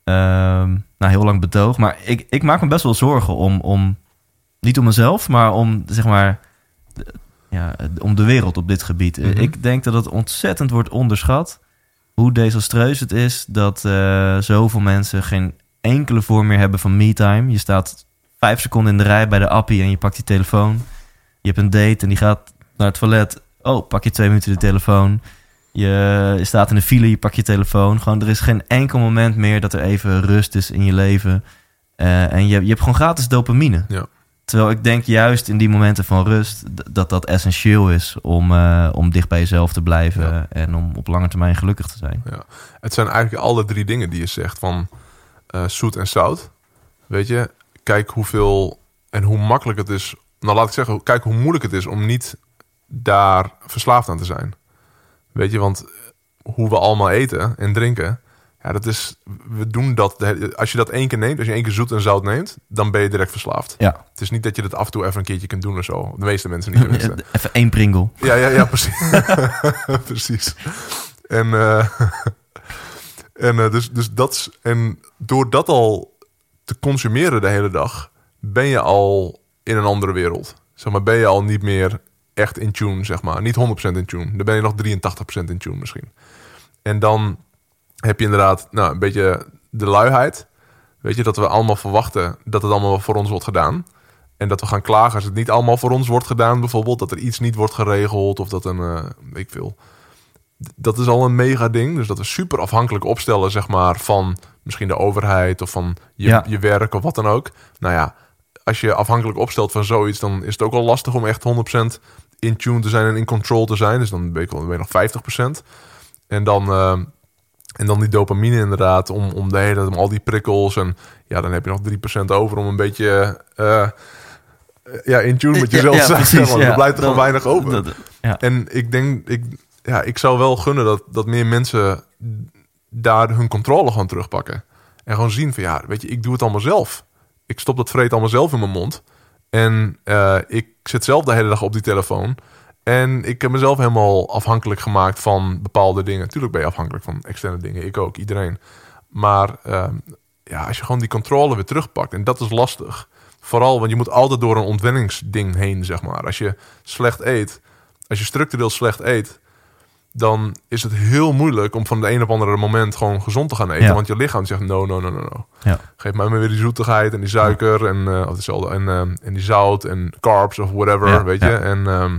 Ehm, nou, heel lang betoog. Maar ik, ik maak me best wel zorgen om, om, niet om mezelf, maar om, zeg maar, de- ja, om de wereld op dit gebied. Eh, Mhm. Ik denk dat het ontzettend wordt onderschat hoe desastreus het is dat eh, zoveel mensen geen enkele vorm meer hebben van me-time. Je staat vijf seconden in de rij bij de appie en je pakt die telefoon. Je hebt een date en die gaat naar het toilet. Oh, pak je twee minuten de telefoon. Je, je staat in de file, je pakt je telefoon. Gewoon, er is geen enkel moment meer dat er even rust is in je leven. Eh, en je, je hebt gewoon gratis dopamine. Ja. Terwijl ik denk juist in die momenten van rust... dat dat essentieel is om, eh, om dicht bij jezelf te blijven... Ja. en om op lange termijn gelukkig te zijn. Ja. Het zijn eigenlijk alle drie dingen die je zegt van eh, zoet en zout. Weet je, kijk hoeveel en hoe makkelijk het is. Nou, laat ik zeggen, kijk hoe moeilijk het is om niet daar verslaafd aan te zijn. Weet je, want hoe we allemaal eten en drinken, ja, dat is, we doen dat. Als je dat één keer neemt, als je één keer zoet en zout neemt, dan ben je direct verslaafd. Ja, Het is niet dat je dat af en toe even een keertje kunt doen of zo. De meeste mensen niet. tenminste. even één pringel. Ja, ja, ja, precies. precies. En, eh, en eh, dus, dus dat en door dat al te consumeren de hele dag, ben je al in een andere wereld. Zeg maar, ben je al niet meer echt in tune, zeg maar. Niet 100% in tune. Dan ben je nog 83% in tune misschien. En dan heb je inderdaad nou, een beetje de luiheid. Weet je, dat we allemaal verwachten dat het allemaal voor ons wordt gedaan. En dat we gaan klagen als het niet allemaal voor ons wordt gedaan. Bijvoorbeeld dat er iets niet wordt geregeld of dat een, eh ik veel. Dat is al een mega ding. Dus dat we super afhankelijk opstellen, zeg maar, van misschien de overheid of van je, Ja. je werk of wat dan ook. Nou ja, als je afhankelijk opstelt van zoiets, dan is het ook al lastig om echt 100% in tune te zijn en in control te zijn. Dus dan ben je, ben je nog 50%. En dan, eh, en dan die dopamine inderdaad, om, om de hele tijd, om al die prikkels. En ja, dan heb je nog 3% over om een beetje eh, ja, in tune met jezelf te zijn. Want er blijft er gewoon weinig over. Dat- ja. En ik denk, ik, ja, ik zou wel gunnen dat, dat meer mensen daar hun controle gewoon terugpakken. En gewoon zien van ja, weet je, ik doe het allemaal zelf. Ik stop dat vreet allemaal zelf in mijn mond. En eh, ik zit zelf de hele dag op die telefoon. En ik heb mezelf helemaal afhankelijk gemaakt van bepaalde dingen. Tuurlijk ben je afhankelijk van externe dingen. Ik ook, iedereen. Maar ehm, ja, als je gewoon die controle weer terugpakt. En dat is lastig. Vooral, want je moet altijd door een ontwenningsding heen, zeg maar. Als je slecht eet, als je structureel slecht eet, dan is het heel moeilijk om van de een op andere moment gewoon gezond te gaan eten. Ja. Want je lichaam zegt no, no, no, no, no. Ja. Geef mij maar weer die zoetigheid en die suiker en, eh, of hetzelfde, en, ehm, en die zout en carbs of whatever, weet je. En, ehm,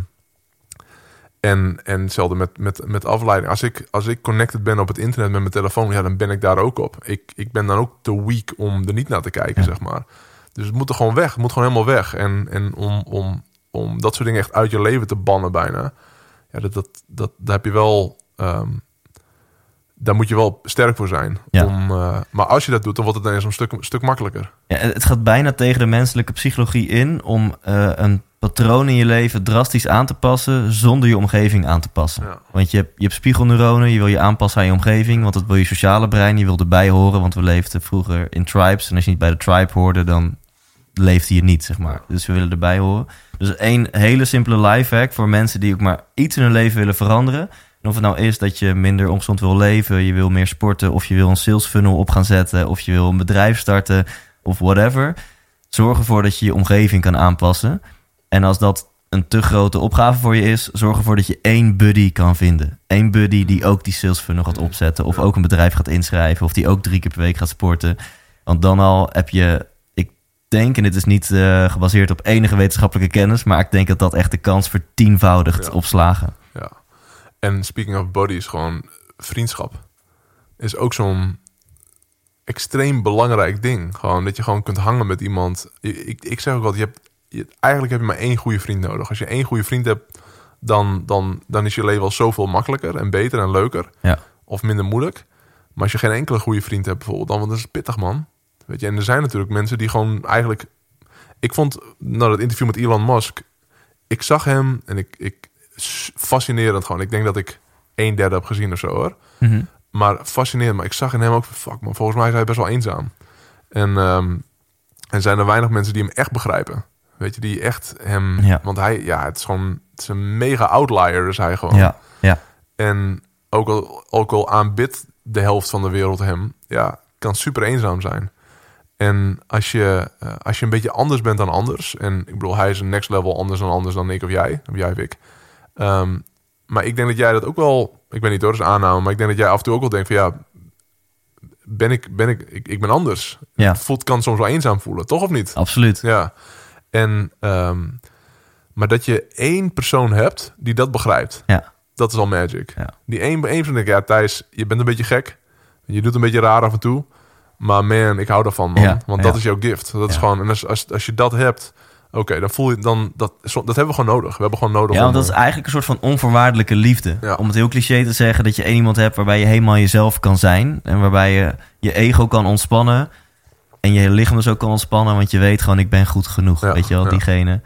en, en hetzelfde met, met, met afleiding. Als ik, als ik connected ben op het internet met mijn telefoon, ja, dan ben ik daar ook op. Ik, ik ben dan ook te weak om er niet naar te kijken, zeg maar. Dus het moet er gewoon weg. Het moet gewoon helemaal weg. En, en om, om, om dat soort dingen echt uit je leven te bannen bijna. Ja, dat, dat, dat, daar heb je wel... ehm, daar moet je wel sterk voor zijn. Ja. Om, eh, maar als je dat doet, dan wordt het ineens een stuk, stuk makkelijker. Ja, het gaat bijna tegen de menselijke psychologie in om eh, een patroon in je leven drastisch aan te passen zonder je omgeving aan te passen. Ja. Want je hebt, je hebt spiegelneuronen, je wil je aanpassen aan je omgeving, want dat wil je sociale brein, je wil erbij horen, want we leefden vroeger in tribes en als je niet bij de tribe hoorde, dan leefde je niet, zeg maar. Dus we willen erbij horen. Dus één hele simpele lifehack voor mensen die ook maar iets in hun leven willen veranderen. En of het nou is dat je minder ongezond wil leven, je wil meer sporten, of je wil een sales funnel op gaan zetten, of je wil een bedrijf starten, of whatever. Zorg ervoor dat je je omgeving kan aanpassen. En als dat een te grote opgave voor je is, zorg ervoor dat je één buddy kan vinden. Eén buddy die ook die sales funnel gaat opzetten, of ook een bedrijf gaat inschrijven, of die ook drie keer per week gaat sporten. Want dan al heb je, denk, en dit is niet eh, gebaseerd op enige wetenschappelijke kennis, maar ik denk dat dat echt de kans vertienvoudigt Ja. op slagen. Ja. En speaking of bodies, gewoon vriendschap. Is ook zo'n extreem belangrijk ding. Gewoon dat je gewoon kunt hangen met iemand. Ik, ik zeg ook altijd, je hebt, je, eigenlijk heb je maar één goede vriend nodig. Als je één goede vriend hebt, dan, dan, dan is je leven al zoveel makkelijker en beter en leuker. Ja. Of minder moeilijk. Maar als je geen enkele goede vriend hebt bijvoorbeeld, dan want dat is pittig man. Weet je, en er zijn natuurlijk mensen die gewoon eigenlijk... Ik vond, nou dat interview met Elon Musk, ik zag hem en ik, ik fascinerend gewoon. Ik denk dat ik een derde heb gezien of zo hoor. Mhm. Maar fascinerend. Maar ik zag in hem ook, fuck man, volgens mij is hij best wel eenzaam. En, ehm, en zijn er weinig mensen die hem echt begrijpen. Weet je, die echt hem... Ja. Want hij, ja, het is gewoon... Het is een mega outlier, is hij gewoon. Ja, ja. En ook al, ook al aanbidt de helft van de wereld hem, ja, kan super eenzaam zijn. En als je, eh, als je een beetje anders bent dan anders, en ik bedoel, hij is een next level anders dan anders dan ik of jij, of jij of ik. Ehm, maar ik denk dat jij dat ook wel, ik weet niet hoor, dat is aanname, maar ik denk dat jij af en toe ook wel denkt van ja, ben ik, ben ik, ik, ik ben anders. Ja. Het voelt, kan soms wel eenzaam voelen, toch of niet? Absoluut. Ja. En, ehm, maar dat je één persoon hebt die dat begrijpt. Ja. Dat is al magic. Ja. Die één, één persoon denkt, ja Thijs, je bent een beetje gek. Je doet een beetje raar af en toe. Maar man, ik hou daarvan man. Ja, Want ja. dat is jouw gift. Dat is gewoon, en als, als, als je dat hebt, oké, dan voel je dan, dat, dat hebben we gewoon nodig. We hebben gewoon nodig Ja, want dat is eh, eigenlijk een soort van onvoorwaardelijke liefde. Ja. Om het heel cliché te zeggen dat je één iemand hebt waarbij je helemaal jezelf kan zijn. En waarbij je je ego kan ontspannen. En je lichaam dus ook kan ontspannen. Want je weet gewoon, ik ben goed genoeg. Ja, weet je wel, ja. diegene.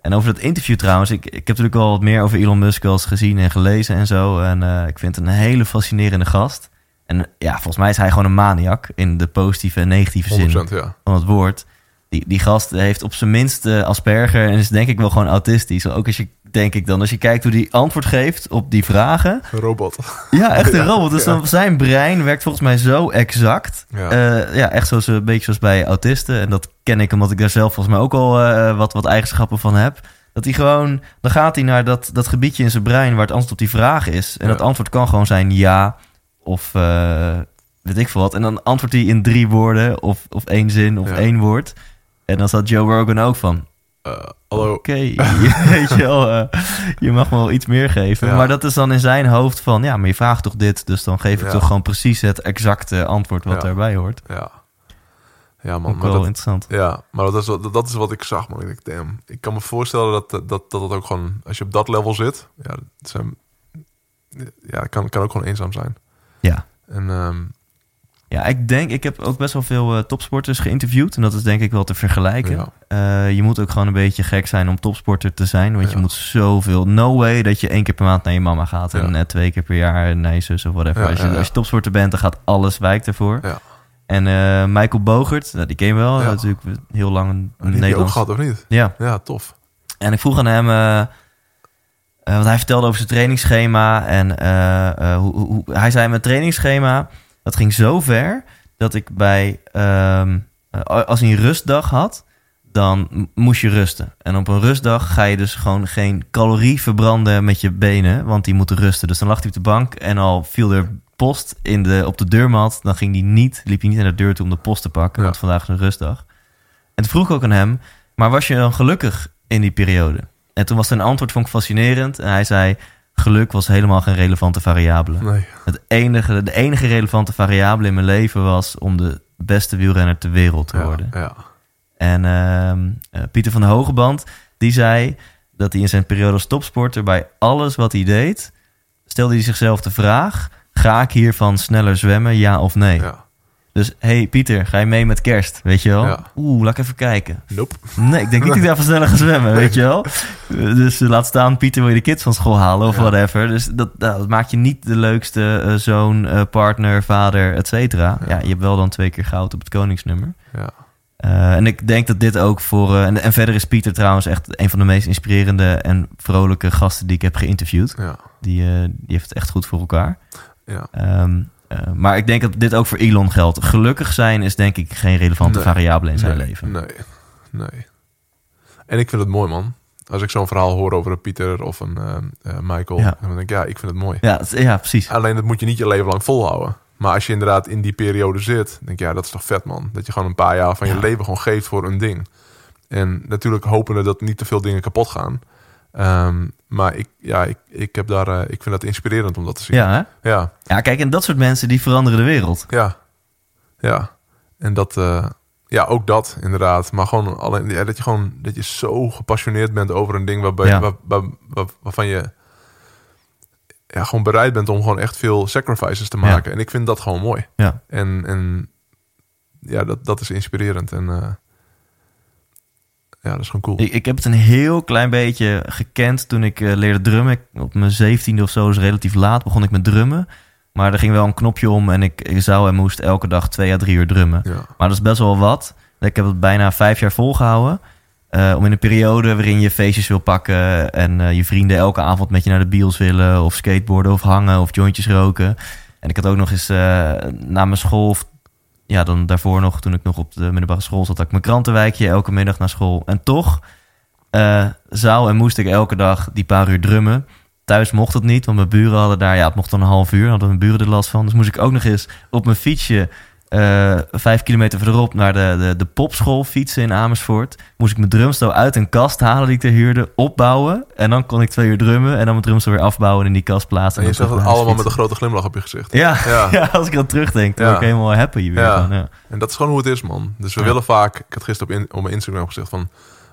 En over dat interview trouwens. Ik, ik heb natuurlijk al wat meer over Elon Musk wel eens gezien en gelezen en zo. En eh, ik vind het een hele fascinerende gast. En ja, volgens mij is hij gewoon een maniak. In de positieve en negatieve zin 100% ja. van het woord. Die, die gast heeft op zijn minst eh, Asperger en is denk ik wel gewoon autistisch. Ook als je, denk ik dan, als je kijkt hoe die antwoord geeft op die vragen. Een robot. Ja, echt een Ja, robot. Dus ja. dan, zijn brein werkt volgens mij zo exact. Ja. Ja, ja echt zoals, een beetje zoals bij autisten. En dat ken ik omdat ik daar zelf volgens mij ook al eh, wat, wat eigenschappen van heb. Dat hij gewoon, dan gaat hij naar dat, dat gebiedje in zijn brein waar het antwoord op die vraag is. En dat antwoord kan gewoon zijn ja of eh, weet ik veel wat. En dan antwoordt hij in drie woorden of, of één zin of Ja. één woord. En dan zat Joe Rogan ook van, Eh, hallo. oké, weet je wel, eh, je mag me wel iets meer geven. Ja. Maar dat is dan in zijn hoofd van, ja, maar je vraagt toch dit, dus dan geef ik Ja. toch gewoon precies het exacte antwoord wat daarbij hoort. Ja. Ja, man. Ook Maar wel dat, interessant. ja, maar dat is, wat, dat is wat ik zag, man. Ik denk, damn. Ik kan me voorstellen dat dat, dat, dat ook gewoon... Als je op dat level zit... Ja, het zijn, ja kan, kan ook gewoon eenzaam zijn. Ja. En ehm, Ja, ik denk, ik heb ook best wel veel eh, topsporters geïnterviewd. En dat is denk ik wel te vergelijken. Ja. Eh, je moet ook gewoon een beetje gek zijn om topsporter te zijn. Want je moet zoveel. No way dat je één keer per maand naar je mama gaat. En Ja. eh, twee keer per jaar naar je zus of whatever. Als, je, als je topsporter bent, dan gaat alles wijkt ervoor. Ja. En Michael Bogert, nou, die ken je wel. Natuurlijk heel lang een die heb je ook Nederlands. gehad, of niet? Ja, Ja, tof. en ik vroeg aan hem, eh, want hij vertelde over zijn trainingsschema. En eh, eh, hoe, hoe, hij zei: Mijn trainingsschema, dat ging zo ver dat ik bij, ehm, eh, als hij een rustdag had, dan moest je rusten. En op een rustdag ga je dus gewoon geen calorie verbranden met je benen, want die moeten rusten. Dus dan lag hij op de bank en al viel er post in de, op de deurmat. Dan ging hij niet, liep hij niet naar de deur toe om de post te pakken, Ja. want vandaag is een rustdag. En toen vroeg ik ook aan hem, maar was je dan gelukkig in die periode? En toen was zijn antwoord vond ik fascinerend. En hij zei, geluk was helemaal geen relevante variabele. Nee. Het enige, de enige relevante variabele in mijn leven was om de beste wielrenner ter wereld te Ja, worden. ja. En ehm, eh, Pieter van de Hogeband, die zei dat hij in zijn periode als topsporter bij alles wat hij deed, stelde hij zichzelf de vraag, ga ik hiervan sneller zwemmen, ja of nee? ja. Dus, hey Pieter, ga je mee met kerst, weet je wel? Ja. Oeh, laat ik even kijken. Nope. Nee, ik denk niet dat ik daarvan sneller ga zwemmen, weet je wel. Dus eh, laat staan, Pieter wil je de kids van school halen of Ja. whatever. Dus dat, dat maakt je niet de leukste eh, zoon, eh, partner, vader, et cetera. Ja. Ja. je hebt wel dan twee keer goud op het koningsnummer. Ja. Eh, en ik denk dat dit ook voor... en, en verder is Pieter trouwens echt een van de meest inspirerende en vrolijke gasten die ik heb geïnterviewd. Ja. Die, eh, die heeft het echt goed voor elkaar. Ja. Ehm, eh, maar ik denk dat dit ook voor Elon geldt. Gelukkig zijn is denk ik geen relevante Nee. variabele in zijn nee, leven. Nee, nee. En ik vind het mooi, man. Als ik zo'n verhaal hoor over een Pieter of een eh, eh, Michael, Ja. dan denk ik, ja, ik vind het mooi. Ja, ja, precies. Alleen dat moet je niet je leven lang volhouden. Maar als je inderdaad in die periode zit, denk ik, ja, dat is toch vet, man. Dat je gewoon een paar jaar van je leven gewoon geeft voor een ding. En natuurlijk hopende dat niet te veel dingen kapot gaan. Ehm, maar ik, ja, ik, ik, heb daar, eh, ik vind dat inspirerend om dat te zien. Ja, hè? ja, Ja, kijk, en dat soort mensen die veranderen de wereld. ja. ja. En dat, eh, ja, ook dat inderdaad. Maar gewoon alleen, ja, dat je gewoon dat je zo gepassioneerd bent over een ding waarbij, Ja. waar, waar, waar- waarvan je ja, gewoon bereid bent om gewoon echt veel sacrifices te Ja. maken. En ik vind dat gewoon mooi. Ja. En, en ja, dat, dat is inspirerend. En eh, ja, dat is gewoon cool. Ik, ik heb het een heel klein beetje gekend toen ik eh, leerde drummen. Ik- op mijn zeventiende of zo, dus relatief laat, begon ik met drummen. Maar er ging wel een knopje om en ik, ik zou en moest elke dag twee à drie uur drummen. Ja, Maar dat is best wel wat. Ik heb het bijna vijf jaar volgehouden. Eh, om in een periode waarin je feestjes wil pakken en eh, je vrienden elke avond met je naar de bios willen, of skateboarden of hangen of jointjes roken. En ik had ook nog eens eh, na mijn school, of ja, dan daarvoor nog, toen ik nog op de middelbare school zat, had ik mijn krantenwijkje elke middag naar school. En toch eh, zou en moest ik elke dag die paar uur drummen. Thuis mocht het niet, want mijn buren hadden daar, ja, het mocht dan een half uur, hadden mijn buren er last van. Dus moest ik ook nog eens op mijn fietsje eh, vijf kilometer verderop naar de, de, de popschool fietsen in Amersfoort. Moest ik mijn drumstel uit een kast halen die ik er huurde, opbouwen. En dan kon ik twee uur drummen en dan mijn drumstel weer afbouwen en in die kast plaatsen. en je terug het allemaal met een grote glimlach op je gezicht. Ja, ja. Ja. als ik dan terugdenk, dan Ja. word ik helemaal happy weer. Ja. van, ja. En dat is gewoon hoe het is, man. Dus we willen vaak... Ik had gisteren op, in, op mijn Instagram gezegd van...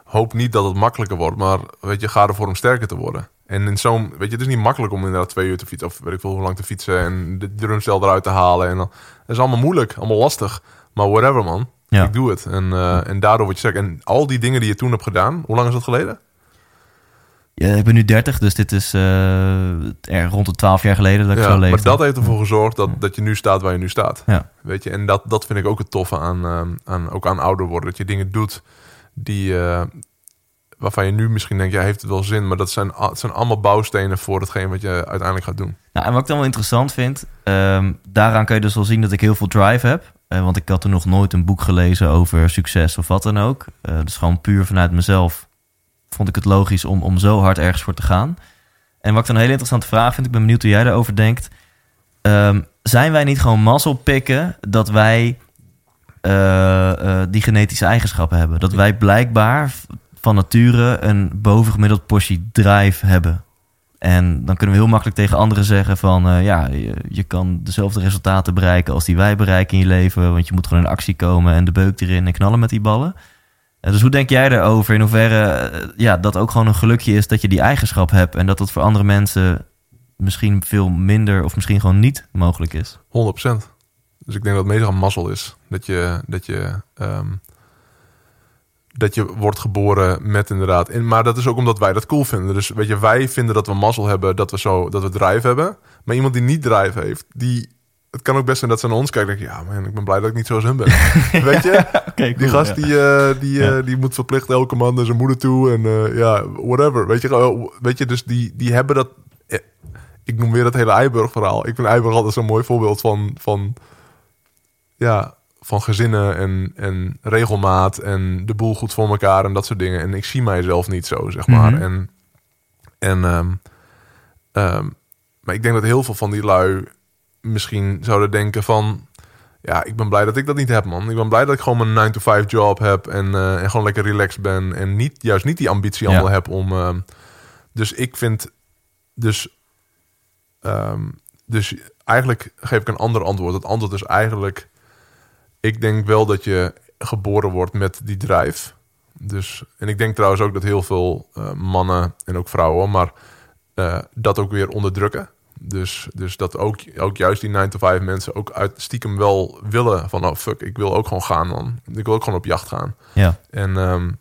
Hoop niet dat het makkelijker wordt, maar weet je, ga ervoor om sterker te worden. En in zo'n... Weet je, het is niet makkelijk om inderdaad twee uur te fietsen... of weet ik veel hoe lang te fietsen... en de drumstel eruit te halen. En dan, dat is allemaal moeilijk, allemaal lastig. Maar whatever, man. Ja. Ik doe het. En, eh, en daardoor word je sterk. En al die dingen die je toen hebt gedaan... Hoe lang is dat geleden? Ja, ik ben nu 30, dus dit is eh, er rond de 12 jaar geleden dat ik zo Ja, leefde. maar dat heeft ervoor gezorgd dat, dat je nu staat waar je nu staat. Ja. Weet je, en dat, dat vind ik ook het toffe aan, ehm, aan, ook aan ouder worden. Dat je dingen doet die, eh, waarvan je nu misschien denkt, ja, heeft het wel zin? Maar dat zijn, het zijn allemaal bouwstenen voor hetgeen wat je uiteindelijk gaat doen. Nou, en wat ik dan wel interessant vind, ehm, daaraan kun je dus wel zien dat ik heel veel drive heb. Eh, want ik had toen nog nooit een boek gelezen over succes of wat dan ook. Eh dus gewoon puur vanuit mezelf vond ik het logisch om, om zo hard ergens voor te gaan. En wat ik dan een hele interessante vraag vind, ik ben benieuwd hoe jij daarover denkt. Ehm, zijn wij niet gewoon mazzel pikken dat wij eh, die genetische eigenschappen hebben? Dat wij blijkbaar van nature een bovengemiddeld portie drive hebben. En dan kunnen we heel makkelijk tegen anderen zeggen van... eh, ja, je, kan dezelfde resultaten bereiken als die wij bereiken in je leven... want je moet gewoon in actie komen en de beuk erin en knallen met die ballen. Eh, dus hoe denk jij daarover? In hoeverre eh, ja, dat ook gewoon een gelukje is dat je die eigenschap hebt... en dat dat voor andere mensen misschien veel minder of misschien gewoon niet mogelijk is? 100%. Dus ik denk dat het een mazzel is. Dat je, dat je, ehm, dat je wordt geboren met inderdaad. En, maar dat is ook omdat wij dat cool vinden. Dus weet je, wij vinden dat we mazzel hebben, dat we zo, dat we drive hebben. Maar iemand die niet drive heeft, die. Het kan ook best zijn dat ze naar ons kijken en denken, ja man, ik ben blij dat ik niet zoals hun ben. weet je? die gast die, eh, die, eh, Ja. die moet verplicht elke man naar zijn moeder toe. En eh, ja, whatever. Weet je, gewoon, weet je, dus die, die hebben dat... Ik noem weer dat hele Eiburg verhaal. Ik vind Eiburg altijd zo'n mooi voorbeeld van... van ja, van gezinnen en, en regelmaat en de boel goed voor elkaar en dat soort dingen. En ik zie mijzelf niet zo, zeg maar. Mhm. En, en ehm, ehm, maar ik denk dat heel veel van die lui misschien zouden denken van... Ja, ik ben blij dat ik dat niet heb, man. Ik ben blij dat ik gewoon mijn 9-to-5 job heb en, eh, en gewoon lekker relaxed ben. En niet, juist niet die ambitie Ja. allemaal heb om... ehm, dus ik vind... Dus, dus eigenlijk geef ik een ander antwoord. Het antwoord is eigenlijk... Ik denk wel dat je geboren wordt met die drijf. Dus, en ik denk trouwens ook dat heel veel eh, mannen en ook vrouwen, maar eh, dat ook weer onderdrukken. Dus, dus dat ook, ook juist die 9-to-5 mensen ook uit stiekem wel willen van, oh fuck, ik wil ook gewoon gaan, man. Ik wil ook gewoon op jacht gaan. Ja, En, ehm,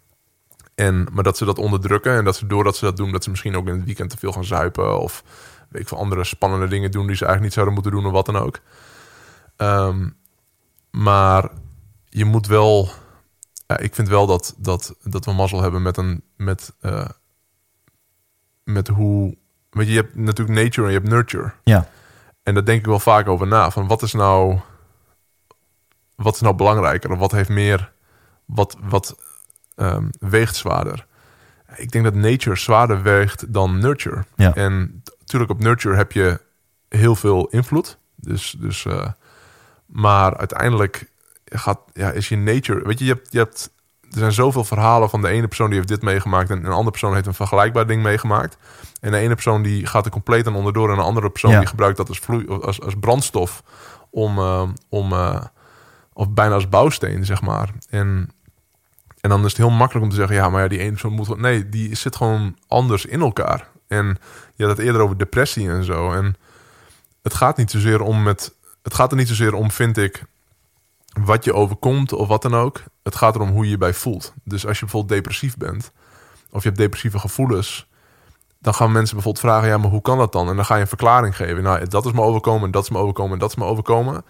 en, maar dat ze dat onderdrukken en dat ze doordat ze dat doen, dat ze misschien ook in het weekend te veel gaan zuipen of weet ik veel andere spannende dingen doen die ze eigenlijk niet zouden moeten doen of wat dan ook. Ehm, maar je moet wel, ja, ik vind wel dat, dat, dat we mazzel hebben met een, met, eh, met hoe, weet je, je hebt natuurlijk nature en je hebt nurture. ja, En daar denk ik wel vaak over na. Van wat is nou, wat is nou belangrijker? Of wat heeft meer, wat, wat ehm, weegt zwaarder? Ik denk dat nature zwaarder weegt dan nurture. Ja. En natuurlijk op nurture heb je heel veel invloed. Dus, dus eh, maar uiteindelijk gaat, ja, is je nature. Weet je, je hebt, je hebt, er zijn zoveel verhalen van de ene persoon die heeft dit meegemaakt en een andere persoon heeft een vergelijkbaar ding meegemaakt. En de ene persoon die gaat er compleet aan onderdoor en een andere persoon Ja. die gebruikt dat als, vloei, als, als brandstof om, eh, om eh, of bijna als bouwsteen, zeg maar. En, en dan is het heel makkelijk om te zeggen, ja, maar ja, die ene persoon moet... Nee, die zit gewoon anders in elkaar. En je had het eerder over depressie en zo. En het gaat niet zozeer om met... Het gaat er niet zozeer om, vind ik, wat je overkomt of wat dan ook. Het gaat erom hoe je je bij voelt. Dus als je bijvoorbeeld depressief bent, of je hebt depressieve gevoelens, dan gaan mensen bijvoorbeeld vragen: ja, maar hoe kan dat dan? En dan ga je een verklaring geven. Nou, dat is me overkomen, dat is me overkomen, en dat is me overkomen.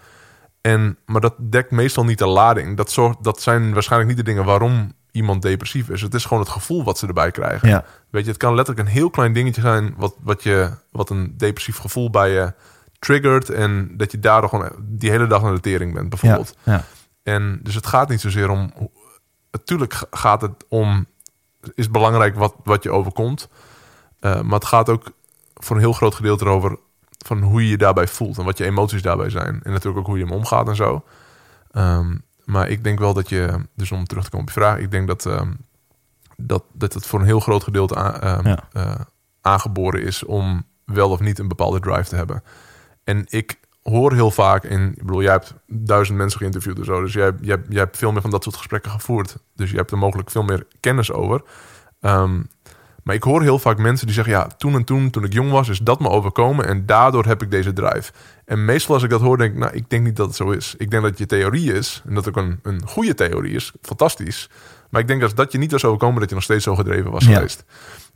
En, maar dat dekt meestal niet de lading. Dat, zorgt, dat zijn waarschijnlijk niet de dingen waarom iemand depressief is. Het is gewoon het gevoel wat ze erbij krijgen. ja, Weet je, het kan letterlijk een heel klein dingetje zijn wat, wat, je, wat een depressief gevoel bij je triggert. En dat je daardoor gewoon die hele dag naar de tering bent, bijvoorbeeld. ja. En dus het gaat niet zozeer om. Natuurlijk ga- gaat het om. Is belangrijk wat, wat je overkomt. Eh, maar het gaat ook voor een heel groot gedeelte erover. van hoe je je daarbij voelt. en wat je emoties daarbij zijn. En natuurlijk ook hoe je hem omgaat en zo. Ehm, maar ik denk wel dat je. Dus om terug te komen op je vraag. Ik denk dat. ehm, dat, dat het voor een heel groot gedeelte a- ehm, Ja. eh, aangeboren is. om wel of niet een bepaalde drive te hebben. En ik hoor heel vaak, en ik bedoel, jij hebt duizend mensen geïnterviewd en zo, dus jij, jij, jij hebt veel meer van dat soort gesprekken gevoerd. Dus je hebt er mogelijk veel meer kennis over. Ehm, maar ik hoor heel vaak mensen die zeggen, ja, toen en toen, toen ik jong was, is dat me overkomen en daardoor heb ik deze drive. En meestal als ik dat hoor, denk ik, nou, ik denk niet dat het zo is. Ik denk dat je theorie is, en dat ook een, een goede theorie is, fantastisch. Maar ik denk als dat je niet was overkomen, dat je nog steeds zo gedreven was Ja. geweest.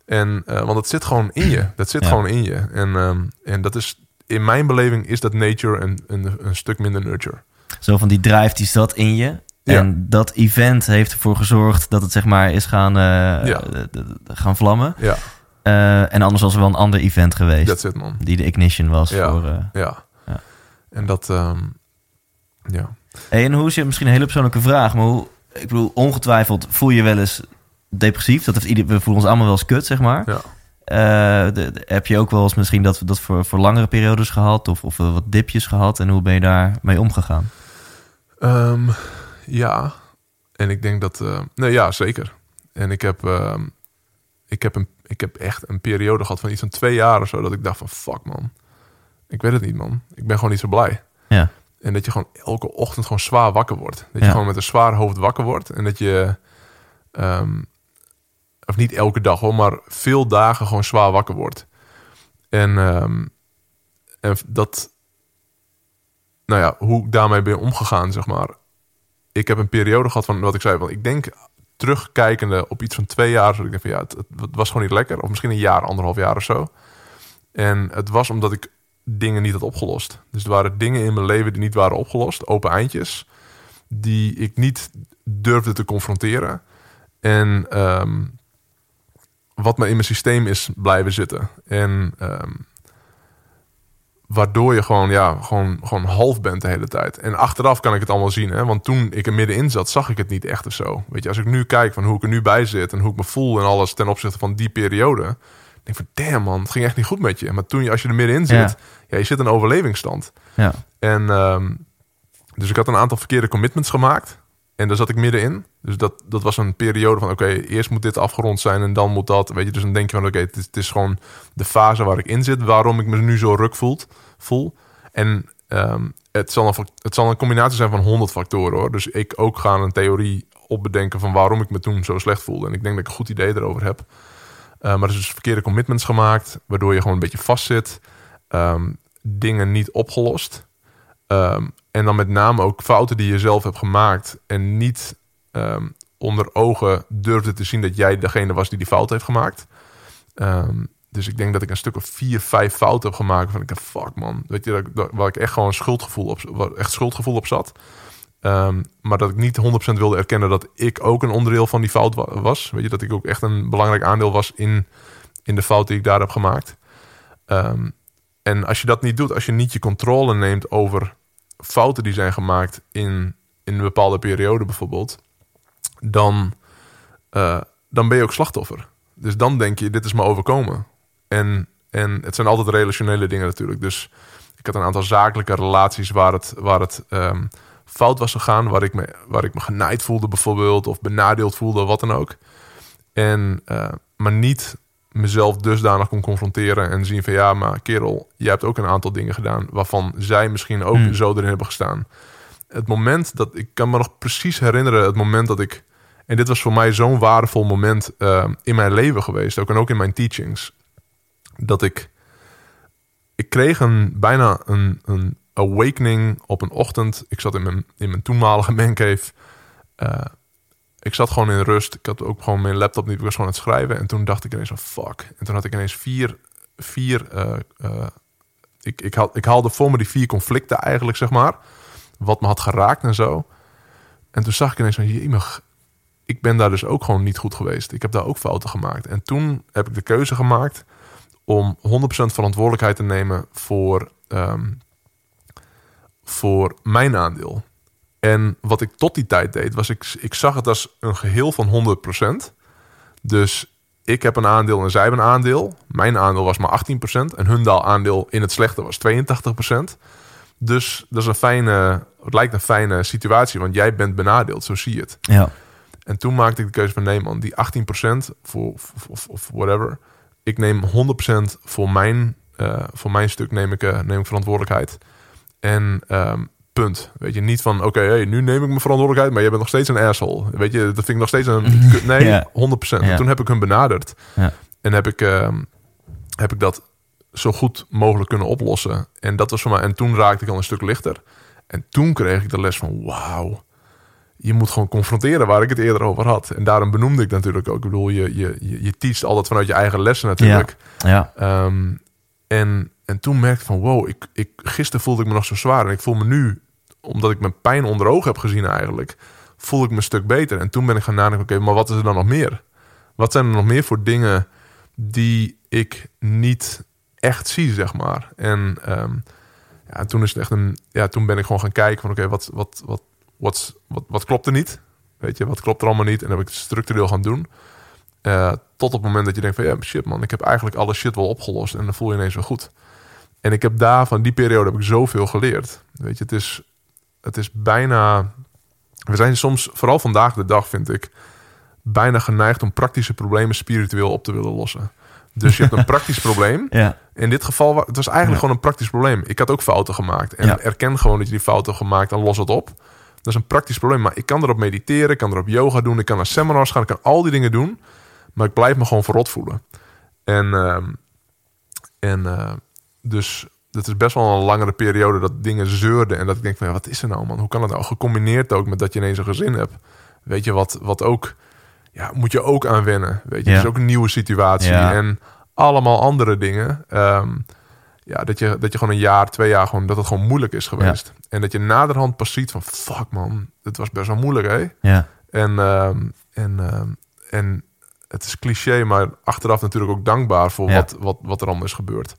En, eh, want het zit gewoon in je. Dat zit Ja. gewoon in je. En, ehm, en dat is, in mijn beleving is dat nature en een, een stuk minder nurture. Zo van die drive die zat in je. Ja. En dat event heeft ervoor gezorgd dat het zeg maar is gaan, eh, Ja. eh, gaan vlammen. Ja, Eh, en anders was er wel een ander event geweest. that's it man. Die de ignition was Ja. voor... Ja. Ja. En dat, ehm, ja. Hey, en hoe is je misschien een hele persoonlijke vraag, maar hoe, ik bedoel, ongetwijfeld voel je wel eens depressief. Dat heeft ieder, we voelen ons allemaal wel eens kut, zeg maar. Ja. Eh, de- heb je ook wel eens misschien dat, dat voor, voor langere periodes gehad? Of, of wat dipjes gehad? En hoe ben je daarmee omgegaan? Ehm, ja, en ik denk dat... eh, nee, ja, zeker. En ik heb, ehm, ik, heb een, ik heb echt een periode gehad van iets van twee jaar of zo... dat ik dacht van, fuck man. Ik weet het niet, man. Ik ben gewoon niet zo blij. Ja. En dat je gewoon elke ochtend gewoon zwaar wakker wordt. Dat je Ja. gewoon met een zwaar hoofd wakker wordt. En dat je... ehm, of niet elke dag hoor, maar veel dagen gewoon zwaar wakker wordt. En, ehm, en dat... Nou ja, hoe ik daarmee ben omgegaan, zeg maar. Ik heb een periode gehad van wat ik zei. Want ik denk terugkijkende op iets van twee jaar. Dat ik denk van ja, het, was gewoon niet lekker. Of misschien een jaar, anderhalf jaar of zo. En het was omdat ik dingen niet had opgelost. Dus er waren dingen in mijn leven die niet waren opgelost. Open eindjes. Die ik niet durfde te confronteren. En ehm, wat me in mijn systeem is blijven zitten. En ehm, waardoor je gewoon, ja, gewoon, gewoon half bent de hele tijd. En achteraf kan ik het allemaal zien. Hè? Want toen ik er middenin zat, zag ik het niet echt of zo. Weet je, als ik nu kijk van hoe ik er nu bij zit... en hoe ik me voel en alles ten opzichte van die periode... denk ik van, damn man, het ging echt niet goed met je. Maar toen je, als je er middenin zit... Ja. Ja. je zit in een overlevingsstand. Ja. En ehm, dus ik had een aantal verkeerde commitments gemaakt. En daar zat ik middenin. Dus dat, dat was een periode van... oké, eerst moet dit afgerond zijn en dan moet dat. Weet je, dus dan denk je van... oké, het, is- het is gewoon de fase waar ik in zit... waarom ik me nu zo ruk voelt, voel. En ehm, het, zal een, het zal een combinatie zijn van honderd factoren, hoor. Dus ik ook ga een theorie opbedenken... van waarom ik me toen zo slecht voelde. En ik denk dat ik een goed idee erover heb. Eh, maar er is dus verkeerde commitments gemaakt... waardoor je gewoon een beetje vastzit... Ehm, dingen niet opgelost... Ehm, en dan met name ook fouten die je zelf hebt gemaakt. En niet ehm, onder ogen durfde te zien dat jij degene was die die fout heeft gemaakt. Ehm, dus ik denk dat ik een stuk of vier, vijf fouten heb gemaakt. Van ik fuck man. Weet je, dat, waar ik echt gewoon schuldgevoel op, echt schuldgevoel op zat. Maar dat ik niet 100% wilde erkennen dat ik ook een onderdeel van die fout wa- was. Weet je, dat ik ook echt een belangrijk aandeel was in, in de fout die ik daar heb gemaakt. En als je dat niet doet, als je niet je controle neemt over fouten die zijn gemaakt in, in een bepaalde periode bijvoorbeeld, dan, eh, dan ben je ook slachtoffer. Dus dan denk je, dit is me overkomen. En, en het zijn altijd relationele dingen natuurlijk. Dus ik had een aantal zakelijke relaties waar het, waar het ehm, fout was gegaan, waar ik, me, waar ik me genaaid voelde bijvoorbeeld, of benadeeld voelde, wat dan ook. En, eh, maar niet mezelf dusdanig kon confronteren en zien van ja, maar kerel, jij hebt ook een aantal dingen gedaan waarvan zij misschien ook Hmm. zo erin hebben gestaan. Het moment dat ik kan me nog precies herinneren, het moment dat ik en dit was voor mij zo'n waardevol moment eh, in mijn leven geweest, ook en ook in mijn teachings, dat ik ik kreeg een bijna een, een awakening op een ochtend. Ik zat in mijn, in mijn toenmalige mancave. Ik zat gewoon in rust. Ik had ook gewoon mijn laptop niet. Ik was gewoon aan het schrijven. En toen dacht ik ineens van fuck. En toen had ik ineens vier... vier eh, eh, ik, ik, had, ik haalde voor me die vier conflicten eigenlijk, zeg maar. Wat me had geraakt en zo. En toen zag ik ineens van... jemig, ik ben daar dus ook gewoon niet goed geweest. Ik heb daar ook fouten gemaakt. En toen heb ik de keuze gemaakt... om 100% verantwoordelijkheid te nemen voor... ehm, voor mijn aandeel. En wat ik tot die tijd deed, was ik, ik zag het als een geheel van 100%. Dus ik heb een aandeel en zij hebben een aandeel. Mijn aandeel was maar 18% en hun aandeel in het slechte was 82%. Dus dat is een fijne, het lijkt een fijne situatie, want jij bent benadeeld, zo zie je het. Ja. En toen maakte ik de keuze van nee man, die 18% voor of, of, of whatever. Ik neem 100% voor mijn, eh, voor mijn stuk neem ik, eh, neem ik verantwoordelijkheid. En ehm, punt. Weet je, niet van oké, hey, nu neem ik mijn verantwoordelijkheid, maar jij bent nog steeds een asshole. Weet je, dat vind ik nog steeds een... Nee, Ja. 100%. En Ja. toen heb ik hun benaderd. Ja. En heb ik, ehm, heb ik dat zo goed mogelijk kunnen oplossen. En dat was voor mij. En toen raakte ik al een stuk lichter. En toen kreeg ik de les van wauw. Je moet gewoon confronteren waar ik het eerder over had. En daarom benoemde ik natuurlijk ook. Ik bedoel, je, je, je, je teacht altijd vanuit je eigen lessen natuurlijk. Ja. Ehm, en, en toen merkte ik van wow, ik, ik, gisteren voelde ik me nog zo zwaar. En ik voel me nu, omdat ik mijn pijn onder ogen heb gezien eigenlijk, voel ik me een stuk beter. En toen ben ik gaan nadenken, oké, maar wat is er dan nog meer? Wat zijn er nog meer voor dingen die ik niet echt zie, zeg maar? En ehm, ja, toen is het echt een, ja, toen ben ik gewoon gaan kijken van oké, wat, wat, wat, wat, wat, wat klopt er niet? Weet je, wat klopt er allemaal niet? En heb ik structureel gaan doen. Eh, tot op het moment dat je denkt van ja, shit man, ik heb eigenlijk alle shit wel opgelost. En dan voel je ineens weer goed. En ik heb daar van die periode heb ik zoveel geleerd. Weet je, het is, het is bijna. We zijn soms, vooral vandaag de dag, vind ik, bijna geneigd om praktische problemen spiritueel op te willen lossen. Dus je hebt een praktisch probleem. Ja. In dit geval, het was eigenlijk Ja. gewoon een praktisch probleem. Ik had ook fouten gemaakt. En Ja. erken gewoon dat je die fouten hebt gemaakt en los het op. Dat is een praktisch probleem. Maar ik kan erop mediteren, ik kan erop yoga doen, ik kan naar seminars gaan, ik kan al die dingen doen. Maar ik blijf me gewoon verrot voelen. En, ehm, en eh, dus het is best wel een langere periode dat dingen zeurden. En dat ik denk van, ja, wat is er nou man? Hoe kan het nou? Gecombineerd ook met dat je ineens een gezin hebt. Weet je, wat, wat ook... Ja, moet je ook aan wennen. Weet je, Ja. is ook een nieuwe situatie. Ja. En allemaal andere dingen. Ehm, ja, dat je, dat je gewoon een jaar, twee jaar gewoon, dat het gewoon moeilijk is geweest. En dat je naderhand pas ziet van, fuck man, het was best wel moeilijk hè. Ja. En, ehm, en, ehm, en het is cliché, maar achteraf natuurlijk ook dankbaar voor wat, wat, wat er allemaal is gebeurd.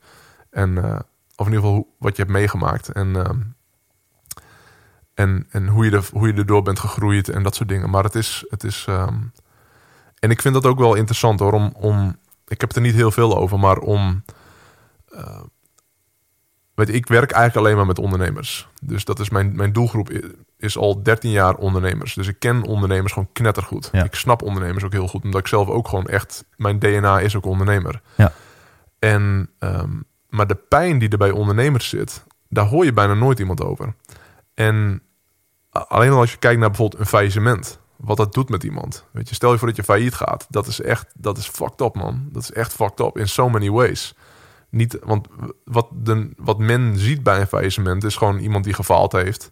En, eh, of in ieder geval wat je hebt meegemaakt. En, ehm, en, en hoe, je er, hoe je erdoor bent gegroeid en dat soort dingen. Maar het is. Het is ehm, en ik vind dat ook wel interessant hoor. Om, om, ik heb het er niet heel veel over, maar om. eh, weet je, ik werk eigenlijk alleen maar met ondernemers. Dus dat is mijn, mijn doelgroep is al 13 jaar ondernemers. Dus ik ken ondernemers gewoon knettergoed. Ja. Ik snap ondernemers ook heel goed. Omdat ik zelf ook gewoon echt... Mijn DNA is ook ondernemer. Ja. En, ehm, maar de pijn die er bij ondernemers zit... daar hoor je bijna nooit iemand over. En alleen al als je kijkt naar bijvoorbeeld een faillissement... wat dat doet met iemand. Weet je, stel je voor dat je failliet gaat. Dat is echt... Dat is fucked up, man. Dat is echt fucked up in so many ways. Niet, want wat, wat men ziet bij een faillissement... is gewoon iemand die gefaald heeft...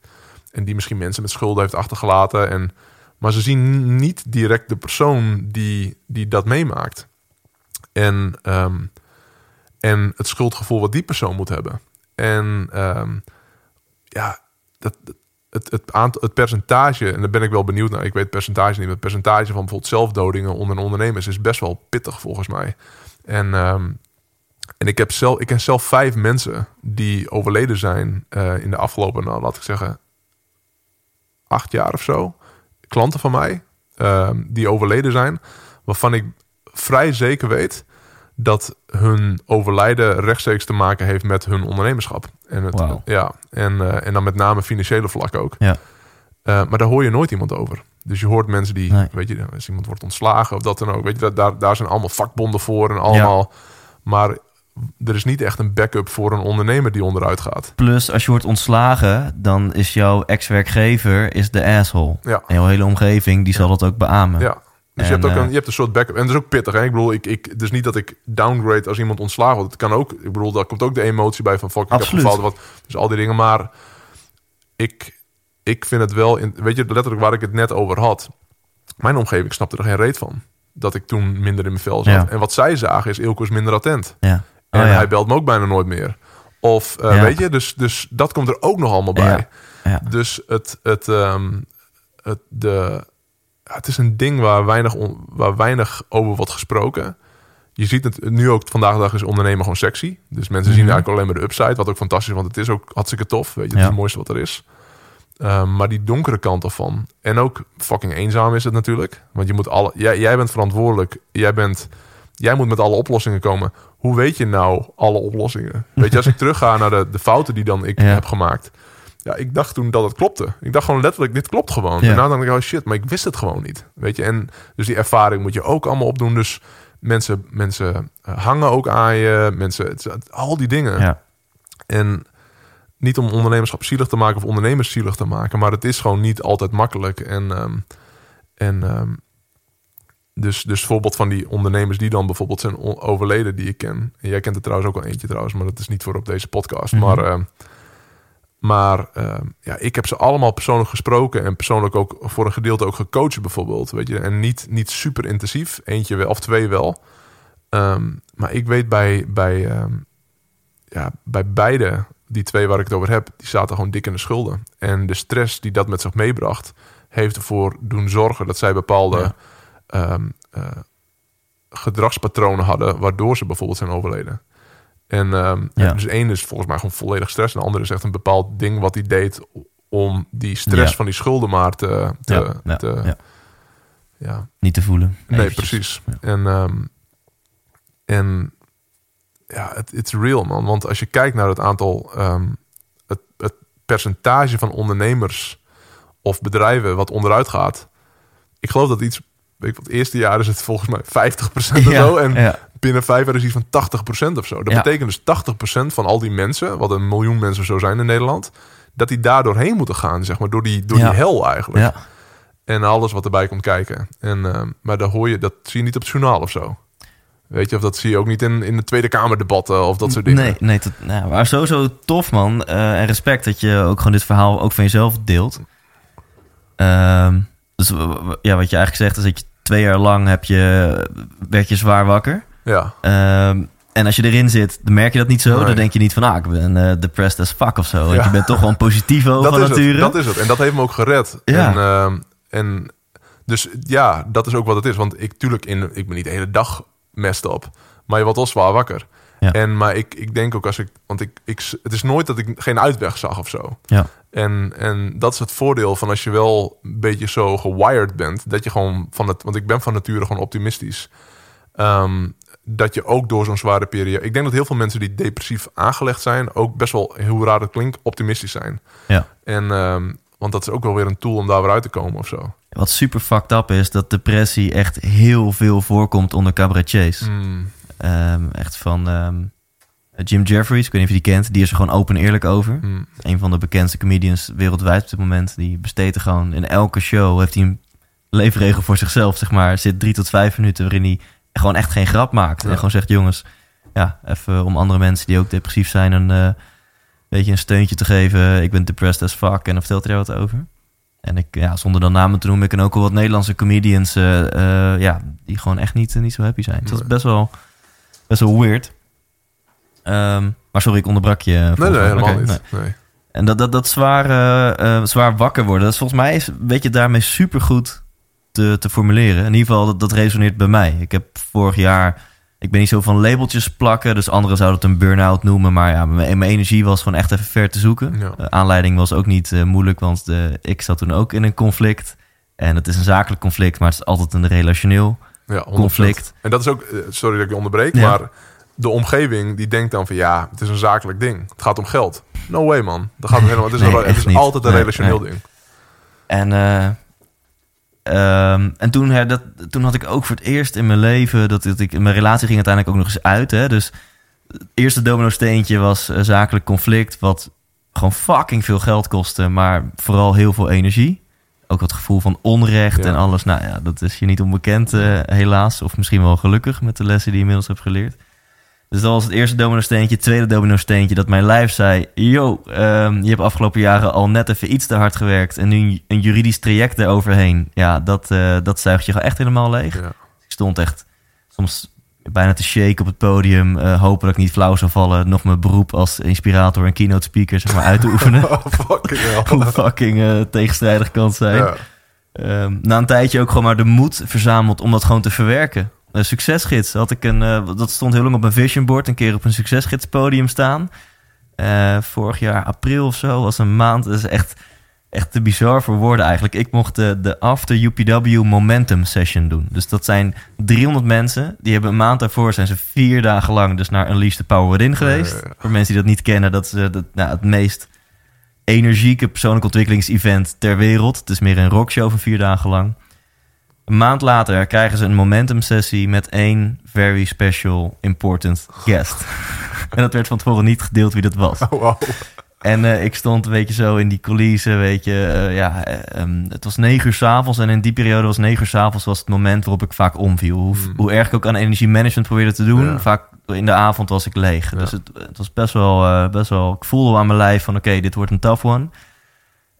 en die misschien mensen met schulden heeft achtergelaten... En, maar ze zien niet direct de persoon die, die dat meemaakt. En, ehm, en het schuldgevoel wat die persoon moet hebben. En ehm, ja, dat, het, het, aantal, het percentage, en daar ben ik wel benieuwd naar. Ik weet het percentage niet, het percentage van bijvoorbeeld zelfdodingen onder ondernemers is best wel pittig volgens mij. En, ehm, en ik, heb zelf, ik ken zelf vijf mensen die overleden zijn eh, in de afgelopen, nou, laat ik zeggen, acht jaar of zo. Klanten van mij ehm, die overleden zijn, waarvan ik vrij zeker weet dat hun overlijden rechtstreeks te maken heeft met hun ondernemerschap. En, het, ja, en, eh, en dan met name financiële vlak ook. Ja. Eh, maar daar hoor je nooit iemand over. Dus je hoort mensen die, Nee. weet je, als iemand wordt ontslagen of dat dan ook. Weet je, dat, daar, daar zijn allemaal vakbonden voor en allemaal. Maar er is niet echt een backup voor een ondernemer die onderuit gaat. Plus, als je wordt ontslagen, dan is jouw ex-werkgever is de asshole. Ja. En jouw hele omgeving, die zal dat ook beamen. Ja. Dus En, je, hebt ook eh, een, je hebt een soort backup. En dat is ook pittig. Hè? Ik bedoel, ik, ik, is niet dat ik downgrade als iemand ontslagen wordt. Het kan ook. Ik bedoel, daar komt ook de emotie bij van fuck, ik heb. Wat, dus al die dingen. Maar ik, ik vind het wel... In, weet je, letterlijk waar ik het net over had. Mijn omgeving snapte er geen reet van. Dat ik toen minder in mijn vel zat. Ja. En wat zij zagen is, Ilko is minder attent. Ja. En Oh, ja. hij belt me ook bijna nooit meer. Of, eh, weet je, dus, dus dat komt er ook nog allemaal bij. Dus het, het, ehm, het, de, ja, het is een ding waar weinig, on- waar weinig over wordt gesproken. Je ziet het nu ook vandaag de dag is ondernemen gewoon sexy. Dus mensen zien Mhm. eigenlijk alleen maar de upside, wat ook fantastisch is, want het is ook hartstikke tof. Weet je, het is het mooiste wat er is. Ehm, maar die donkere kant ervan. En ook fucking eenzaam is het natuurlijk. Want je moet alle, jij, jij bent verantwoordelijk. Jij, bent, jij moet met alle oplossingen komen. Hoe weet je nou alle oplossingen? Weet je, als ik terugga naar de, de fouten die dan ik Ja. heb gemaakt. Ja, ik dacht toen dat het klopte. Ik dacht gewoon letterlijk, dit klopt gewoon. Ja. En dan denk ik, oh shit, maar ik wist het gewoon niet. Weet je, en dus die ervaring moet je ook allemaal opdoen. Dus mensen, mensen eh, hangen ook aan je. Mensen, het, het- al die dingen. Ja. En niet om ondernemerschap zielig te maken of ondernemers zielig te maken, maar het is gewoon niet altijd makkelijk. En, ehm, en ehm, dus, dus voorbeeld van die ondernemers die dan bijvoorbeeld zijn overleden, die ik ken. En jij kent er trouwens ook al eentje trouwens, maar dat is niet voor op deze podcast. Mhm. Maar, ehm, maar ehm, ja, ik heb ze allemaal persoonlijk gesproken en persoonlijk ook voor een gedeelte ook gecoacht bijvoorbeeld. Weet je, en niet, niet super intensief, eentje wel of twee wel. Ehm, maar ik weet bij, bij, ehm, ja, bij beide, die twee waar ik het over heb, die zaten gewoon dik in de schulden. En de stress die dat met zich meebracht, heeft ervoor doen zorgen dat zij bepaalde Ja. eh, gedragspatronen hadden, waardoor ze bijvoorbeeld zijn overleden. En ehm, Ja. dus één is volgens mij gewoon volledig stress. En de andere is echt een bepaald ding wat hij deed om die stress Ja. van die schulden maar te, te, Ja, ja, te, ja. ja, Niet te voelen. Nee, Eventjes. precies. En, ehm, en ja, het is real, man. Want als je kijkt naar het aantal, ehm, het, het percentage van ondernemers of bedrijven wat onderuit gaat. Ik geloof dat iets, weet ik wat, het eerste jaar is het volgens mij 50% of zo. En ja. Binnen vijf jaar is iets van 80% of zo. Dat Ja. betekent dus 80% van al die mensen, wat een miljoen mensen zo zijn in Nederland, dat die daar doorheen moeten gaan, zeg maar, door die, door Ja. die hel eigenlijk. Ja. En alles wat erbij komt kijken. En, ehm, maar daar hoor je, dat zie je niet op het journaal of zo. Weet je, of dat zie je ook niet in, in de Tweede Kamerdebatten of dat soort dingen. Nee, nee tot, nou, maar sowieso tof, man. Eh, en respect dat je ook gewoon dit verhaal ook van jezelf deelt. Ehm, dus ja, wat je eigenlijk zegt is dat je twee jaar lang heb je, werd je zwaar wakker. Ja, Ehm, en als je erin zit, dan merk je dat niet zo. Nee. Dan denk je niet van, ah, ik ben eh, depressed as fuck of zo. Want Ja. je bent toch wel een positivo dat nature. het, dat is het. En dat heeft me ook gered. Ja. En, ehm, en dus ja, dat is ook wat het is. Want ik, tuurlijk, in, ik ben niet de hele dag mest op. Maar je wordt wel zwaar wakker. Ja. En, maar ik, ik denk ook als ik... Want ik, ik, het is nooit dat ik geen uitweg zag of zo. Ja. En, en dat is het voordeel van als je wel een beetje zo gewired bent. Dat je gewoon van het... Want ik ben van nature gewoon optimistisch. Ehm, dat je ook door zo'n zware periode... Ik denk dat heel veel mensen die depressief aangelegd zijn... ook best wel, hoe raar het klinkt, optimistisch zijn. Ja. En, ehm, want dat is ook wel weer een tool om daar weer uit te komen of zo. Wat super fucked up is, dat depressie echt heel veel voorkomt onder cabaretiers. Mm, Ehm, echt van ehm, Jim Jeffries, ik weet niet of je die kent. Die is er gewoon open en eerlijk over. mm, Een van de bekendste comedians wereldwijd op dit moment. Die besteedt er gewoon in elke show. Heeft hij een leefregel voor zichzelf, zeg maar. Zit drie tot vijf minuten waarin hij gewoon echt geen grap maakt. Ja. En gewoon zegt, jongens, ja, even om andere mensen die ook depressief zijn... een eh, beetje een steuntje te geven. Ik ben depressed as fuck. En dan vertelt hij daar wat over. En ik, ja, zonder dan namen te noemen, ik ken ook al wat Nederlandse comedians... eh, eh, ja, die gewoon echt niet, niet zo happy zijn. Dus dat is best wel, best wel weird. Ehm, maar sorry, ik onderbrak je. nee, nee, helemaal niet. nee. Nee. En dat, dat, dat zwaar, zwaar wakker worden, dat is volgens mij is, weet je daarmee supergoed te, te formuleren. In ieder geval, dat, dat resoneert bij mij. Ik heb vorig jaar, ik ben niet zo van labeltjes plakken, dus anderen zouden het een burn-out noemen. Maar ja, mijn, mijn energie was gewoon echt even ver te zoeken. Ja. De aanleiding was ook niet eh, moeilijk, want eh, ik zat toen ook in een conflict. En het is een zakelijk conflict, maar het is altijd een relationeel Ja, 100%. conflict. En dat is ook, eh, sorry dat ik je onderbreek, Ja. maar de omgeving die denkt dan van ja, het is een zakelijk ding. Het gaat om geld. No way man. Dat gaat helemaal. Het is, Nee, een, het is altijd een Nee, relationeel nee. ding. En, eh, ehm, en toen, hè, dat, toen had ik ook voor het eerst in mijn leven... Dat, dat ik, mijn relatie ging uiteindelijk ook nog eens uit. Hè, dus het eerste domino-steentje was eh, zakelijk conflict... wat gewoon fucking veel geld kostte... maar vooral heel veel energie. Ook het gevoel van onrecht Ja. en alles. Nou ja, dat is je niet onbekend eh, helaas. Of misschien wel gelukkig met de lessen die je inmiddels hebt geleerd. Dus dat was het eerste domino-steentje. Het tweede domino-steentje dat mijn lijf zei... Yo, ehm, je hebt afgelopen jaren al net even iets te hard gewerkt... en nu een juridisch traject eroverheen. Ja, dat, eh, dat zuigt je gewoon echt helemaal leeg. Ja. Ik stond echt soms bijna te shake op het podium... eh, hopen dat ik niet flauw zou vallen... nog mijn beroep als inspirator en keynote speaker zeg maar, uit te oefenen. Oh, fucking hell. Hoe fucking eh, tegenstrijdig kan het zijn. Ja. Ehm, na een tijdje ook gewoon maar de moed verzameld om dat gewoon te verwerken. Een succesgids had ik een, eh, dat stond heel lang op mijn vision board, een keer op een succesgidspodium staan. Eh, vorig jaar april of zo was een maand. Dat is echt, echt te bizar voor woorden eigenlijk. Ik mocht de, de After UPW Momentum Session doen. Dus dat zijn 300 mensen. Die hebben een maand daarvoor zijn ze vier dagen lang dus naar Unleash the Power Within geweest. Ja. Voor mensen die dat niet kennen, dat is eh, dat, nou, het meest energieke persoonlijk ontwikkelingsevent ter wereld. Het is meer een rockshow van vier dagen lang. Een maand later krijgen ze een momentum sessie met één very special important guest. en dat werd van tevoren niet gedeeld wie dat was. Oh, wow. En eh, ik stond een beetje zo in die coulissen, weet je. eh, ja, eh, ehm, het was negen uur s'avonds en in die periode was negen uur s'avonds was het moment waarop ik vaak omviel. Hoe, Hmm. hoe erg ik ook aan energiemanagement probeerde te doen, Ja. vaak in de avond was ik leeg. Ja. Dus het, het was best wel, best wel, ik voelde aan mijn lijf van oké, dit wordt een tough one.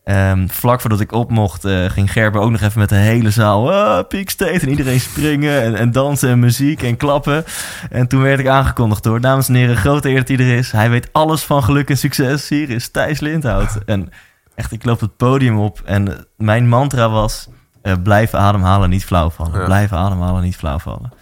Ehm, vlak voordat ik op mocht, eh, ging Gerber ook nog even met de hele zaal ah, Peak State en iedereen springen en, en dansen en muziek en klappen. En toen werd ik aangekondigd door, dames en heren, grote eer dat hij er is. Hij weet alles van geluk en succes. Hier is Thijs Lindhout. En echt, ik loop het podium op en eh, mijn mantra was, eh, blijf ademhalen, niet flauw vallen. Ja. Blijf ademhalen, niet flauw vallen.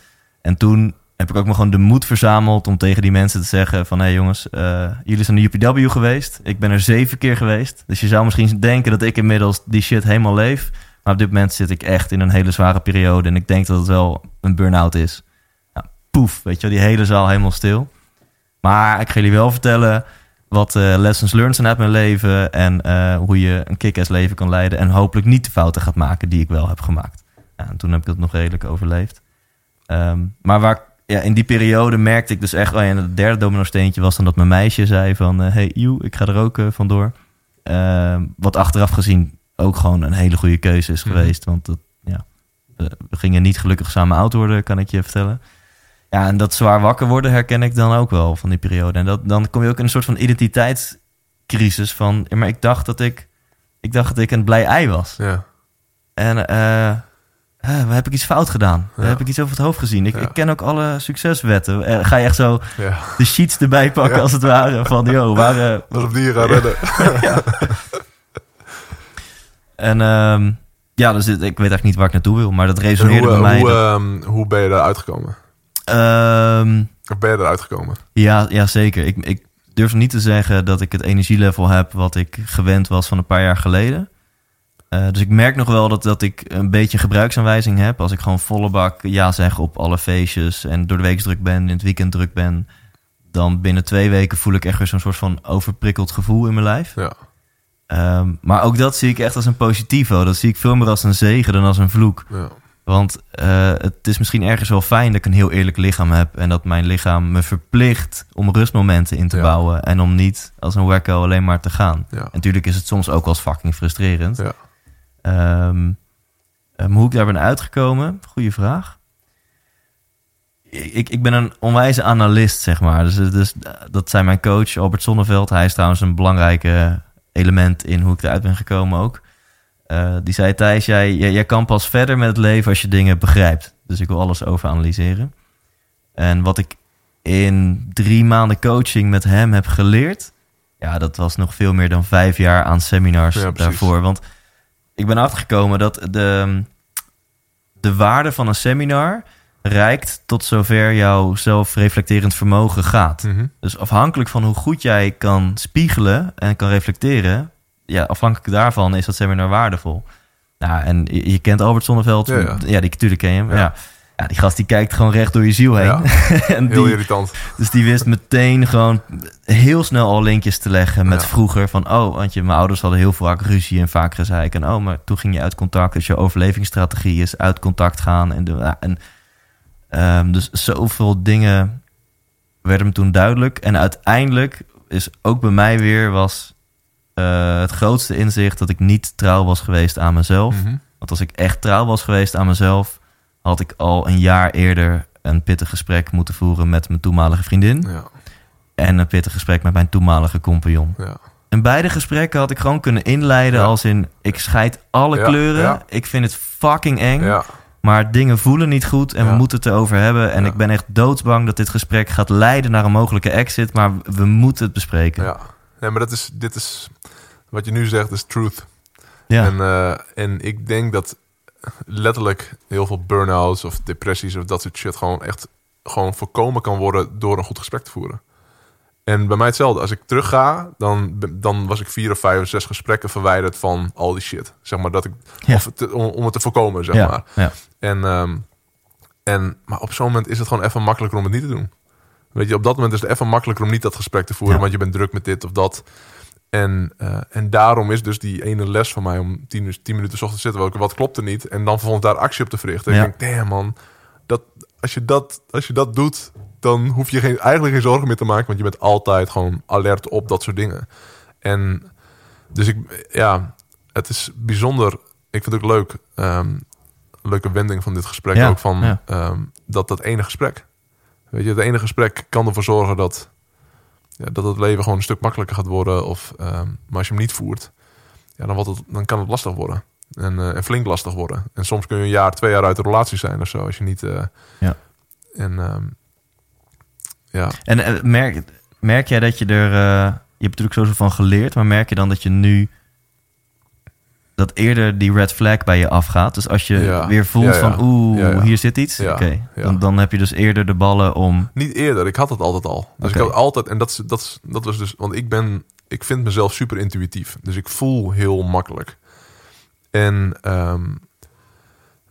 En toen heb ik ook maar gewoon de moed verzameld om tegen die mensen te zeggen van... hé hey jongens, eh, jullie zijn naar UPW geweest. Ik ben er zeven keer geweest. Dus je zou misschien denken dat ik inmiddels die shit helemaal leef. Maar op dit moment zit ik echt in een hele zware periode. En ik denk dat het wel een burn-out is. Poef, weet je wel, die hele zaal helemaal stil. Maar ik ga jullie wel vertellen wat eh, lessons learned zijn uit mijn leven. En eh, hoe je een kick-ass leven kan leiden. En hopelijk niet de fouten gaat maken die ik wel heb gemaakt. En toen heb ik het nog redelijk overleefd. Ehm, maar waar, ja, in die periode merkte ik dus echt... Oh ja, en het derde domino-steentje was dan dat mijn meisje zei van... eh, hey, joe, ik ga er ook eh, vandoor. Ehm, wat achteraf gezien ook gewoon een hele goede keuze is Mhm. geweest. Want dat, ja, we, we gingen niet gelukkig samen oud worden, kan ik je vertellen. Ja, en dat zwaar wakker worden herken ik dan ook wel van die periode. En dat, dan kom je ook in een soort van identiteitscrisis van... Maar ik dacht dat ik, ik dacht dat ik een blij ei was. Ja. En eh, eh, heb ik iets fout gedaan? Ja. Heb ik iets over het hoofd gezien? Ik, Ja. ik ken ook alle succeswetten. Eh, ga je echt zo ja. de sheets erbij pakken als het ware? Van, joh, waar... eh, op die je gaat redden. En ehm, ja, dus ik weet eigenlijk niet waar ik naartoe wil, maar dat resoneerde hoe, bij mij. hoe, dat- ehm, hoe ben je eruit gekomen? Of ben je eruit gekomen? ja, ja, zeker. Ik, ik durf niet te zeggen dat ik het energielevel heb wat ik gewend was van een paar jaar geleden. Eh, dus ik merk nog wel dat, dat ik een beetje gebruiksaanwijzing heb. Als ik gewoon volle bak ja zeg op alle feestjes en door de week druk ben, in het weekend druk ben. Dan binnen twee weken voel ik echt weer zo'n soort van overprikkeld gevoel in mijn lijf. Ja. Ehm, maar ook dat zie ik echt als een positivo. Dat zie ik veel meer als een zegen dan als een vloek. ja. Want eh, het is misschien ergens wel fijn dat ik een heel eerlijk lichaam heb. En dat mijn lichaam me verplicht om rustmomenten in te Ja. bouwen. En om niet als een wacko alleen maar te gaan. Ja. En natuurlijk is het soms ook wel eens fucking frustrerend. Ja. Ehm, eh, hoe ik daar ben uitgekomen, goede vraag. Ik, ik ben een onwijze analist, zeg maar. Dus, dus dat zei mijn coach Albert Sonneveld. Hij is trouwens een belangrijke element in hoe ik eruit ben gekomen ook. Eh, die zei, Thijs, jij, jij, jij kan pas verder met het leven als je dingen begrijpt. Dus ik wil alles over analyseren. En wat ik in drie maanden coaching met hem heb geleerd... ja, dat was nog veel meer dan vijf jaar aan seminars Ja, daarvoor. Want ik ben achtergekomen dat de, de waarde van een seminar... reikt tot zover jouw zelfreflecterend vermogen gaat. Mhm. Dus afhankelijk van hoe goed jij kan spiegelen en kan reflecteren, ja, afhankelijk daarvan is dat seminar waardevol. Nou, en je, je kent Albert Zonneveld, Ja, ja, ja. die natuurlijk ken je hem. Ja. Ja. Ja. die gast die kijkt gewoon recht door je ziel heen. Ja. en Heel die, irritant. dus die wist meteen gewoon heel snel al linkjes te leggen met Ja. vroeger van, oh, want je, mijn ouders hadden heel vaak ruzie en vaak gezeik. En oh, maar toen ging je uit contact. Dus je overlevingsstrategie is uit contact gaan. En, de, en ehm, dus zoveel dingen werden me toen duidelijk. En uiteindelijk is ook bij mij weer was eh, het grootste inzicht dat ik niet trouw was geweest aan mezelf. Mhm. Want als ik echt trouw was geweest aan mezelf, had ik al een jaar eerder een pittig gesprek moeten voeren met mijn toenmalige vriendin. Ja. En een pittig gesprek met mijn toenmalige compagnon. Ja. En beide gesprekken had ik gewoon kunnen inleiden Ja. als in... ik scheid alle kleuren, ik vind het fucking eng... Ja. maar dingen voelen niet goed en we moeten het erover hebben. En ik ben echt doodsbang dat dit gesprek gaat leiden naar een mogelijke exit... maar we moeten het bespreken. ja. Nee, maar dat is, dit is... Wat je nu zegt is truth. Ja. En, eh, en ik denk dat letterlijk heel veel burn-outs of depressies of dat soort shit gewoon echt gewoon voorkomen kan worden door een goed gesprek te voeren. En bij mij hetzelfde. Als ik terugga, dan, dan was ik vier of vijf of zes gesprekken verwijderd van al die shit. Zeg maar dat ik, Ja. of om, om het te voorkomen, zeg ja. maar. ja. En, ehm, en, maar op zo'n moment is het gewoon even makkelijker om het niet te doen. Weet je, op dat moment is het even makkelijker om niet dat gesprek te voeren, want je bent druk met dit of dat. En, eh, en daarom is dus die ene les van mij om tien, minuten 's ochtends zitten, welke wat klopt er niet. En dan vervolgens daar actie op te verrichten. En Ja. ik denk, damn man, dat, als, je dat, als je dat doet, dan hoef je geen, eigenlijk geen zorgen meer te maken, want je bent altijd gewoon alert op dat soort dingen. En dus ik, ja, het is bijzonder. Ik vind het ook leuk, ehm, leuke wending van dit gesprek Ja, ook van ja. ehm, dat dat ene gesprek. Weet je, het ene gesprek kan ervoor zorgen dat, ja, dat het leven gewoon een stuk makkelijker gaat worden. Of, ehm, maar als je hem niet voert, ja, dan, wordt het, dan kan het lastig worden. En, eh, en flink lastig worden. En soms kun je een jaar, twee jaar uit de relatie zijn of zo. Als je niet. eh, Ja. En ehm, ja, En eh, merk, merk jij dat je er... je hebt natuurlijk sowieso van geleerd, maar merk je dan dat je nu... dat eerder die red flag bij je afgaat? Dus als je Ja. weer voelt Ja, ja. van oeh, hier zit iets. Oké, dan, dan heb je dus eerder de ballen om... Niet eerder, ik had het altijd al. Dus ik had altijd, en dat, is, dat, is, dat was dus, want ik ben, ik vind mezelf super intuïtief. Dus ik voel heel makkelijk. En ehm,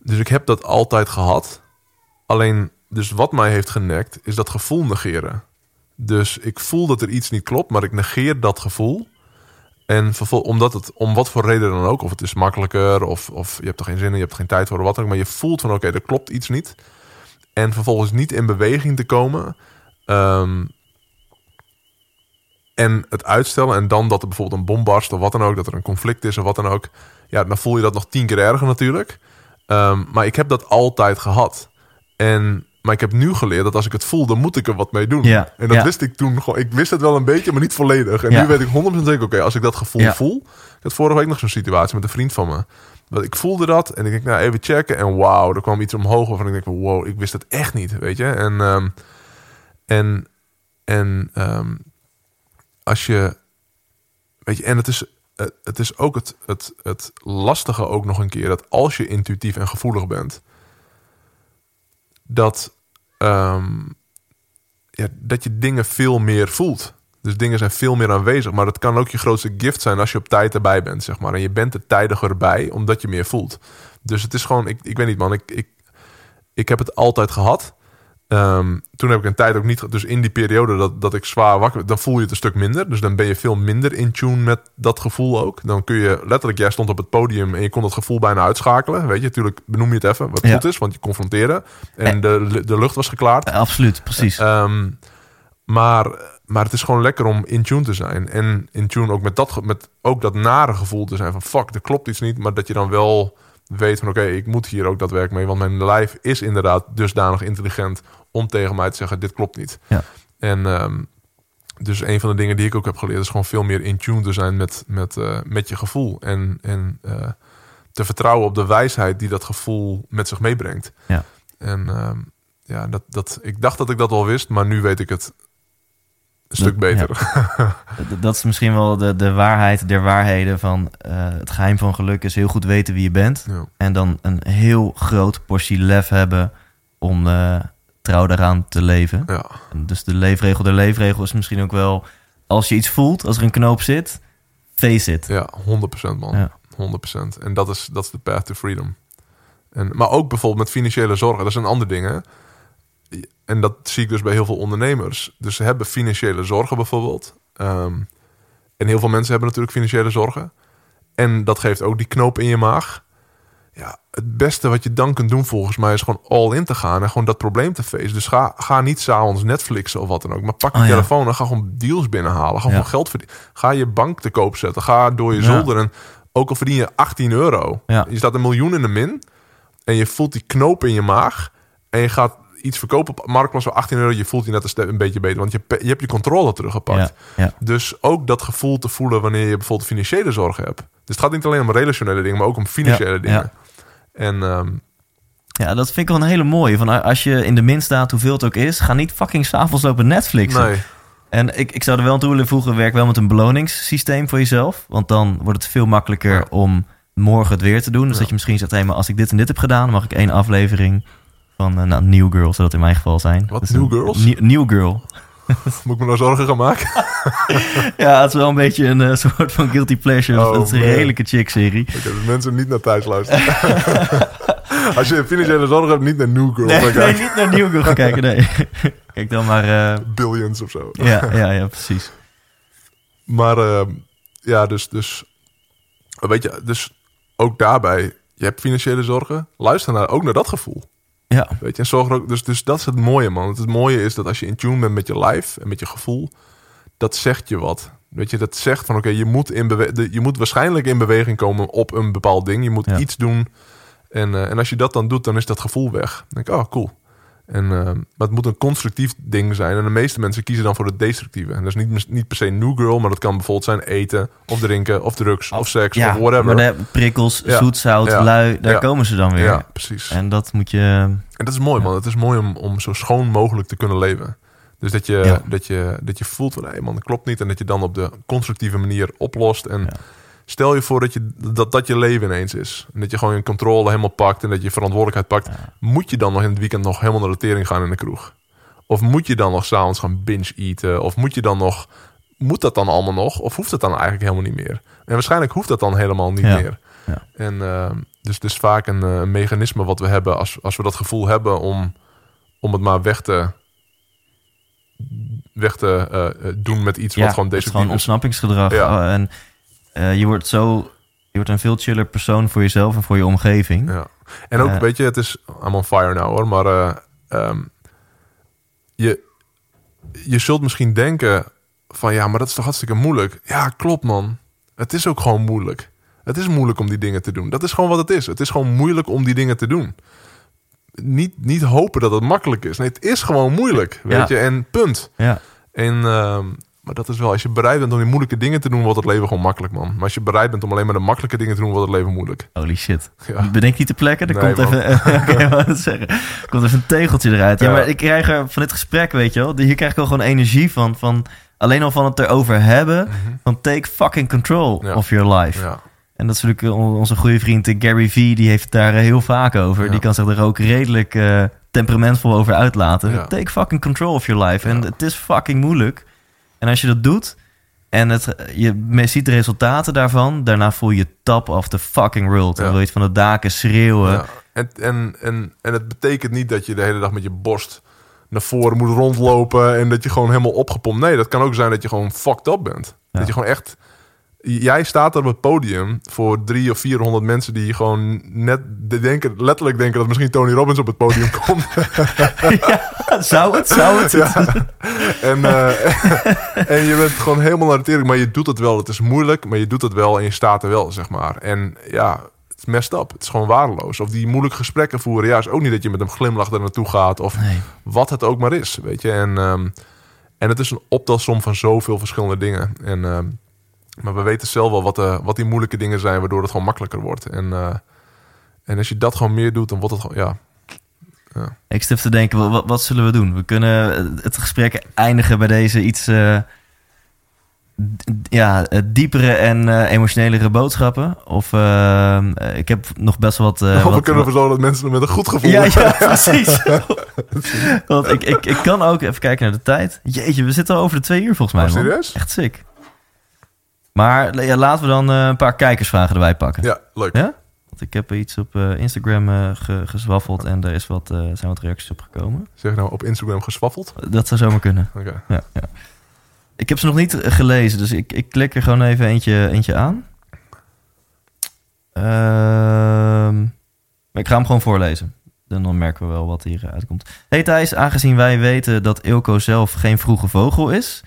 dus ik heb dat altijd gehad. Alleen, dus wat mij heeft genekt, is dat gevoel negeren. Dus ik voel dat er iets niet klopt, maar ik negeer dat gevoel. En omdat het, om wat voor reden dan ook, of het is makkelijker, of, of je hebt er geen zin in, je hebt geen tijd voor, wat dan ook, maar je voelt van oké, er klopt iets niet. En vervolgens niet in beweging te komen. ehm, en het uitstellen en dan dat er bijvoorbeeld een bom barst of wat dan ook, dat er een conflict is of wat dan ook. Ja, dan voel je dat nog tien keer erger natuurlijk. Ehm, maar ik heb dat altijd gehad. En, maar ik heb nu geleerd dat als ik het voel, dan moet ik er wat mee doen. Ja, en dat ja. wist ik toen gewoon. Ik wist het wel een beetje, maar niet volledig. En Ja. nu weet ik 100% zeker, oké, als ik dat gevoel voel. Ik had vorige week nog zo'n situatie met een vriend van me. Dat ik voelde dat en ik denk, nou even checken. En wauw, er kwam iets omhoog waarvan ik denk, wow, ik wist het echt niet, weet je. En, ehm, en, en ehm, als je, weet je, en het is, het is ook het, het, het lastige ook nog een keer, dat als je intuïtief en gevoelig bent, dat, ehm, ja, dat je dingen veel meer voelt. Dus dingen zijn veel meer aanwezig. Maar dat kan ook je grootste gift zijn als je op tijd erbij bent, zeg maar. En je bent er tijdiger bij, omdat je meer voelt. Dus het is gewoon, ik, ik weet niet man, ik, ik, ik heb het altijd gehad. Ehm, toen heb ik een tijd ook niet... Dus in die periode dat, dat ik zwaar wakker... Dan voel je het een stuk minder. Dus dan ben je veel minder in tune met dat gevoel ook. Dan kun je letterlijk... Jij stond op het podium en je kon dat gevoel bijna uitschakelen. Weet je, natuurlijk benoem je het even. Wat Ja. goed is, want je confronteren. En de, de lucht was geklaard. Eh, absoluut, precies. Ehm, maar, maar het is gewoon lekker om in tune te zijn. En in tune ook met dat, met ook dat nare gevoel te zijn van fuck, er klopt iets niet. Maar dat je dan wel weet van oké, ik moet hier ook dat werk mee. Want mijn lijf is inderdaad dusdanig intelligent om tegen mij te zeggen dit klopt niet. Ja. En ehm, dus een van de dingen die ik ook heb geleerd is gewoon veel meer in tune te zijn met, met, eh, met je gevoel. En, en eh, te vertrouwen op de wijsheid die dat gevoel met zich meebrengt. Ja. En ehm, ja, dat, dat, ik dacht dat ik dat al wist, maar nu weet ik het een stuk beter. Dat is misschien wel de, de waarheid der waarheden van eh, het geheim van geluk is heel goed weten wie je bent. Ja. En dan een heel groot portie lef hebben om eh, trouw daaraan te leven. Ja, Dus de leefregel der leefregel is misschien ook wel... als je iets voelt, als er een knoop zit, face it. ja 100% man. Ja. 100%. En dat is, dat is de path to freedom. En, maar ook bijvoorbeeld met financiële zorgen. Dat is een ander ding, hè? En dat zie ik dus bij heel veel ondernemers. Dus ze hebben financiële zorgen bijvoorbeeld. Ehm, en heel veel mensen hebben natuurlijk financiële zorgen. En dat geeft ook die knoop in je maag. Ja, het beste wat je dan kunt doen volgens mij is gewoon all in te gaan en gewoon dat probleem te facen. Dus ga, ga niet s'avonds Netflixen of wat dan ook. Maar pak je Oh ja. telefoon en ga gewoon deals binnenhalen. Ga Ja. gewoon geld verdienen. Ga je bank te koop zetten. Ga door je Ja. zolder en ook al verdien je 18 euro. Je staat een miljoen in de min en je voelt die knoop in je maag en je gaat iets verkopen op Marktplaats voor 18 euro. Je voelt je net een, beetje beter, want je, je hebt je controle teruggepakt. Ja, ja. Dus ook dat gevoel te voelen wanneer je bijvoorbeeld financiële zorgen hebt. Dus het gaat niet alleen om relationele dingen, maar ook om financiële Ja, dingen. ja. En ehm, Ja, dat vind ik wel een hele mooie. Van, als je in de min staat, hoeveel het ook is... ga niet fucking s'avonds lopen Netflixen. nee, En ik, ik zou er wel aan toe willen voegen... werk wel met een beloningssysteem voor jezelf. Want dan wordt het veel makkelijker om morgen het weer te doen. Dus Ja. dat je misschien zegt... Hey, maar als ik dit en dit heb gedaan... mag ik één aflevering van eh, nou, New Girl... zou dat in mijn geval zijn. Wat, Dus New een- Girls? New, New Girl. moet ik me nou zorgen gaan maken? Ja, het is wel een beetje een eh, soort van guilty pleasure. Oh, het is een man. redelijke chick-serie. Oké, dus mensen niet naar thuis luisteren. Als je financiële zorgen hebt, niet naar New Girl. Nee, kijk, niet naar New Girl gaan kijken, nee. Kijk dan maar... eh, Billions of zo. ja, ja, ja, precies. Maar ja, dus, dus weet je, dus ook daarbij, je hebt financiële zorgen, luister naar, ook naar dat gevoel. Ja, Weet je, en zorg er ook, dus, dus dat is het mooie, man. Het mooie is dat als je in tune bent met je lijf en met je gevoel, dat zegt je wat. Weet je, dat zegt van oké, je moet in bewe- je moet waarschijnlijk in beweging komen op een bepaald ding. Je moet Ja. iets doen. En, eh, en als je dat dan doet, dan is dat gevoel weg. Dan denk ik, oh cool. En, eh, maar het moet een constructief ding zijn. En de meeste mensen kiezen dan voor het destructieve. En dat is niet, niet per se new girl, maar dat kan bijvoorbeeld zijn eten, of drinken, of drugs, of seks, ja of whatever. maar de prikkels, Ja. zoet, zout, Ja. lui, daar komen ze dan weer. ja, precies. En dat moet je... En dat is mooi, man. Het is mooi om, om zo schoon mogelijk te kunnen leven. Dus dat je, dat je, dat je voelt van, hé man, dat klopt niet. En dat je dan op de constructieve manier oplost. En. Stel je voor dat, je, dat dat je leven ineens is. En dat je gewoon je controle helemaal pakt en dat je verantwoordelijkheid pakt. Moet je dan nog in het weekend nog helemaal naar de tering gaan in de kroeg? Of moet je dan nog s'avonds gaan binge-eten? Of moet je dan nog... Moet dat dan allemaal nog? Of hoeft het dan eigenlijk helemaal niet meer? En waarschijnlijk hoeft dat dan helemaal niet Ja. meer. Ja. En eh, dus het is vaak een, eh, een mechanisme wat we hebben als, als we dat gevoel hebben om, om het maar weg te, weg te eh, doen met iets wat gewoon is destructief gewoon ontsnappingsgedrag. Ja. En eh, je wordt zo... Je wordt een veel chiller persoon voor jezelf en voor je omgeving. Ja. En ook, Eh. weet je, het is... I'm on fire nou hoor, maar... eh, ehm, je, je zult misschien denken van... Ja, maar dat is toch hartstikke moeilijk? Ja, klopt man. Het is ook gewoon moeilijk. Het is moeilijk om die dingen te doen. Dat is gewoon wat het is. Het is gewoon moeilijk om die dingen te doen. Niet, niet hopen dat het makkelijk is. Nee, het is gewoon moeilijk. Weet Ja. je, en punt. Ja. En, ehm, maar dat is wel, als je bereid bent om die moeilijke dingen te doen, wordt het leven gewoon makkelijk, man. Maar als je bereid bent om alleen maar de makkelijke dingen te doen, wordt het leven moeilijk. Holy shit. Ja. Bedenk niet te plekken. Er Nee, komt man. even, het zeggen. Er komt even een tegeltje eruit. Ja, Ja. maar ik krijg er van dit gesprek, weet je wel. Hier krijg ik wel gewoon energie van. van alleen al van het erover hebben. Van take fucking control Mhm. Ja. of your life. Ja, En dat is natuurlijk on- onze goede vriend eh, Gary Vee. Die heeft het daar eh, heel vaak over. Ja. Die kan zich er ook redelijk eh, temperamentvol over uitlaten. Ja. Take fucking control of your life. En het is fucking moeilijk. En als je dat doet... En het, je ziet de resultaten daarvan. Daarna voel je top of the fucking world. Dan Ja. wil je het van de daken schreeuwen. ja. En, en, en, en het betekent niet dat je de hele dag met je borst naar voren moet rondlopen en dat je gewoon helemaal opgepompt. Nee, dat kan ook zijn dat je gewoon fucked up bent. Ja. Dat je gewoon echt. Jij staat er op het podium voor drie of 400 mensen die gewoon net de- denken, letterlijk denken dat misschien Tony Robbins op het podium komt. Zou het? Zou het? Ja. En, eh, en je bent gewoon helemaal naar de tering, maar je doet het wel. Het is moeilijk, maar je doet het wel en je staat er wel, zeg maar. En ja, het is messed up. Het is gewoon waardeloos. Of die moeilijke gesprekken voeren, ja, is ook niet dat je met een glimlach er naartoe gaat. Of Nee. wat het ook maar is, weet je. En, ehm, en het is een optelsom van zoveel verschillende dingen. En, ehm, maar we weten zelf wel wat, de, wat die moeilijke dingen zijn, waardoor het gewoon makkelijker wordt. En, eh, en als je dat gewoon meer doet, dan wordt het gewoon, ja. Ik even te denken, wa- wat, wat zullen we doen? We kunnen eh, het gesprek eindigen bij deze iets... eh, ja, eh, diepere en eh, emotionelere boodschappen. Of eh, eh, ik heb nog best wel wat... eh, of we wat- kunnen ervoor zorgen dat mensen met een goed gevoel Ja, ja, precies. Want ik, ik, ik kan ook even kijken naar de tijd. Jeetje, we zitten al over de twee uur volgens mij. Oh, man. serieus? Echt sick. Maar ja, laten we dan eh, een paar kijkersvragen erbij pakken. Ja, leuk. Ja? Want ik heb iets op eh, Instagram eh, ge- gezwaffeld en er is wat, zijn wat reacties op gekomen. Zeg nou op Instagram geswaffeld? Dat zou zomaar kunnen. Oké. Ja, ja. Ik heb ze nog niet gelezen, dus ik, ik klik er gewoon even eentje, eentje aan. Maar ik ga hem gewoon voorlezen. En dan merken we wel wat hier uitkomt. Hey Thijs, aangezien wij weten dat Ilko zelf geen vroege vogel is...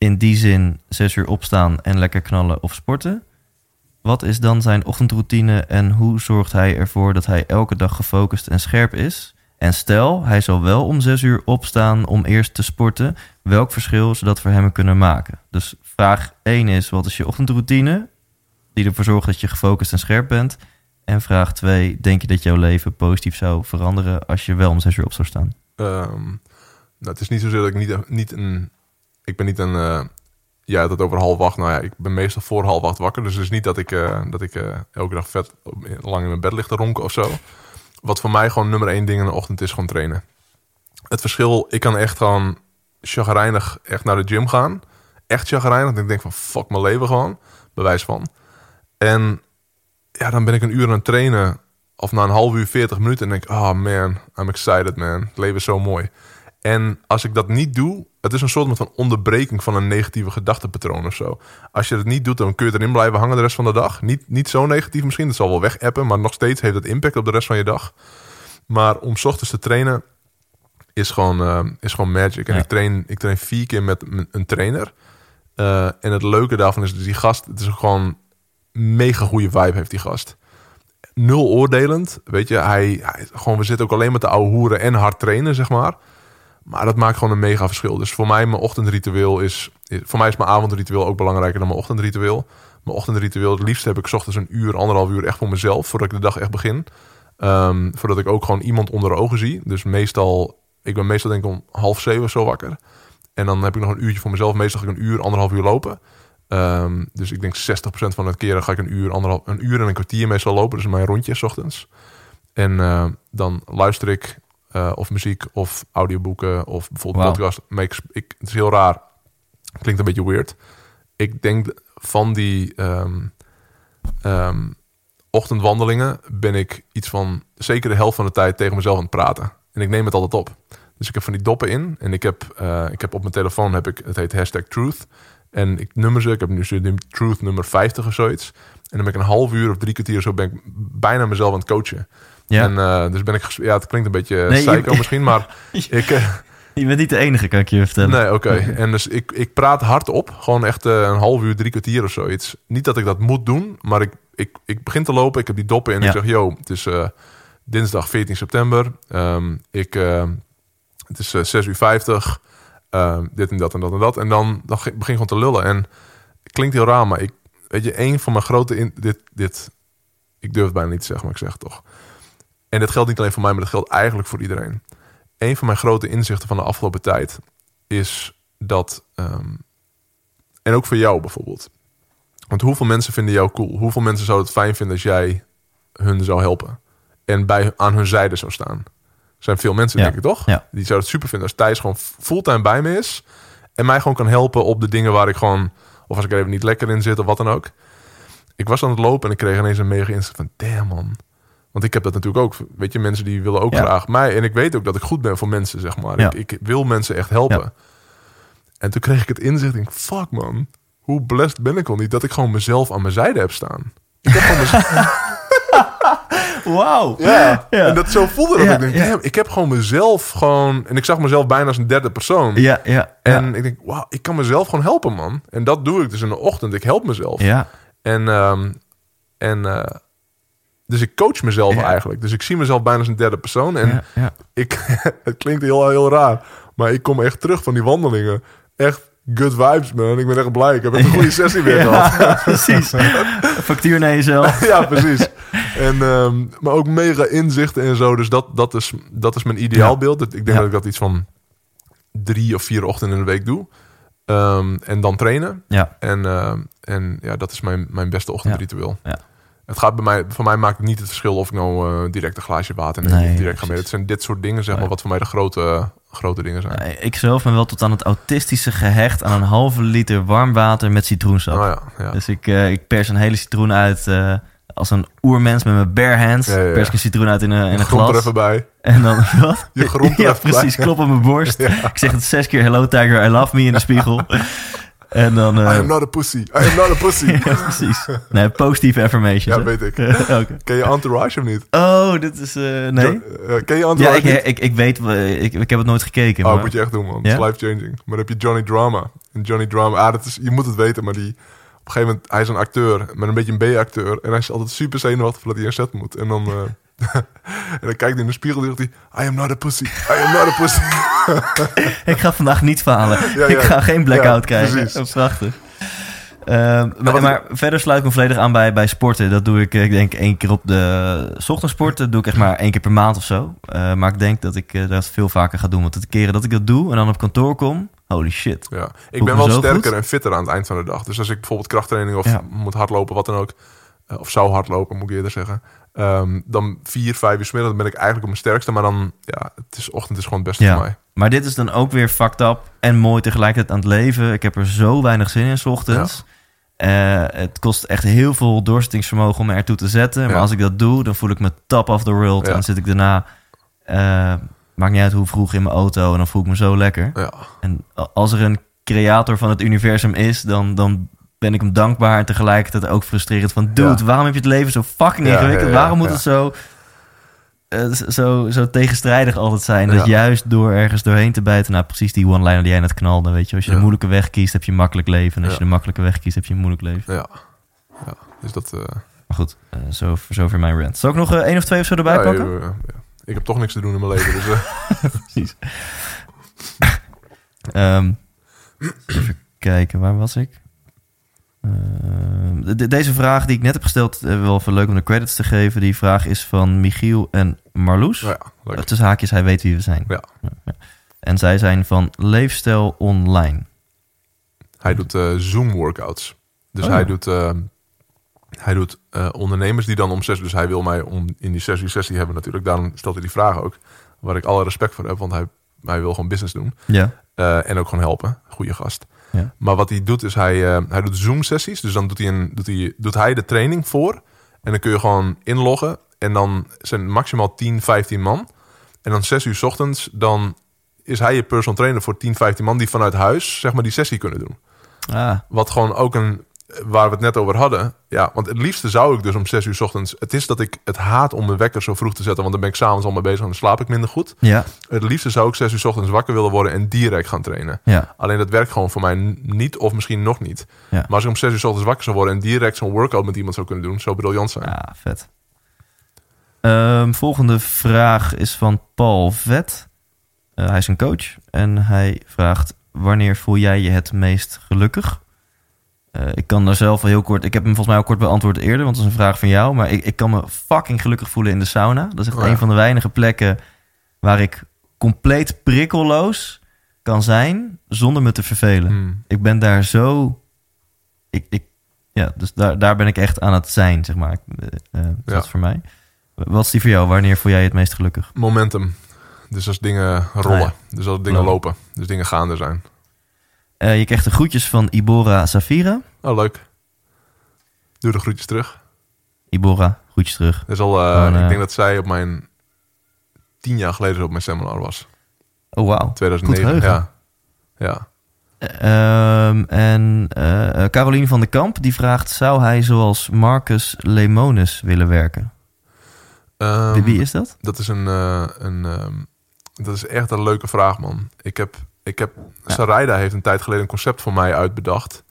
in die zin zes uur opstaan en lekker knallen of sporten... wat is dan zijn ochtendroutine en hoe zorgt hij ervoor dat hij elke dag gefocust en scherp is... En stel, hij zal wel om zes uur opstaan om eerst te sporten. Welk verschil ze dat voor hem kunnen maken? Dus vraag 1 is, wat is je ochtendroutine? Die ervoor zorgt dat je gefocust en scherp bent. En vraag 2, denk je dat jouw leven positief zou veranderen als je wel om zes uur op zou staan? Ehm, nou, het is niet zozeer dat ik niet, niet een... Ik ben niet een... eh ja, dat over half acht. Nou ja, ik ben meestal voor half acht wakker. Dus het is niet dat ik, eh, dat ik eh, elke dag vet lang in mijn bed lig te ronken of zo. Wat voor mij gewoon nummer één ding in de ochtend is gewoon trainen. Het verschil, ik kan echt gewoon chagrijnig echt naar de gym gaan. Echt chagrijnig. Dat ik denk van fuck mijn leven gewoon. Bewijs van. En ja, dan ben ik een uur aan het trainen. Of na een half uur, 40 minuten. En denk ik, oh man, I'm excited man. Het leven is zo mooi. En als ik dat niet doe, het is een soort van onderbreking van een negatieve gedachtepatroon of zo. Als je het niet doet, dan kun je erin blijven hangen de rest van de dag. Niet, niet zo negatief misschien, dat zal wel wegappen, maar nog steeds heeft het impact op de rest van je dag. Maar om 's ochtends te trainen is gewoon, eh, is gewoon magic. En Ja. ik, train, ik train vier keer met een trainer. Eh, en het leuke daarvan is, die gast, het is gewoon mega goede vibe heeft die gast. Nul oordelend, weet je. Hij, hij, gewoon, we zitten ook alleen met de oude hoeren en hard trainen, zeg maar. Maar dat maakt gewoon een mega verschil. Dus voor mij, mijn ochtendritueel is... Voor mij is mijn avondritueel ook belangrijker dan mijn ochtendritueel. Mijn ochtendritueel, het liefst heb ik ochtends een uur, anderhalf uur echt voor mezelf... voordat ik de dag echt begin. Ehm, voordat ik ook gewoon iemand onder de ogen zie. Dus meestal... Ik ben meestal denk ik om half zeven of zo wakker. En dan heb ik nog een uurtje voor mezelf. Meestal ga ik een uur, anderhalf uur lopen. Ehm, dus ik denk 60% van het keren ga ik een uur, anderhalf, een uur en een kwartier meestal lopen. Dus mijn rondje 's ochtends. En eh, dan luister ik eh, of muziek of audioboeken of bijvoorbeeld Wauw. podcast. Ik, het is heel raar. Klinkt een beetje weird. Ik denk van die... ehm, ehm, ochtendwandelingen ben ik iets van zeker de helft van de tijd tegen mezelf aan het praten. En ik neem het altijd op. Dus ik heb van die doppen in. En ik heb, eh, ik heb op mijn telefoon, heb ik, het heet hashtag truth. En ik nummer ze. Ik heb nu nu truth nummer 50 of zoiets. En dan ben ik een half uur of drie kwartier zo ben ik bijna mezelf aan het coachen. Ja. En eh, dus ben ik, ja, het klinkt een beetje Nee, je- psycho misschien, maar ik, eh, Je bent niet de enige, kan ik je vertellen. nee, oké. En dus ik, ik praat hardop, gewoon echt eh, een half uur, drie kwartier of zoiets. Niet dat ik dat moet doen, maar ik, ik, ik begin te lopen, ik heb die doppen en Ja. ik zeg, yo, het is eh, dinsdag 14 september. Ehm, ik, eh, het is eh, 6 uur 50, ehm, dit en dat en dat en dat. En dan, dan begin ik gewoon te lullen. En het klinkt heel raar, maar ik, weet je, een van mijn grote, in, dit, dit, ik durf het bijna niet te zeggen, maar ik zeg het toch. En dit geldt niet alleen voor mij, maar dat geldt eigenlijk voor iedereen. Een van mijn grote inzichten van de afgelopen tijd is dat, ehm, en ook voor jou bijvoorbeeld. Want hoeveel mensen vinden jou cool? Hoeveel mensen zouden het fijn vinden als jij hun zou helpen? En bij, aan hun zijde zou staan? Er zijn veel mensen, Ja. denk ik toch? Ja. Die zouden het super vinden als Thijs gewoon fulltime bij me is. En mij gewoon kan helpen op de dingen waar ik gewoon... Of als ik er even niet lekker in zit of wat dan ook. Ik was aan het lopen en ik kreeg ineens een mega inzicht van... Damn man. Want ik heb dat natuurlijk ook. Weet je, mensen die willen ook Ja. graag mij. En ik weet ook dat ik goed ben voor mensen, zeg maar. Ja. Ik, ik wil mensen echt helpen. En toen kreeg ik het inzicht. Ik fuck man. Hoe blessed ben ik al niet dat ik gewoon mezelf aan mijn zijde heb staan. Ik heb gewoon mezelf... Wauw. Ja. Ja. En dat zo voelde dat Ja, ik denk, ja. ik heb gewoon mezelf gewoon... En ik zag mezelf bijna als een derde persoon. Ja, ja. En ik denk, wauw, ik kan mezelf gewoon helpen, man. En dat doe ik dus in de ochtend. Ik help mezelf. ja. En, ehm, en eh, dus ik coach mezelf Ja. eigenlijk. Dus ik zie mezelf bijna als een derde persoon. En ja, ja. ik, het klinkt heel, heel raar. Maar ik kom echt terug van die wandelingen. Echt good vibes, man. Ik ben echt blij. Ik heb echt een goede sessie weer gehad. Precies. Factuur naar jezelf. ja, precies. En, ehm, maar ook mega inzichten en zo. Dus dat, dat, is, dat is mijn ideaalbeeld. Ik denk dat ik dat iets van drie of vier ochtenden in de week doe. Ehm, en dan trainen. Ja, En, ehm, en ja, dat is mijn, mijn beste ochtendritueel. Ja. Het gaat bij mij, voor mij maakt het niet het verschil of ik nou eh, direct een glaasje water neem Nee, of direct ga mee. Het zijn dit soort dingen, zeg Nee. maar, wat voor mij de grote, grote dingen zijn. Ja, ik zelf ben wel tot aan het autistische gehecht aan een halve liter warm water met citroensap. Oh ja, ja. Dus ik, eh, ik pers een hele citroen uit eh, als een oermens met mijn bare hands. Ja. Pers ik een citroen uit in een, in een grond er glas. even bij. En dan wat? Je grond er ja, even bij. precies. Klop op mijn borst. Ik zeg het zes keer hello tiger, I love me in de spiegel. en dan... eh, I am not a pussy. I am not a pussy. ja, precies. Nee, positieve affirmations. Ja, hè? weet ik. Oké. Ken je Entourage of niet? Oh, dit is... eh, nee? Jo- eh, ken je Ja, Entourage ik, niet? ik, ik weet... eh, Ik, ik heb het nooit gekeken. Oh, maar... moet je echt doen, man. Ja? Het is life-changing. Maar dan heb je Johnny Drama. En Johnny Drama, ah, dat is, je moet het weten, maar die... Op een gegeven moment, hij is een acteur, met een beetje een B-acteur. En hij is altijd super zenuwachtig voordat hij een set moet. En dan, eh, en dan kijkt hij in de spiegel en zegt hij... I am not a pussy. I am not a pussy. Ik ga vandaag niet falen. Ja, Ik ga geen blackout Ja, krijgen. is prachtig. Ehm, maar, verder sluit ik me volledig aan bij, bij sporten. Dat doe ik, eh, ik denk, één keer op de s ochtends sporten. Dat doe ik echt maar één keer per maand of zo. Eh, maar ik denk dat ik eh, dat veel vaker ga doen. Want de keren dat ik dat doe en dan op kantoor kom, holy shit. Ja, ik ben wel sterker goed. en fitter aan het eind van de dag. Dus als ik bijvoorbeeld krachttraining of moet hardlopen, wat dan ook... of zou hardlopen, moet ik eerder zeggen. Ehm, dan vier, vijf uur middag, dan ben ik eigenlijk op mijn sterkste. Maar dan, ja, het is ochtend is gewoon het beste Ja. voor mij. Maar dit is dan ook weer fucked up en mooi tegelijkertijd aan het leven. Ik heb er zo weinig zin in s ochtends. Eh, het kost echt heel veel doorzettingsvermogen om me ertoe te zetten. Maar Ja. als ik dat doe, dan voel ik me top of the world. En dan zit ik daarna... eh, maakt niet uit hoe vroeg in mijn auto. En dan voel ik me zo lekker. Ja, En als er een creator van het universum is... dan, dan ben ik hem dankbaar en tegelijkertijd ook frustrerend. Van, dude, Ja. waarom heb je het leven zo fucking ingewikkeld? waarom moet het zo, eh, zo, zo tegenstrijdig altijd zijn? Dat juist door ergens doorheen te bijten... Nou, precies die one-liner die jij net knalde. Weet je, als je de moeilijke weg kiest, heb je een makkelijk leven. En als je de makkelijke weg kiest, heb je een moeilijk leven. ja. ja. Dus dat... eh, Maar goed, eh, zo, zover mijn rant. Zal ik nog één of twee of zo erbij ja, pakken? ja. Ik heb toch niks te doen in mijn leven. Dus, Precies. Ehm, even kijken, waar was ik? De- deze vraag die ik net heb gesteld, eh, wel even leuk om de credits te geven. Die vraag is van Michiel en Marloes. ja, leuk. Uh, Tussen haakjes, hij weet wie we zijn. Ja. En zij zijn van Leefstijl Online. Hij doet eh, Zoom-workouts. Dus Oh. hij doet, eh, hij doet eh, ondernemers die dan om zes... Dus hij wil mij om in die uur sessie hebben natuurlijk. Daarom stelt hij die vraag ook. Waar ik alle respect voor heb. Want hij, hij wil gewoon business doen. Ja. Eh, en ook gewoon helpen. Goede gast. Ja. Maar wat hij doet is hij, eh, hij doet Zoom-sessies. Dus dan doet hij, een, doet, hij, doet hij de training voor. En dan kun je gewoon inloggen. En dan zijn het maximaal 10, 15 man. En dan 6 uur 's ochtends, dan is hij je personal trainer voor 10, 15 man die vanuit huis zeg maar die sessie kunnen doen. Ah, Wat gewoon ook een, waar we het net over hadden. Ja, want het liefste zou ik dus om 6 uur 's ochtends. Het is dat ik het haat om mijn wekker zo vroeg te zetten, want dan ben ik s'avonds al mee bezig en dan slaap ik minder goed. ja, Het liefste zou ik 6 uur 's ochtends wakker willen worden en direct gaan trainen. ja. Alleen dat werkt gewoon voor mij niet, of misschien nog niet. Ja. Maar als ik om 6 uur 's ochtends wakker zou worden en direct zo'n workout met iemand zou kunnen doen, zou briljant zijn. Ja, vet. Ehm, volgende vraag is van Paul Vet. Eh, hij is een coach en hij vraagt: Wanneer voel jij je het meest gelukkig? Eh, ik kan daar zelf wel heel kort. Ik heb hem volgens mij al kort beantwoord eerder, want dat is een vraag van jou. Maar ik, ik kan me fucking gelukkig voelen in de sauna. Dat is echt Oh ja. een van de weinige plekken waar ik compleet prikkelloos kan zijn zonder me te vervelen. Hmm. Ik ben daar zo. Ik, ik, ja, dus daar, daar ben ik echt aan het zijn, zeg maar. Eh, eh, dat Ja. is voor mij. Wat is die voor jou? Wanneer voel jij je het meest gelukkig? Momentum. Dus als dingen rollen. Ah, Dus als dingen lopen. Dus dingen gaande zijn. Eh, je krijgt de groetjes van Ibora Safira. Oh, leuk. Doe de groetjes terug. Ibora, groetjes terug. Dat is al, eh, Gewoon, eh, ik denk dat zij op mijn tien jaar geleden op mijn seminar was. Oh, wauw. 2009. Goed geheugen. ja. ja. Ehm, en eh, Caroline van de Kamp die vraagt: zou hij zoals Marcus Lemonis willen werken? Ehm, Wie- is dat? Dat is een, een ehm, dat is echt een leuke vraag, man. Ik heb, ik heb, Ja. Sarayda heeft een tijd geleden een concept voor mij uitbedacht.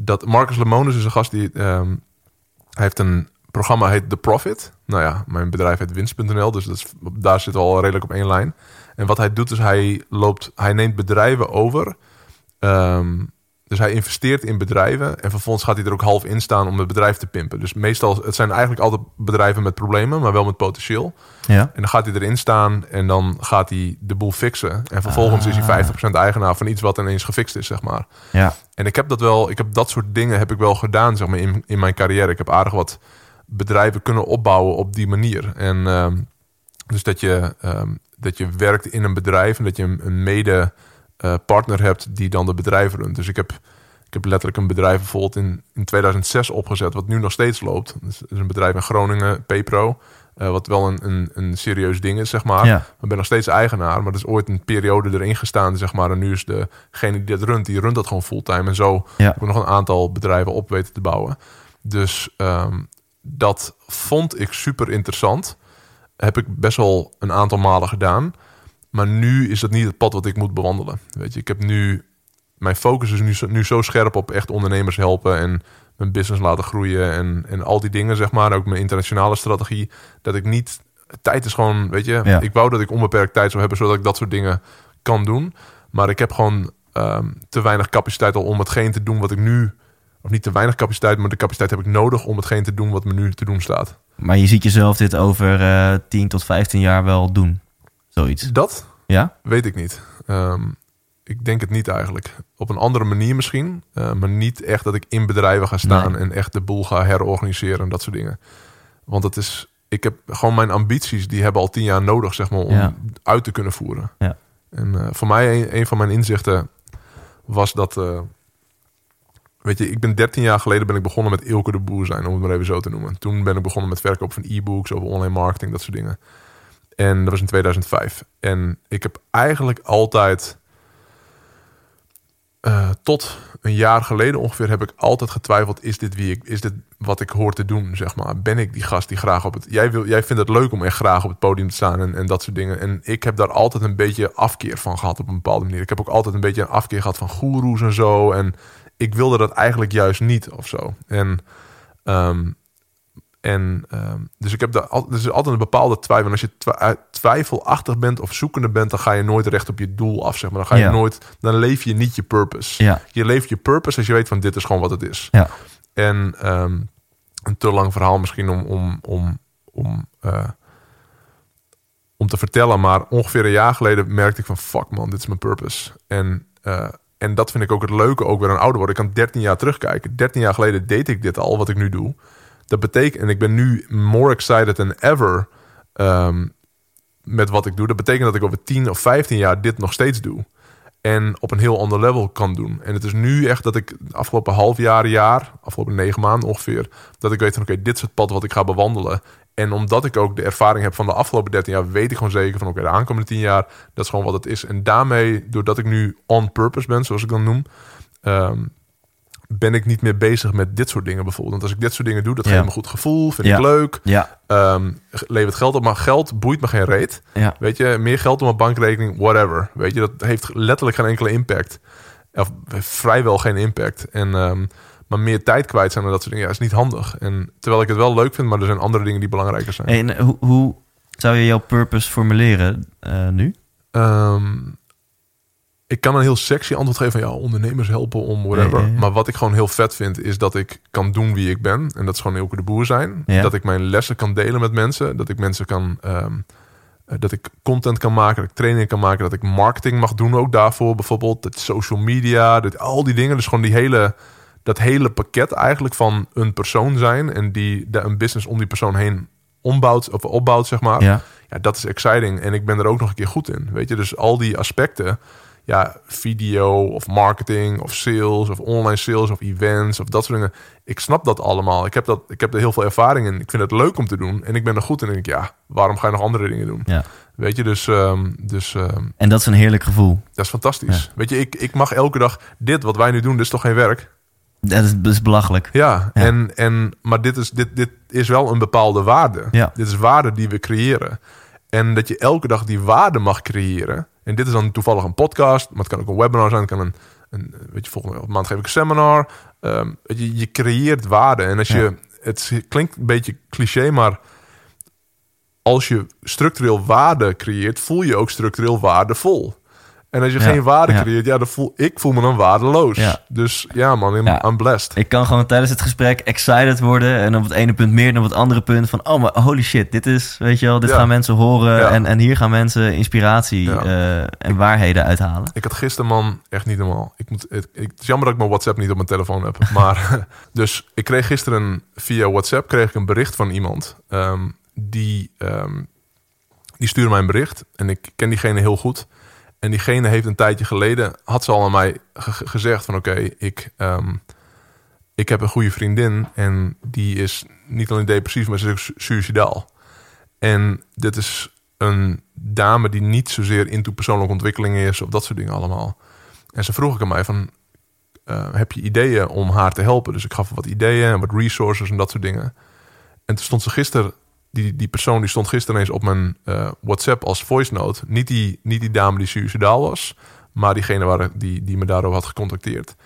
Dat Marcus Lemonis is een gast die hij heeft een programma heet The Profit. Nou ja, mijn bedrijf heet winst.nl, dus dat is, daar zit al redelijk op één lijn. En wat hij doet is hij loopt, hij neemt bedrijven over. Ehm, dus hij investeert in bedrijven en vervolgens gaat hij er ook half in staan om het bedrijf te pimpen. Dus meestal, het zijn eigenlijk altijd bedrijven met problemen, maar wel met potentieel. Ja. En dan gaat hij erin staan en dan gaat hij de boel fixen. En vervolgens is hij 50% eigenaar van iets wat ineens gefixt is, zeg maar. Ja. En ik heb dat wel, ik heb dat soort dingen heb ik wel gedaan, zeg maar, in, in mijn carrière. Ik heb aardig wat bedrijven kunnen opbouwen op die manier. En ehm, dus dat je, ehm, dat je werkt in een bedrijf en dat je een, een mede eh, partner hebt die dan de bedrijf runt. Dus ik heb, ik heb letterlijk een bedrijf bijvoorbeeld in, in 2006 opgezet, wat nu nog steeds loopt. Dus dat is een bedrijf in Groningen, PPro. eh, wat wel een, een, een serieus ding is, zeg maar. Ja. Ik ben nog steeds eigenaar, maar er is ooit een periode erin gestaan, zeg maar. En nu is degene die dat runt, die runt dat gewoon fulltime. En zo Ja. heb ik nog een aantal bedrijven op weten te bouwen. Dus ehm, dat vond ik super interessant. Heb ik best wel een aantal malen gedaan. Maar nu is dat niet het pad wat ik moet bewandelen. Weet je, ik heb nu... Mijn focus is nu, zo- nu zo scherp op echt ondernemers helpen... en mijn business laten groeien en, en al die dingen, zeg maar. Ook mijn internationale strategie. Dat ik niet... Tijd is gewoon, weet je... Ja. Ik wou dat ik onbeperkt tijd zou hebben... zodat ik dat soort dingen kan doen. Maar ik heb gewoon ehm, te weinig capaciteit al om hetgeen te doen wat ik nu... Of niet te weinig capaciteit, maar de capaciteit heb ik nodig... om hetgeen te doen wat me nu te doen staat. Maar je ziet jezelf dit over eh 10 tot 15 jaar wel doen. Zoiets. Dat Ja? Weet ik niet. Ehm, ik denk het niet eigenlijk. Op een andere manier misschien. eh, maar niet echt dat ik in bedrijven ga staan Nee. en echt de boel ga herorganiseren en dat soort dingen. Want het is. Ik heb gewoon mijn ambities, die hebben al tien jaar nodig, zeg maar, om Ja. uit te kunnen voeren. Ja. En eh, voor mij, een, een van mijn inzichten was dat. eh, weet je, ik ben 13 jaar geleden ben ik begonnen met Ilke de Boer zijn, om het maar even zo te noemen. Toen ben ik begonnen met verkoop van e-books over online marketing, dat soort dingen. En dat was in 2005. En ik heb eigenlijk altijd eh, tot een jaar geleden ongeveer heb ik altijd getwijfeld: is dit wie ik, is dit wat ik hoor te doen? Zeg maar, ben ik die gast die graag op het. Jij, wil, jij vindt het leuk om echt graag op het podium te staan en, en dat soort dingen. En ik heb daar altijd een beetje afkeer van gehad op een bepaalde manier. Ik heb ook altijd een beetje een afkeer gehad van goeroes en zo. En ik wilde dat eigenlijk juist niet of zo. En ehm, en ehm, dus ik heb daar al, is altijd een bepaalde twijfel. En als je twi- eh, twijfelachtig bent of zoekende bent, dan ga je nooit recht op je doel af. Zeg maar. Dan ga je Ja. nooit, dan leef je niet je purpose. Ja. Je leeft je purpose als je weet van dit is gewoon wat het is. Ja. En ehm, een te lang verhaal misschien om, om, om, om, eh, om te vertellen. Maar ongeveer een jaar geleden merkte ik van fuck man, dit is mijn purpose. En, eh, en dat vind ik ook het leuke, ook weer aan ouder worden. Ik kan 13 jaar terugkijken. 13 jaar geleden deed ik dit al, wat ik nu doe. Dat betekent, en ik ben nu more excited than ever ehm, met wat ik doe. Dat betekent dat ik over 10 of 15 jaar dit nog steeds doe. En op een heel ander level kan doen. En het is nu echt dat ik de afgelopen half jaar, jaar, afgelopen negen maanden ongeveer, dat ik weet van oké, dit is het pad wat ik ga bewandelen. En omdat ik ook de ervaring heb van de afgelopen 13 jaar, weet ik gewoon zeker van oké, de aankomende 10 jaar, dat is gewoon wat het is. En daarmee, doordat ik nu on purpose ben, zoals ik dan noem, ehm, ben ik niet meer bezig met dit soort dingen bijvoorbeeld. Want als ik dit soort dingen doe, dat Ja. geeft me een goed gevoel, vind Ja. ik leuk, Ja, ehm, levert geld op, maar geld boeit me geen reet. ja. Weet je, meer geld op mijn bankrekening, whatever. Weet je, dat heeft letterlijk geen enkele impact. Of vrijwel geen impact. En, ehm, maar meer tijd kwijt zijn en dat soort dingen, ja, is niet handig. En terwijl ik het wel leuk vind, maar er zijn andere dingen die belangrijker zijn. En hoe, hoe zou je jouw purpose formuleren eh, nu? Ehm, ik kan een heel sexy antwoord geven van ja, ondernemers helpen om whatever. Ja, ja, ja. Maar wat ik gewoon heel vet vind, is dat ik kan doen wie ik ben. En dat is gewoon heel de boer zijn. Dat ik mijn lessen kan delen met mensen. Dat ik mensen kan. ehm, eh, dat ik content kan maken, dat ik training kan maken, dat ik marketing mag doen ook daarvoor. Bijvoorbeeld dat social media, dat, al die dingen. Dus gewoon die hele, dat hele pakket eigenlijk van een persoon zijn. En die de, een business om die persoon heen ombouwt of opbouwt, zeg maar Ja, ja, dat is exciting. En ik ben er ook nog een keer goed in. Weet je, dus al die aspecten. Ja, video of marketing of sales of online sales of events of dat soort dingen. Ik snap dat allemaal. Ik heb, dat, ik heb er heel veel ervaring in. Ik vind het leuk om te doen. En ik ben er goed in. En ik ja, waarom ga je nog andere dingen doen? ja. Weet je, dus, ehm, dus ehm, En dat is een heerlijk gevoel. dat is fantastisch. Weet je, ik, ik mag elke dag dit, wat wij nu doen, dit is toch geen werk? Dat is, dat is belachelijk. Ja, Ja. En, en, maar dit is, dit, dit is wel een bepaalde waarde. Ja. Dit is waarde die we creëren. En dat je elke dag die waarde mag creëren. En dit is dan toevallig een podcast, maar het kan ook een webinar zijn. Het kan een, een weet je, volgende maand geef ik een seminar. Weet je, je creëert waarde. En als je, Ja. het klinkt een beetje cliché, maar als je structureel waarde creëert, voel je ook structureel waardevol. En als je Ja, geen waarde ja. creëert, ja, dan voel ik voel me dan waardeloos. Ja. Dus ja, man, I'm, blessed. Ik kan gewoon tijdens het gesprek excited worden. En op het ene punt meer dan op het andere punt. Van, oh, maar holy shit, dit is, weet je wel, dit gaan mensen horen. En, en hier gaan mensen inspiratie eh, en waarheden uithalen. Ik had gisteren, man, echt niet normaal. Ik moet, het, ik- het is jammer dat ik mijn WhatsApp niet op mijn telefoon heb. Maar dus ik kreeg gisteren via WhatsApp kreeg ik een bericht van iemand. ehm, die, ehm, die stuurde mij een bericht. En ik ken diegene heel goed. En diegene heeft een tijdje geleden, had ze al aan mij ge- ge- gezegd van oké, ik, ehm, ik heb een goede vriendin. En die is niet alleen depressief, maar ze is ook su- suicidaal. En dit is een dame die niet zozeer into persoonlijke ontwikkeling is of dat soort dingen allemaal. En ze vroeg ik aan mij van, eh, heb je ideeën om haar te helpen? Dus ik gaf wat ideeën en wat resources en dat soort dingen. En toen stond ze gisteren, die, die persoon die stond gisteren eens op mijn eh, WhatsApp als voice note. Niet die, niet die dame die suicidaal was, maar diegene waar, die, die me daarover had gecontacteerd.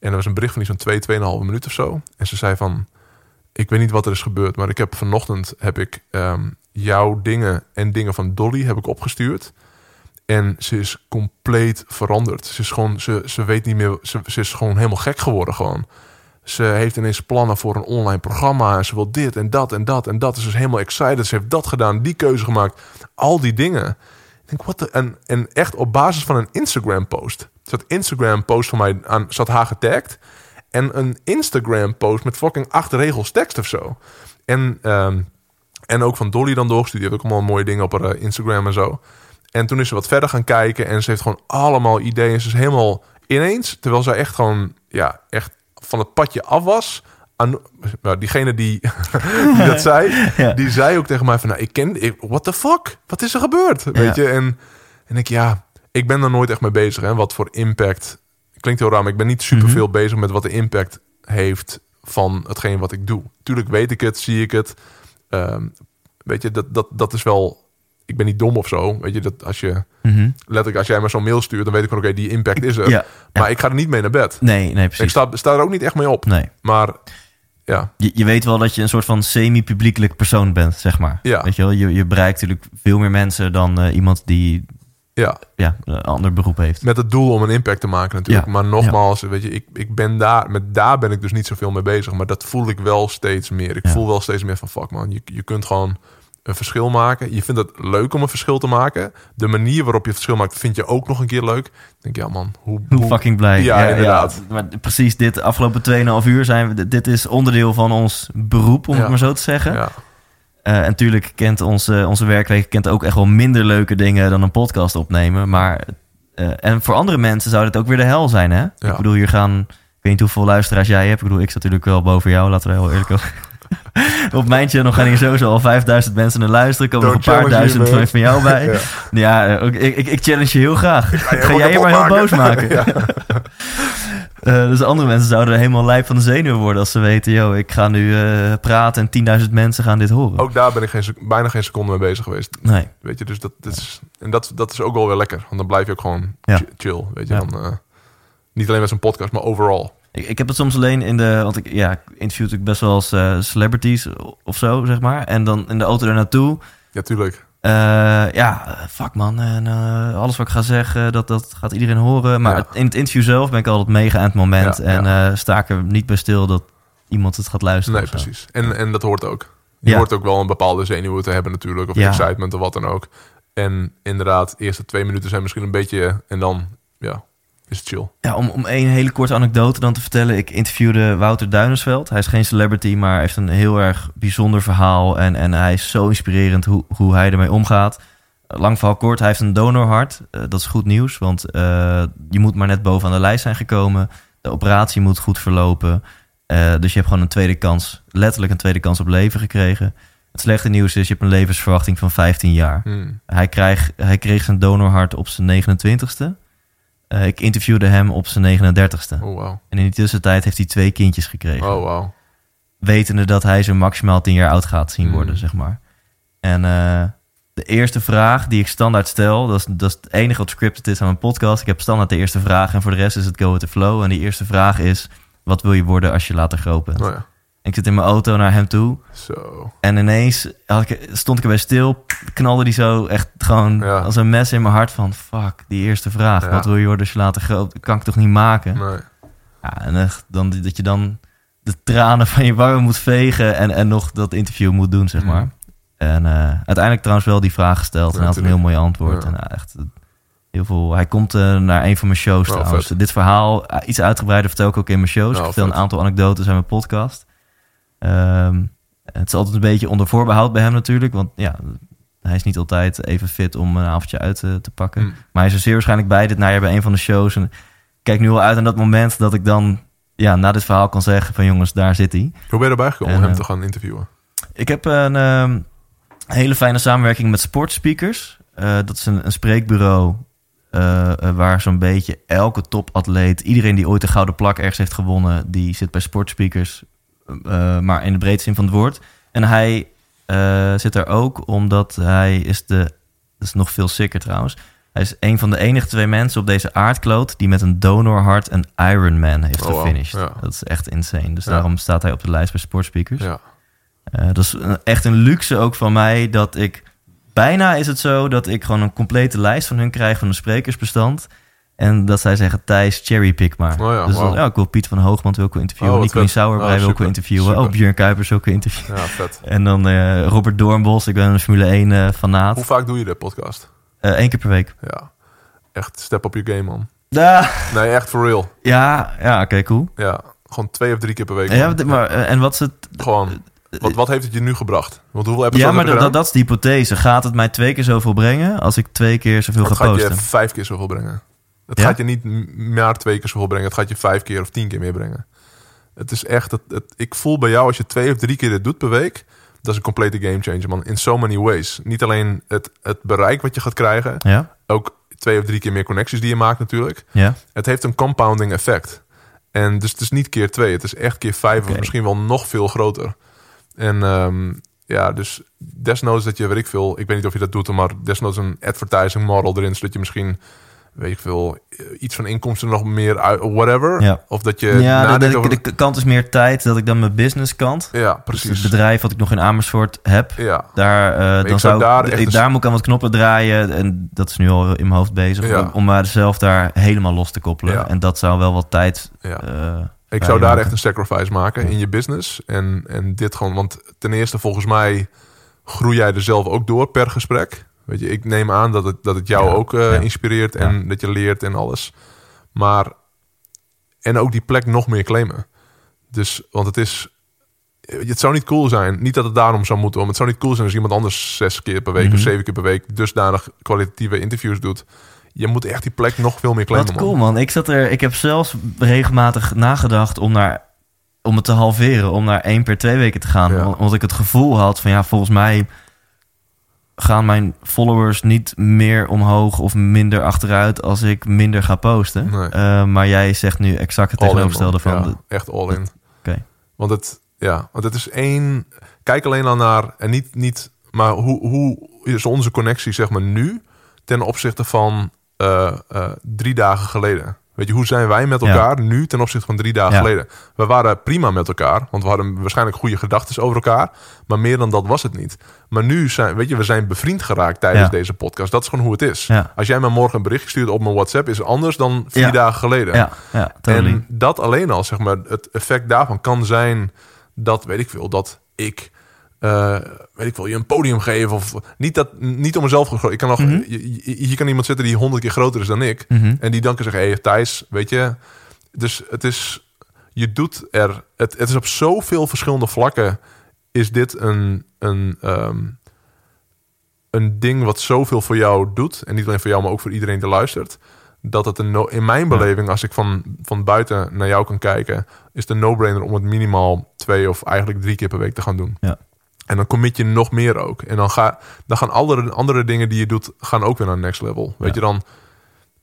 En er was een bericht van iets van twee, tweeënhalve minuut of zo. En ze zei van, ik weet niet wat er is gebeurd, maar ik heb vanochtend heb ik ehm, jouw dingen en dingen van Dolly heb ik opgestuurd. En ze is compleet veranderd. Ze is gewoon, ze, ze weet niet meer, ze is gewoon helemaal gek geworden gewoon. Ze heeft ineens plannen voor een online programma. En ze wil dit en dat en dat en dat. Ze is helemaal excited. Ze heeft dat gedaan, die keuze gemaakt. Al die dingen. Ik denk, wat. En, en echt op basis van een Instagram-post. Zat Instagram-post van mij aan, zat haar getagd. En een Instagram-post met fucking acht regels tekst of zo. En, ehm, en ook van Dolly dan doorgestuurd. Die heeft ook allemaal mooie dingen op haar eh, Instagram en zo. En toen is ze wat verder gaan kijken. En ze heeft gewoon allemaal ideeën. Ze is helemaal ineens, terwijl zij echt gewoon, ja, echt van het padje af was. Aan, nou, diegene die, die dat zei, Ja. die zei ook tegen mij van, nou, ik ken, ik, what the fuck? Wat is er gebeurd? Weet je? En, en ik, ja, ik ben er nooit echt mee bezig. Hè? Wat voor impact, klinkt heel raar, maar ik ben niet super veel bezig met wat de impact heeft van hetgeen wat ik doe. Tuurlijk weet ik het, zie ik het. Ehm, weet je, dat, dat, dat is wel, ik ben niet dom of zo. Weet je, dat als je, Mhm. letterlijk als jij me zo'n mail stuurt, dan weet ik van, oké, die impact is er. Ja, Maar ik ga er niet mee naar bed. Nee, nee, Ik precies. sta, sta er ook niet echt mee op. Nee. Maar ja, Je, je weet wel dat je een soort van semi-publiekelijk persoon bent, zeg maar. Ja. Weet je wel, je, je bereikt natuurlijk veel meer mensen dan eh, iemand die ja, ja, een ander beroep heeft. met het doel om een impact te maken natuurlijk. Ja. Maar nogmaals, weet je, ik, ik ben daar, met daar ben ik dus niet zoveel mee bezig. Maar dat voel ik wel steeds meer. Ik Ja. voel wel steeds meer van, fuck man, je, je kunt gewoon een verschil maken. Je vindt het leuk om een verschil te maken. De manier waarop je het verschil maakt, vind je ook nog een keer leuk. Ik denk, ja man, hoe... Hoe fucking blij. Ja, inderdaad. maar precies dit afgelopen 2,5 uur zijn we... Dit is onderdeel van ons beroep, om Ja. het maar zo te zeggen. Ja, Eh, en natuurlijk kent onze, onze werkweek kent ook echt wel minder leuke dingen dan een podcast opnemen. Maar eh, en voor andere mensen zou dit ook weer de hel zijn, hè? Ik bedoel, hier gaan... Ik weet niet hoeveel luisteraars jij hebt. Ik bedoel, ik zat natuurlijk wel boven jou, laten we heel eerlijk over. Op mijn channel gaan hier sowieso al 5000 mensen naar luisteren. Komen nog een paar duizend van, van jou bij. ja, ja ik, ik, ik, challenge je heel graag. Ga, jij je maar heel boos maken. Ja. Uh, dus andere mensen zouden helemaal lijp van de zenuwen worden als ze weten, yo, ik ga nu uh, praten en 10.000 mensen gaan dit horen. Ook daar ben ik geen, bijna geen seconde mee bezig geweest. Nee. Weet je, dus dat, dat is, en dat, dat is ook wel weer lekker. Want dan blijf je ook gewoon ja. chill. Weet je, dan, uh, niet alleen met zo'n podcast, maar overal. Ik, ik, heb het soms alleen in de, want ik, ja, ik interview natuurlijk best wel als celebrities of zo, zeg maar. En dan in de auto er naartoe. Ja, tuurlijk. Uh, ja, fuck man. En uh, alles wat ik ga zeggen, dat, dat gaat iedereen horen. Maar in het interview zelf ben ik altijd mega aan het moment. Ja, en sta ik er niet bij stil dat iemand het gaat luisteren. Nee, precies. En, en dat hoort ook. Je hoort ook wel een bepaalde zenuwen te hebben natuurlijk. Of excitement of wat dan ook. En inderdaad, de eerste twee minuten zijn misschien een beetje... En dan, ja, is chill. Ja, om, om een hele korte anekdote dan te vertellen. Ik interviewde Wouter Duinersveld. Hij is geen celebrity, maar heeft een heel erg bijzonder verhaal. En, en hij is zo inspirerend hoe, hoe hij ermee omgaat. Lang verhaal kort, hij heeft een donorhart. Uh, dat is goed nieuws, want uh, je moet maar net bovenaan de lijst zijn gekomen. De operatie moet goed verlopen. Uh, dus je hebt gewoon een tweede kans, letterlijk een tweede kans op leven gekregen. Het slechte nieuws is, je hebt een levensverwachting van 15 jaar. Hmm. Hij, krijg, hij kreeg zijn donorhart op zijn 29ste. Uh, ik interviewde hem op zijn 39ste. Oh, wow. En in die tussentijd heeft hij twee kindjes gekregen. Oh, wow. Wetende dat hij zo maximaal 10 jaar oud gaat zien worden, zeg maar. En uh, de eerste vraag die ik standaard stel, dat is, dat is het enige wat scripted is aan mijn podcast. Ik heb standaard de eerste vraag en voor de rest is het go with the flow. En die eerste vraag is, wat wil je worden als je later groot bent? Oh, ja. Ik zit in mijn auto naar hem toe. Zo. En ineens had ik, stond ik erbij stil. Knalde die zo echt gewoon Ja. als een mes in mijn hart van... Fuck, die eerste vraag. Ja. Wat wil je worden als je later groot... Kan ik toch niet maken? Nee. Ja, en echt, dan, dat je dan de tranen van je wangen moet vegen... en, en nog dat interview moet doen, zeg Mhm. maar. En eh, uiteindelijk trouwens wel die vraag gesteld. en had een heel mooi antwoord. Ja. En nou, echt heel veel... Hij komt eh, naar een van mijn shows Oh, trouwens. vet. Dit verhaal, eh, iets uitgebreider vertel ik ook in mijn shows. Oh, ik vertel vet. een aantal anekdotes aan mijn podcast. Ehm, het is altijd een beetje onder voorbehoud bij hem natuurlijk. Want ja, hij is niet altijd even fit om een avondje uit eh, te pakken. Hm. Maar hij is er zeer waarschijnlijk bij dit najaar bij een van de shows. En ik kijk nu al uit aan dat moment dat ik dan ja, na dit verhaal kan zeggen van jongens, daar zit hij. Hoe ben je erbij gekomen om hem eh, te gaan interviewen? Ik heb een ehm, hele fijne samenwerking met Sportspeakers. Eh, dat is een, een spreekbureau waar zo'n beetje elke topatleet, iedereen die ooit een gouden plak ergens heeft gewonnen, die zit bij Sportspeakers, maar in de breedste zin van het woord. En hij eh, zit er ook omdat hij is de, dat is nog veel sicker trouwens, hij is een van de enige twee mensen op deze aardkloot die met een donorhart een Ironman heeft Oh, wow. gefinished. Ja. Dat is echt insane. Dus Ja. daarom staat hij op de lijst bij Sportspeakers. Ja. Eh, dat is echt een luxe ook van mij dat ik... Bijna is het zo dat ik gewoon een complete lijst van hun krijg van een sprekersbestand. En dat zij zeggen, Thijs, cherrypick maar. Oh ja, dus dan, ja, ik wil Piet van Hoogmand wil ik wel interviewen. Oh, Nicolien. Sauerbrei Oh, wil ik wel interviewen. Super. Oh, Björn Kuipers wil ik interviewen. ja, vet. En dan eh, Robert Doornbos, ik ben een Formule 1 eh fanaat. Hoe vaak doe je de podcast? Eén keer per week. Ja. Echt step up je game, man. Ja, Nee, echt for real. ja, ja oké, cool. Ja. Gewoon twee of drie keer per week. Ja, man. maar, eh, en wat is het... Gewoon. Wat, wat heeft het je nu gebracht? Want hoeveel episodes Ja, maar heb je dat, dat, is de hypothese. Gaat het mij twee keer zoveel brengen als ik twee keer zoveel ga gaat je posten? vijf keer zoveel brengen. Het Ja? gaat je niet maar twee keer zoveel brengen. Het gaat je vijf keer of tien keer meer brengen. Het is echt... Het, het- ik voel bij jou als je twee of drie keer dit doet per week... Dat is een complete game changer, man. In so many ways. Niet alleen het, het bereik wat je gaat krijgen. Ja, Ook twee of drie keer meer connecties die je maakt natuurlijk. ja. Het heeft een compounding effect. En dus het is niet keer twee. Het is echt keer vijf of misschien wel nog veel groter. En ehm, ja, dus desnoods dat je, weet ik veel... Ik weet niet of je dat doet, maar desnoods een advertising model erin... zodat je misschien, weet ik veel... eh, iets van inkomsten nog meer uit... Whatever. Ja. Of dat je Ja, de, nadenkt de, over... de kant is meer tijd dat ik dan mijn business kant. ja, Dus precies. het bedrijf wat ik nog in Amersfoort heb, Ja, daar, eh, dan zou zou daar ik, echt ik- daar moet ik aan wat knoppen draaien. En dat is nu al in mijn hoofd bezig. Ja. Om, maar zelf daar helemaal los te koppelen. Ja. En dat zou wel wat tijd. ja. eh, Ik zou daar maken. echt een sacrifice maken in je business. En, en dit gewoon, want ten eerste volgens mij groei jij er zelf ook door per gesprek. Weet je, ik neem aan dat het, dat het jou Ja, ook eh, ja. inspireert en dat je leert en alles. Maar, en ook die plek nog meer claimen. Dus, want het is, het zou niet cool zijn, niet dat het daarom zou moeten, maar het zou niet cool zijn als iemand anders zes keer per week Mhm. of zeven keer per week dusdanig kwalitatieve interviews doet. je moet echt die plek nog veel meer claimen, Wat cool, man. Ik, zat er, ik heb zelfs regelmatig nagedacht om, naar, om het te halveren. Om naar één per twee weken te gaan. Omdat ik het gevoel had van ja, volgens mij gaan mijn followers niet meer omhoog of minder achteruit als ik minder ga posten. Nee. Eh, maar jij zegt nu exact het All tegenovergestelde van... Ja, de- echt all in. Oké. Want het, ja, want het is één. Kijk alleen al naar en niet, niet maar hoe, hoe is onze connectie zeg maar nu ten opzichte van eh, eh, drie dagen geleden? Weet je, hoe zijn wij met Ja. elkaar nu ten opzichte van drie dagen Ja. geleden? We waren prima met elkaar, want we hadden waarschijnlijk goede gedachten over elkaar. Maar meer dan dat was het niet. Maar nu zijn, weet je, we zijn bevriend geraakt tijdens Ja. deze podcast. Dat is gewoon hoe het is. Als jij mij morgen een berichtje stuurt op mijn WhatsApp, is het anders dan vier dagen geleden. Ja, ja, totally. En dat alleen al, zeg maar, het effect daarvan kan zijn dat, weet ik veel, dat ik, eh, weet ik veel, je een podium geef of niet dat, niet om mezelf gegro- Ik kan nog, Mhm. je- kan iemand zitten die honderd keer groter is dan ik, Mhm. en die dan kan zeggen, hé hey, Thijs, weet je, dus het is, je doet er, het, het is op zoveel verschillende vlakken, is dit een, een, ehm, een ding wat zoveel voor jou doet. En niet alleen voor jou, maar ook voor iedereen die luistert. Dat het een no in mijn beleving, als ik van, van buiten naar jou kan kijken, is een no-brainer om het minimaal twee of eigenlijk drie keer per week te gaan doen. Ja. En dan commit je nog meer ook. En dan, ga, dan gaan andere, andere dingen die je doet, gaan ook weer naar next level. Weet je dan.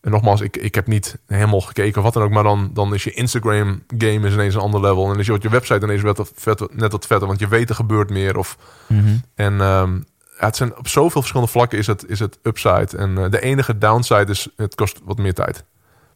En nogmaals, ik, ik heb niet helemaal gekeken of wat dan ook. Maar dan, dan is je Instagram game is ineens een ander level. En dan is je, je website ineens net wat, vet, net wat vetter. Want je weet er gebeurt meer. Of, Mhm. en ehm, ja, het zijn op zoveel verschillende vlakken is het, is het upside. En eh, de enige downside is, het kost wat meer tijd.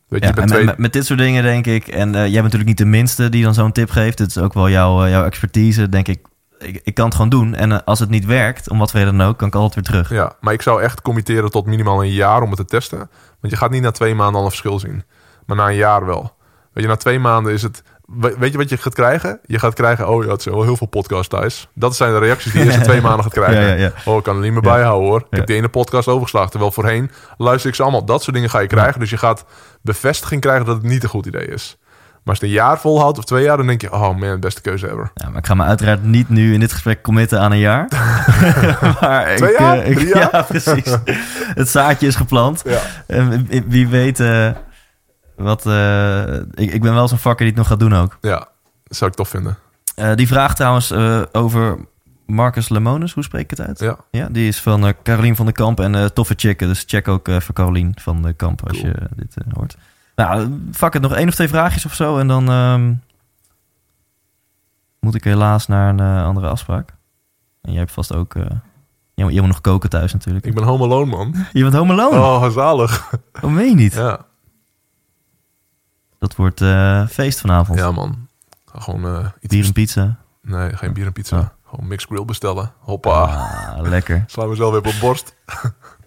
Weet je, Ja, je en bent met, twee... met, met dit soort dingen denk ik, en eh, jij bent natuurlijk niet de minste die dan zo'n tip geeft. Het is ook wel jouw, eh, jouw expertise, denk ik. Ik. Ik kan het gewoon doen. En eh, als het niet werkt, om wat reden dan ook, kan ik altijd weer terug. Ja, maar ik zou echt committeren tot minimaal een jaar om het te testen. Want je gaat niet na twee maanden al een verschil zien. Maar na een jaar wel. Weet je, na twee maanden is het... we- Weet je wat je gaat krijgen? Je gaat krijgen, oh ja, het zijn wel heel veel podcasts thuis. Dat zijn de reacties die je eerste twee maanden gaat krijgen. Ja, ja, ja. Oh, ik kan er niet meer bijhouden hoor. Ik heb die ene podcast overgeslagen. Terwijl voorheen luister ik ze allemaal. Dat soort dingen ga je krijgen. Dus je gaat bevestiging krijgen dat het niet een goed idee is. Maar als je het een jaar volhoudt of twee jaar, dan denk je, oh man, beste keuze ever. Ja, maar ik ga me uiteraard niet nu in dit gesprek committen aan een jaar. maar Twee ik, jaar? eh, ik- Drie jaar? Ja, precies. Het zaadje is geplant. Ja. En wie- weet eh, wat... eh, ik, ik ben wel zo'n vakker die het nog gaat doen ook. Ja, dat zou ik tof vinden. Die vraag trouwens over Marcus Lemonis, hoe spreek ik het uit? Ja. Ja, die is van Carolien van den Kamp en toffe chicken. Dus check ook voor Carolien van den Kamp als Cool. je dit hoort. Nou, fuck het, nog één of twee vraagjes of zo. En dan ehm, moet ik helaas naar een eh, andere afspraak. En jij hebt vast ook... eh je, moet- nog koken thuis natuurlijk. Ik ben home alone, man. Je bent home alone? Oh, Oh, zalig. meen je niet? Ja, Dat wordt eh, feest vanavond. ja man. Gewoon iets... Bier en pizza. Nee, geen bier en pizza. Oh. Gewoon mixed grill bestellen. Hoppa. Ah, lekker. Sla mezelf weer op borst.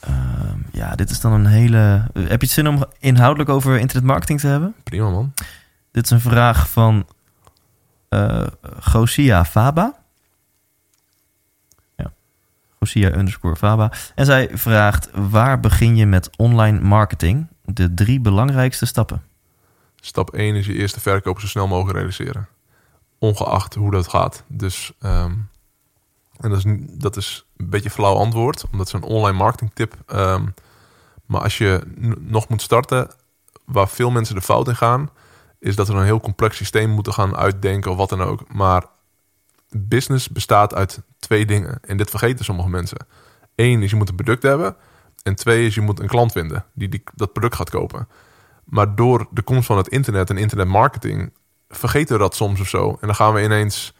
Ehm, ja, dit is dan een hele... Heb je het zin om inhoudelijk over internetmarketing te hebben? Prima, man. Dit is een vraag van eh Gosia Faba. Ja. Gosia underscore Faba. En zij vraagt, waar begin je met online marketing? De drie belangrijkste stappen. Stap 1 is je eerste verkoop zo snel mogelijk realiseren. Ongeacht hoe dat gaat. Dus, ehm, en dat is, dat is een beetje een flauw antwoord, omdat het een online marketing tip. Ehm, maar als je nog moet starten, waar veel mensen de fout in gaan, is dat we een heel complex systeem moeten gaan uitdenken of wat dan ook. Maar business bestaat uit twee dingen. En dit vergeten sommige mensen. Eén is je moet een product hebben. En twee is je moet een klant vinden die, die dat product gaat kopen. Maar door de komst van het internet en internetmarketing vergeten we dat soms of zo. En dan gaan we ineens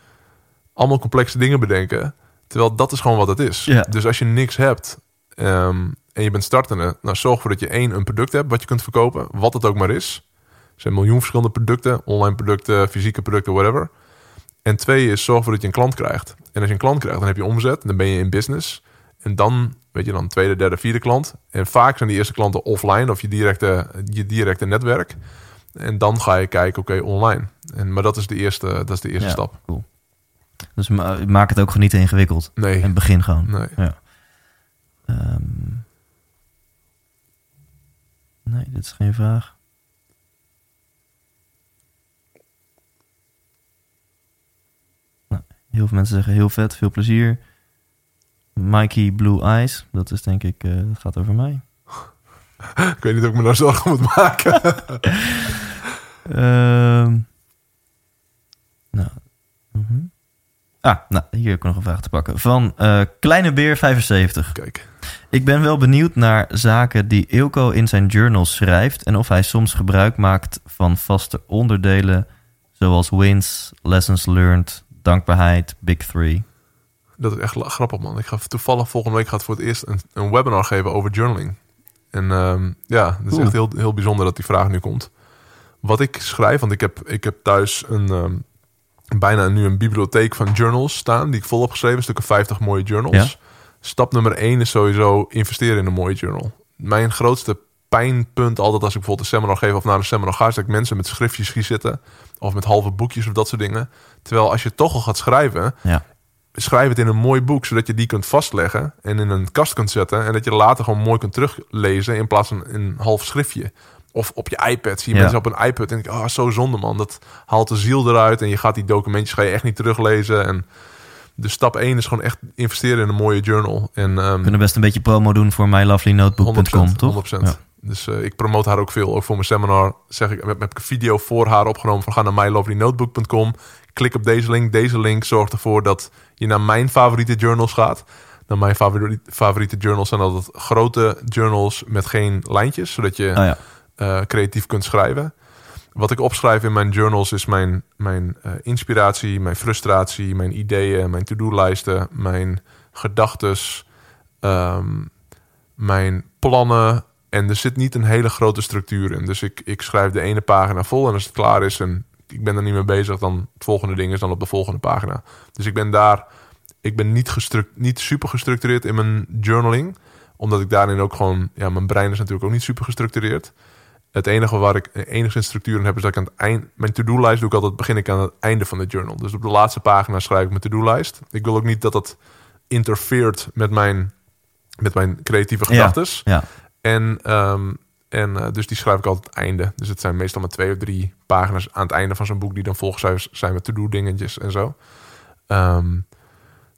allemaal complexe dingen bedenken. Terwijl dat is gewoon wat het is. Ja. Dus als je niks hebt ehm, en je bent startende, nou zorg ervoor dat je één een product hebt wat je kunt verkopen, wat het ook maar is. Er zijn miljoen verschillende producten, online producten, fysieke producten, whatever. En twee is zorg ervoor dat je een klant krijgt. En als je een klant krijgt, dan heb je omzet, dan ben je in business. En dan, weet je dan, tweede, derde, vierde klant. En vaak zijn die eerste klanten offline of je directe, je directe netwerk. En dan ga je kijken, oké, online. En, maar dat is de eerste, dat is de eerste Ja. stap. Cool. Dus ma- maak het ook gewoon niet te ingewikkeld. Nee, En begin gewoon. nee. Ja. Ehm, nee, dit is geen vraag. Nou, heel veel mensen zeggen heel vet, veel plezier. Mikey Blue Eyes, dat is denk ik, eh, dat gaat over mij. ik weet niet of ik me daar zorgen moet maken. Ehm, nou. mhm. Ah, nou, hier heb ik nog een vraag te pakken. Van eh, Kleine Beer 75. Kijk, Ik ben wel benieuwd naar zaken die Ilko in zijn journals schrijft... en of hij soms gebruik maakt van vaste onderdelen... zoals wins, lessons learned, dankbaarheid, big three. dat is echt grappig, man. Ik ga toevallig volgende week gaat voor het eerst een, een webinar geven over journaling. En ehm, ja, het is Cool. echt heel, heel bijzonder dat die vraag nu komt. Wat ik schrijf, want ik heb, ik heb thuis een, ehm, bijna nu een bibliotheek van journals staan... die ik vol heb geschreven, een stuk of 50 mooie journals. Ja. Stap nummer één is sowieso investeren in een mooie journal. Mijn grootste pijnpunt altijd als ik bijvoorbeeld een seminar geef... of naar een seminar ga, is dat ik mensen met schriftjes zie zitten... of met halve boekjes of dat soort dingen. Terwijl als je toch al gaat schrijven Ja, schrijf het in een mooi boek, zodat je die kunt vastleggen en in een kast kunt zetten. En dat je later gewoon mooi kunt teruglezen in plaats van een half schriftje. Of op je iPad. Zie je Ja. mensen op een iPad en denk ik, oh, zo zonde man. Dat haalt de ziel eruit en je gaat die documentjes ga je echt niet teruglezen. En dus stap 1 is gewoon echt investeren in een mooie journal. En we ehm kunnen best een beetje promo doen voor mylovelynotebook.com, toch? 100%. Ja. Dus eh, ik promote haar ook veel. Ook voor mijn seminar zeg ik, heb, heb ik een video voor haar opgenomen van ga naar mylovelynotebook.com. Klik op deze link. Deze link zorgt ervoor dat je naar mijn favoriete journals gaat. Nou, mijn favoriete, favoriete journals zijn altijd grote journals met geen lijntjes, zodat je Oh ja, eh, creatief kunt schrijven. Wat ik opschrijf in mijn journals is mijn, mijn eh, inspiratie, mijn frustratie, mijn ideeën, mijn to-do-lijsten, mijn gedachtes, ehm, mijn plannen. En er zit niet een hele grote structuur in. Dus ik, ik schrijf de ene pagina vol en als het klaar is en ik ben er niet mee bezig, dan het volgende ding is dan op de volgende pagina. Dus ik ben daar, ik ben niet, niet super gestructureerd in mijn journaling omdat ik daarin ook gewoon, ja, mijn brein is natuurlijk ook niet super gestructureerd. Het enige waar ik enigszins structuur in heb, is dat ik aan het eind, mijn to-do-lijst doe ik altijd, begin ik aan het einde van de journal. Dus op de laatste pagina schrijf ik mijn to-do-lijst. Ik wil ook niet dat dat interfereert met mijn, met mijn creatieve Ja. gedachtes. ja. En, ehm, en eh, dus die schrijf ik altijd het einde. Dus het zijn meestal maar twee of drie pagina's aan het einde van zo'n boek die dan volgens zijn met to-do dingetjes en zo. Ehm,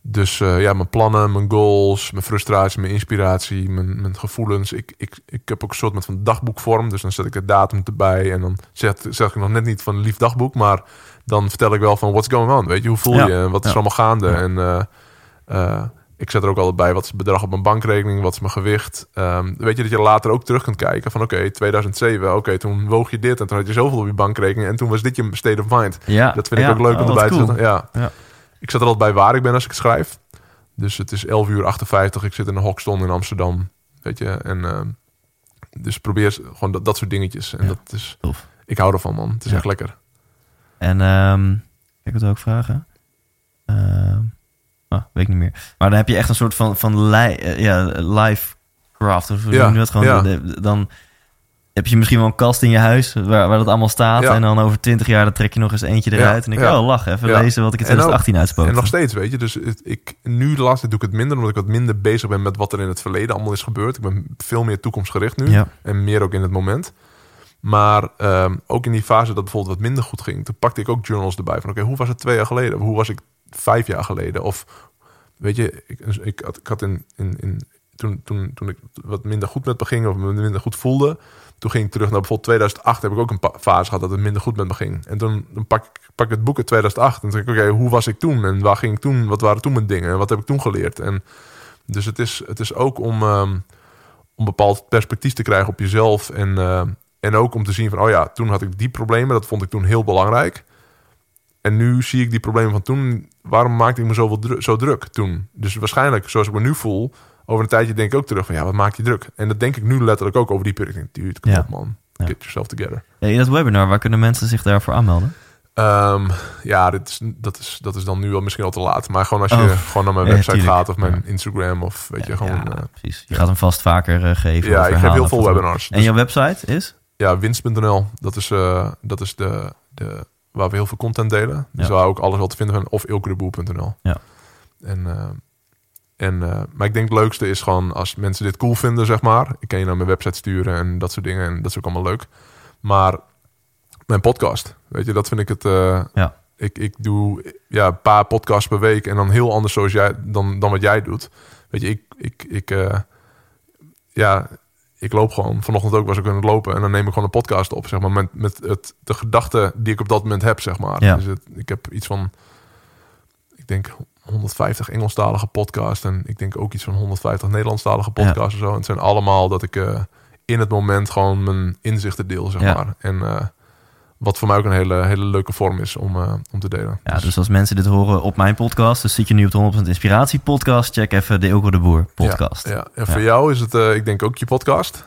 dus eh, ja, mijn plannen, mijn goals, mijn frustratie, mijn inspiratie, mijn, mijn gevoelens. Ik, ik, ik heb ook een soort van dagboekvorm. Dus dan zet ik de datum erbij. En dan zeg, zeg ik nog net niet van lief dagboek. Maar dan vertel ik wel van what's going on. Weet je, hoe voel Ja. je? En wat is Ja. allemaal gaande? Ja. En eh, eh, ik zet er ook altijd bij wat is het bedrag op mijn bankrekening, wat is mijn gewicht. Ehm, weet je dat je later ook terug kunt kijken van oké, 2007, oké, toen woog je dit en toen had je zoveel op je bankrekening en toen was dit je state of mind. ja. Dat vind ik ook leuk Oh, om wat erbij te zetten. Ja. Ik zet er altijd bij waar ik ben als ik schrijf. Dus het is 11 uur 58. Ik zit in een Hoxton in Amsterdam. Weet je, en ehm, dus probeer gewoon dat, dat soort dingetjes. En Ja. dat is, Tof. ik hou ervan, man. Het is Ja. echt lekker. En ehm ik wil ook vragen. Ah, weet ik niet meer. Maar dan heb je echt een soort van, van li eh, ja, live craft. Of hoe Ja, je dat gewoon? dan heb je misschien wel een kast in je huis waar, waar dat allemaal staat. Ja. En dan over twintig jaar dan trek je nog eens eentje Ja, eruit. En ik, ja. oh, lach, even lezen wat ik in En ook- 2018 uitspook. En nog steeds, weet je. Dus het, ik, nu de laatste doe ik het minder, omdat ik wat minder bezig ben met wat er in het verleden allemaal is gebeurd. Ik ben veel meer toekomstgericht nu. En meer ook in het moment. Maar ehm, ook in die fase dat bijvoorbeeld wat minder goed ging, toen pakte ik ook journals erbij. Van oké, hoe was het twee jaar geleden? Of hoe was ik vijf jaar geleden? Of weet je, ik, ik, had, ik had in, in, in, toen, toen, toen ik wat minder goed met me ging of me minder goed voelde, toen ging ik terug naar bijvoorbeeld 2008. Heb ik ook een fase gehad dat het minder goed met me ging. En toen dan pak, ik- pak ik het boek uit 2008 en toen denk ik, oké, hoe was ik toen? En waar ging ik toen? Wat waren toen mijn dingen? En wat heb ik toen geleerd? En dus het is, het is ook om, ehm, om bepaald perspectief te krijgen op jezelf. En, eh, en ook om te zien van, oh ja, toen had ik die problemen. Dat vond ik toen heel belangrijk. En nu zie ik die problemen van toen. Waarom maakte ik me zoveel dru- zo druk toen? Dus waarschijnlijk, zoals ik me nu voel, over een tijdje denk ik ook terug van, ja, wat maakt je druk? En dat denk ik nu letterlijk ook over die periode. Dude, kom Ja. op man, Ja. get yourself together. Ja, in dat webinar, waar kunnen mensen zich daarvoor aanmelden? Ehm, ja, dit is, dat, is, dat is dan nu al misschien al te laat. Maar gewoon als je Oh. gewoon naar mijn website tuurlijk. gaat of mijn. Instagram of weet je gewoon. ja, eh, precies. Je gaat hem vast vaker eh, geven. ja, ik geef heel veel wat webinars. En Dus- jouw website is? Ja, winst.nl. Dat is, eh, dat is de, de, waar we heel veel content delen. Dus waar ook alles wel te vinden van. Of ilkedeboer.nl. Ja. En, eh, en, eh, maar ik denk het leukste is gewoon als mensen dit cool vinden, zeg maar. Ik kan je naar mijn website sturen en dat soort dingen. En dat is ook allemaal leuk. Maar mijn podcast, weet je, dat vind ik het... eh, Ja. ik, ik doe ja, een paar podcasts per week en dan heel anders zoals jij, dan, dan wat jij doet. Weet je, ik, ik, ik, eh, ja, ik loop gewoon. Vanochtend ook was ik aan het lopen. En dan neem ik gewoon een podcast op, zeg maar. Met, met het, de gedachten die ik op dat moment heb, zeg maar. Ja. Dus het, ik heb iets van, ik denk 150 Engelstalige podcasts. En ik denk ook iets van 150 Nederlandstalige podcasts en zo. En het zijn allemaal dat ik eh, in het moment gewoon mijn inzichten deel, zeg Ja. maar. En eh, wat voor mij ook een hele, hele leuke vorm is om, eh, om te delen. Ja, dus als mensen dit horen op mijn podcast, dus zit je nu op de 100% Inspiratie podcast, check even de Ilko de Boer podcast. Ja, ja. En voor jou is het, ik denk ook je podcast.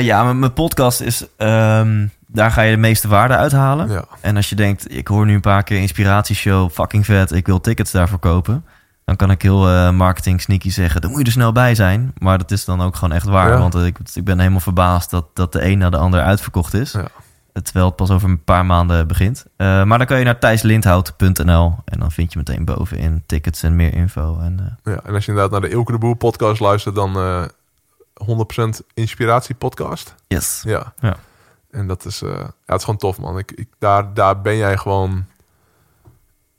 Ja, mijn, mijn podcast is, ehm, daar ga je de meeste waarde uithalen. Ja, En als je denkt, ik hoor nu een paar keer inspiratieshow, fucking vet, ik wil tickets daarvoor kopen. Dan kan ik heel eh, marketing sneaky zeggen, dan moet je er snel bij zijn. Maar dat is dan ook gewoon echt waar. Ja. Want ik, ik ben helemaal verbaasd dat, dat de een na de ander uitverkocht is. Ja. Terwijl het pas over een paar maanden begint. Eh, maar dan kan je naar thijslindhout.nl en dan vind je meteen bovenin tickets en meer info. En, eh, ja. En als je inderdaad naar de Ilke de Boer podcast luistert, dan eh 100% inspiratie podcast. yes. Ja. En dat is, eh, ja, het is gewoon tof, man. Ik, ik, daar, daar ben jij gewoon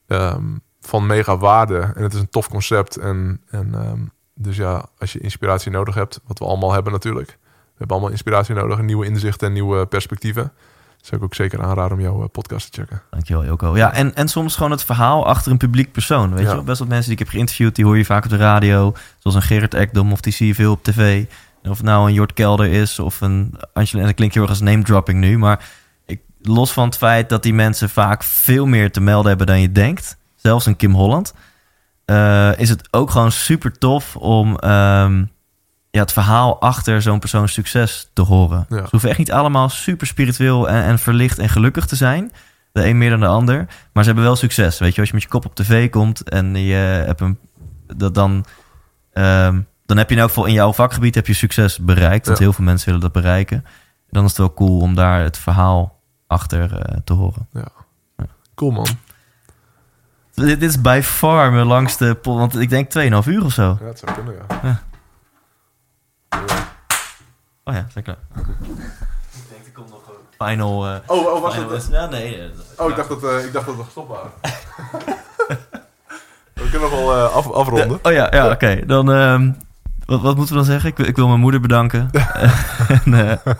ehm, van mega waarde. En het is een tof concept. En, en ehm, dus ja, als je inspiratie nodig hebt, wat we allemaal hebben natuurlijk. We hebben allemaal inspiratie nodig, nieuwe inzichten en nieuwe perspectieven. Zou ik ook zeker aanraden om jouw eh, podcast te checken. Dankjewel, Joko. Ja, en, en soms gewoon het verhaal achter een publiek persoon. Weet Ja. je wel? Best wat mensen die ik heb geïnterviewd, die hoor je vaak op de radio. Zoals een Gerrit Ekdom, of die zie je veel op tv. Of het nou een Jort Kelder is, of een Angela... En dat klinkt heel erg als name dropping nu, maar... Ik, los van het feit dat die mensen vaak veel meer te melden hebben dan je denkt. Zelfs een Kim Holland. eh, is het ook gewoon super tof om... ehm, ja, het verhaal achter zo'n persoons succes te horen. Ja. Ze hoeven echt niet allemaal super spiritueel en, en verlicht en gelukkig te zijn. De een meer dan de ander. Maar ze hebben wel succes. Weet je, als je met je kop op tv komt en je hebt een. Dat dan. ehm, dan heb je in elk geval in jouw vakgebied heb je succes bereikt. Want Ja. heel veel mensen willen dat bereiken. Dan is het wel cool om daar het verhaal achter eh, te horen. Cool, man. Dit, is by far mijn langste. Want ik denk 2,5 uur of zo. Ja, het zou kunnen, ja. Ja. Oh ja, zijn klaar. Ik denk er komt nog een final. eh, Oh, oh was het? Ja, nee. eh, Oh, ik dacht dat, eh, ik dacht dat we gestopt waren. we kunnen nog wel af, afronden. Oh ja, ja oké. Dan, ehm, wat, wat moeten we dan zeggen? Ik, wil- ik wil mijn moeder bedanken. en, eh,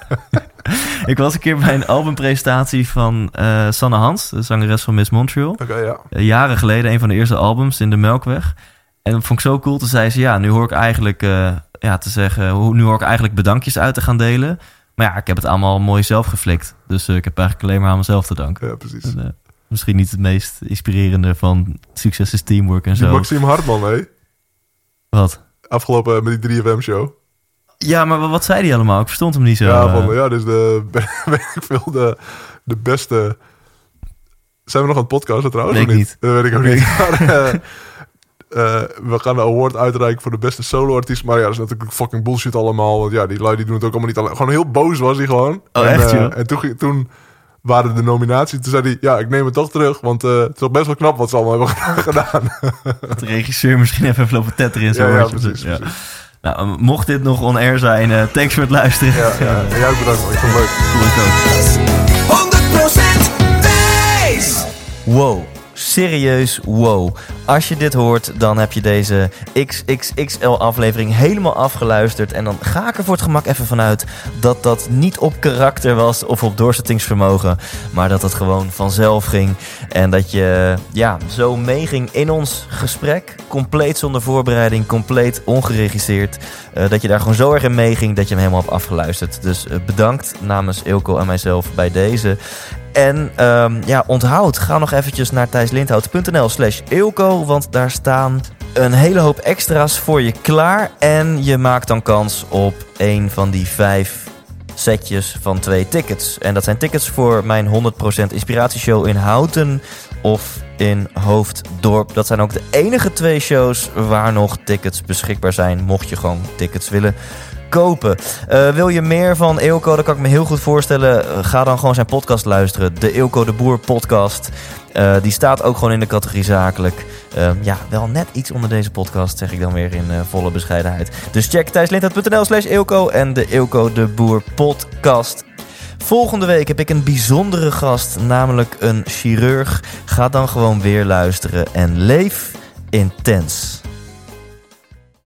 ik was een keer bij een albumpresentatie van eh, Sanne Hans, de zangeres van Miss Montreal. Ja. Eh, jaren geleden, een van de eerste albums in de Melkweg. En dat vond ik zo cool. Toen zei ze, ja, nu hoor ik eigenlijk, ja, te zeggen, nu hoor ik eigenlijk bedankjes uit te gaan delen. Maar ja, ik heb het allemaal mooi zelf geflikt. Dus ik heb eigenlijk alleen maar aan mezelf te danken. Ja, precies. En, misschien niet het meest inspirerende van succes is teamwork en Die zo. Maxime Hartman, hé. Wat? Afgelopen eh, met die 3FM-show. Ja, maar wat zei hij allemaal? Ik verstond hem niet zo. Ja, eh. van, ja, dus de, weet ik veel, de, de beste... Zijn we nog aan het podcasten trouwens? Weet of ik niet. Dat weet ik ook niet. Maar, eh, eh, we gaan de award uitreiken voor de beste solo-artiest. Maar ja, dat is natuurlijk fucking bullshit allemaal. Want ja, die lui die doen het ook allemaal niet alleen. Gewoon heel boos was hij gewoon. Oh, en, echt, eh, joh? En toen, ging- toen waren de nominaties. Toen zei hij, ja, ik neem het toch terug. Want eh, het is toch best wel knap wat ze allemaal hebben gedaan. Dat de regisseur misschien even heeft lopen tetteren in zijn Ja, precies, Ja. precies. Nou, eh, mocht dit nog on-air zijn, eh thanks voor het luisteren. Ja, ja. En jij ook bedankt, man. Ik vond het leuk. Cool, ik ook. 100% wijs! Wow. Serieus, wow. Als je dit hoort, dan heb je deze XXXL-aflevering helemaal afgeluisterd. En dan ga ik er voor het gemak even vanuit dat dat niet op karakter was of op doorzettingsvermogen. Maar dat het gewoon vanzelf ging. En dat je ja, zo meeging in ons gesprek. Compleet zonder voorbereiding, compleet ongeregisseerd. Eh, dat je daar gewoon zo erg in meeging dat je hem helemaal hebt afgeluisterd. Dus eh, bedankt namens Ilko en mijzelf bij deze. En ehm, ja, onthoud, ga nog eventjes naar thijslindhout.nl slash Eelco, want daar staan een hele hoop extra's voor je klaar. En je maakt dan kans op een van die vijf setjes van twee tickets. En dat zijn tickets voor mijn 100% inspiratieshow in Houten of in Hoofddorp. Dat zijn ook de enige twee shows waar nog tickets beschikbaar zijn, mocht je gewoon tickets willen kopen. Eh, wil je meer van Eelco? Dat kan ik me heel goed voorstellen. Eh, ga dan gewoon zijn podcast luisteren. De Eelco de Boer podcast. Eh, die staat ook gewoon in de categorie zakelijk. Eh, ja, wel net iets onder deze podcast, zeg ik dan weer in volle bescheidenheid. Dus check thijslindhout.nl slash Eelco en de Eelco de Boer podcast. Volgende week heb ik een bijzondere gast, namelijk een chirurg. Ga dan gewoon weer luisteren en leef intens.